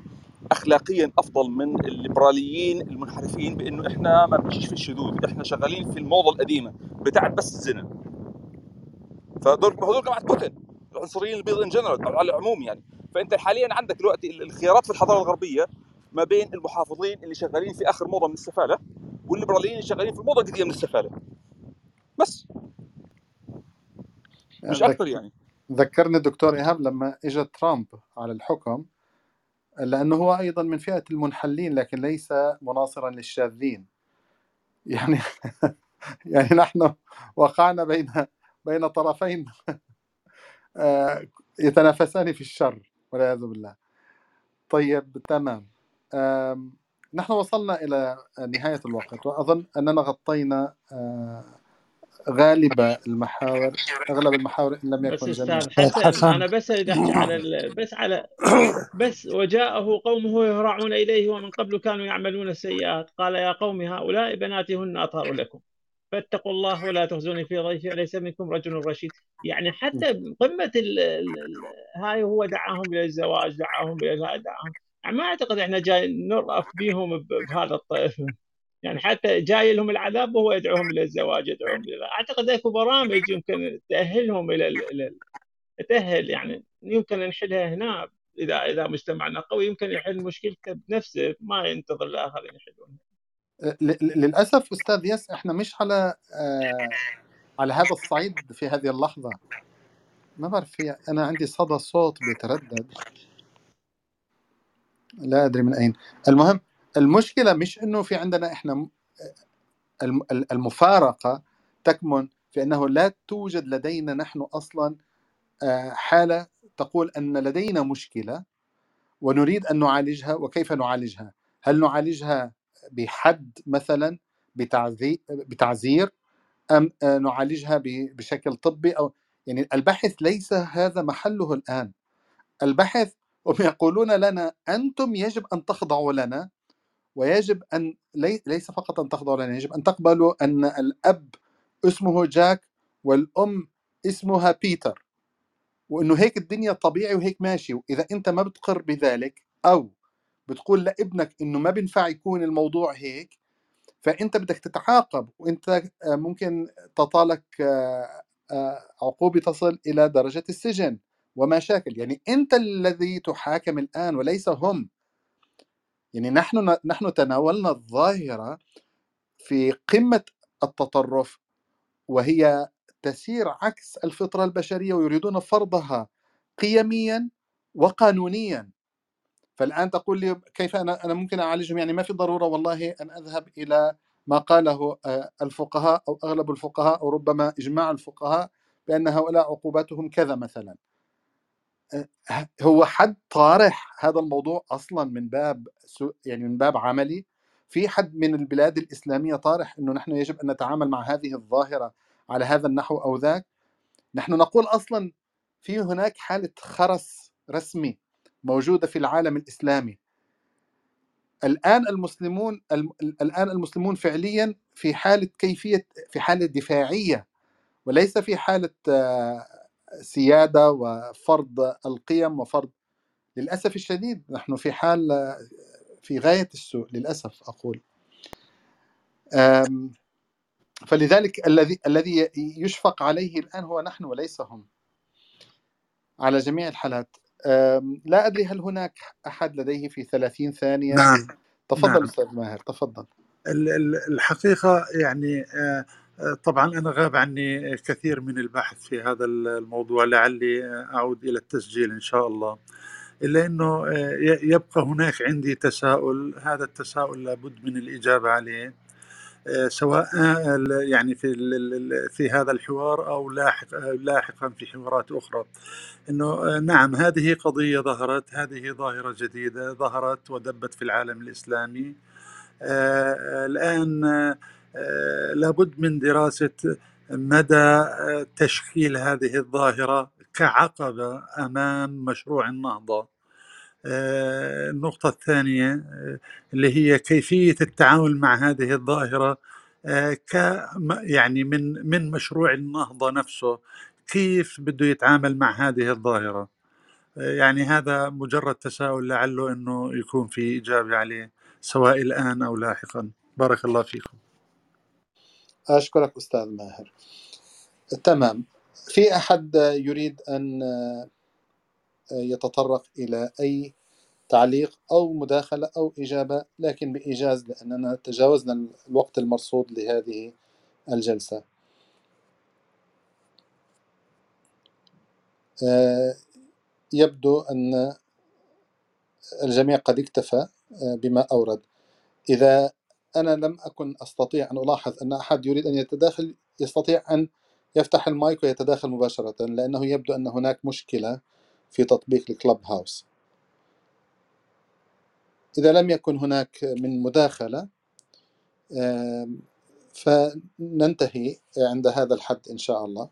اخلاقيا أفضل من الليبراليين المنحرفين بأنه إحنا ما بنمشيش في الشذوذ إحنا شغالين في الموضة القديمة بتاعت بس الزنا. فدول ما هدول جماعة بوتين العنصريين البيض ان جنرال أو على العموم يعني. فأنت حاليا عندك دلوقتي ال- الخيارات في الحضارة الغربية ما بين المحافظين اللي شغالين في آخر موضة من السفالة والليبراليين اللي شغالين في الموضه القديمه من السفالة. بس. مش. أكثر يعني. ذكرني الدكتور إيهاب لما إجا ترامب على الحكم لأنه هو أيضا من فئة المنحلين لكن ليس مناصرا للشاذين. [LAUGHS] يعني يعني نحن وقعنا بين بين طرفين آه، يتنافسان في الشر والعياذ بالله. طيب تمام. نحن وصلنا إلى نهاية الوقت وأظن أننا غطينا آه، غالب المحاور أغلب المحاور إن لم بس يكن جميع أستاذ طيب حسن. أنا بس اريد أحكي على ال... بس على بس وجاءه قومه يهرعون إليه ومن قبل كانوا يعملون السيئات. قال يا قوم هؤلاء بناتي هن أطهر لكم. فاتقوا الله ولا تخزوني في ضيفي أليس منكم رجل رشيد؟ يعني حتى قمة ال... ال... ال... هاي هو دعاهم إلى الزواج دعاهم لا دعاهم. يعني ما أعتقد إحنا جاي نرأف بهم ب... بهذا الطيف يعني حتى جاي لهم العذاب وهو يدعوهم إلى الزواج يدعوهم إلى أعتقد اكو برامج يمكن تأهلهم إلى ال... تأهل يعني يمكن نحلها هنا إذا إذا مجتمعنا قوي يمكن يحل مشكلته بنفسه ما ينتظر الآخرين يحلونها ل- ل- للأسف أستاذ ياس إحنا مش على آه، على هذا الصعيد في هذه اللحظة. ما بعرف في أنا عندي صدى صوت بيتردد. لا أدري من أين. المهم المشكلة مش إنه في عندنا إحنا م- الم- ال- المفارقة تكمن في أنه لا توجد لدينا نحن أصلا آه، حالة تقول أن لدينا مشكلة ونريد أن نعالجها وكيف نعالجها؟ هل نعالجها بحد مثلا بتعزير أم آه، نعالجها بشكل طبي؟ أو يعني البحث ليس هذا محله الآن. البحث هم يقولون لنا أنتم يجب أن تخضعوا لنا ويجب أن لي- ليس فقط أن تخضعوا لنا يجب أن تقبلوا أن الأب اسمه جاك والأم اسمها بيتر وإنه هيك الدنيا طبيعي وهيك ماشي وإذا أنت ما بتقر بذلك أو بتقول لابنك إنه ما بينفع يكون الموضوع هيك فأنت بدك تتعاقب وأنت آه، ممكن تطالك آه، آه، عقوبة تصل إلى درجة السجن وما شاكل يعني أنت الذي تحاكم الآن وليس هم. يعني نحن نحن تناولنا الظاهرة في قمة التطرف وهي تسير عكس الفطرة البشرية ويريدون فرضها قيميا وقانونيا. فالآن تقول لي كيف أنا أنا ممكن أعالجهم؟ يعني ما في ضرورة والله أن أذهب إلى ما قاله آه، الفقهاء أو أغلب الفقهاء أو ربما إجماع الفقهاء بأن هؤلاء عقوباتهم كذا مثلا. هو حد طارح هذا الموضوع أصلا من باب يعني من باب عملي. في حد من البلاد الإسلامية طارح إنه نحن يجب أن نتعامل مع هذه الظاهرة على هذا النحو أو ذاك. نحن نقول أصلا في هناك حالة خرس رسمي موجودة في العالم الإسلامي. الآن المسلمون الم- الآن المسلمون فعليا في حالة كيفية في حالة دفاعية وليس في حالة آه، سيادة وفرض القيم وفرض للأسف الشديد نحن في حال في غاية السوء للأسف أقول. فلذلك الذي الذي يشفق عليه الآن هو نحن وليس هم. على جميع الحالات. لا أدري هل هناك أحد لديه في 30 ثانية؟ نعم. تفضل نعم. أستاذ ماهر تفضل. ال- ال- الحقيقة يعني آه، طبعا أنا غاب عني كثير من البحث في هذا الموضوع لعلي أعود إلى التسجيل إن شاء الله. إلا أنه آه، يبقى هناك عندي تساؤل هذا التساؤل لابد من الإجابة عليه. آه، سواء آه، يعني في في هذا الحوار أو لاحق لاحقا في حوارات أخرى. إنه نعم هذه قضية ظهرت هذه ظاهرة جديدة ظهرت ودبت في العالم الإسلامي. الآن لابد من دراسة مدى آه، تشكيل هذه الظاهرة كعقبة أمام مشروع النهضة. آه، النقطة الثانية آه، اللي هي كيفية التعامل مع هذه الظاهرة ك يعني من من مشروع النهضة نفسه كيف بده يتعامل مع هذه الظاهرة؟ يعني هذا مجرد تساؤل لعله إنه يكون في إجابة عليه سواء الآن أو لاحقا. بارك الله فيكم. أشكرك أستاذ ماهر. تمام. في أحد يريد أن يتطرق إلى أي تعليق أو مداخلة أو إجابة لكن بإيجاز لأننا تجاوزنا الوقت المرصود لهذه الجلسة. آه، يبدو أن الجميع قد اكتفى آه، بما أورد. إذا أنا لم أكن أستطيع أن ألاحظ أن أحد يريد أن يتداخل يستطيع أن يفتح المايك ويتداخل مباشرة لأنه يبدو أن هناك مشكلة في تطبيق الكلب هاوس. إذا لم يكن هناك من مداخلة فننتهي عند هذا الحد إن شاء الله.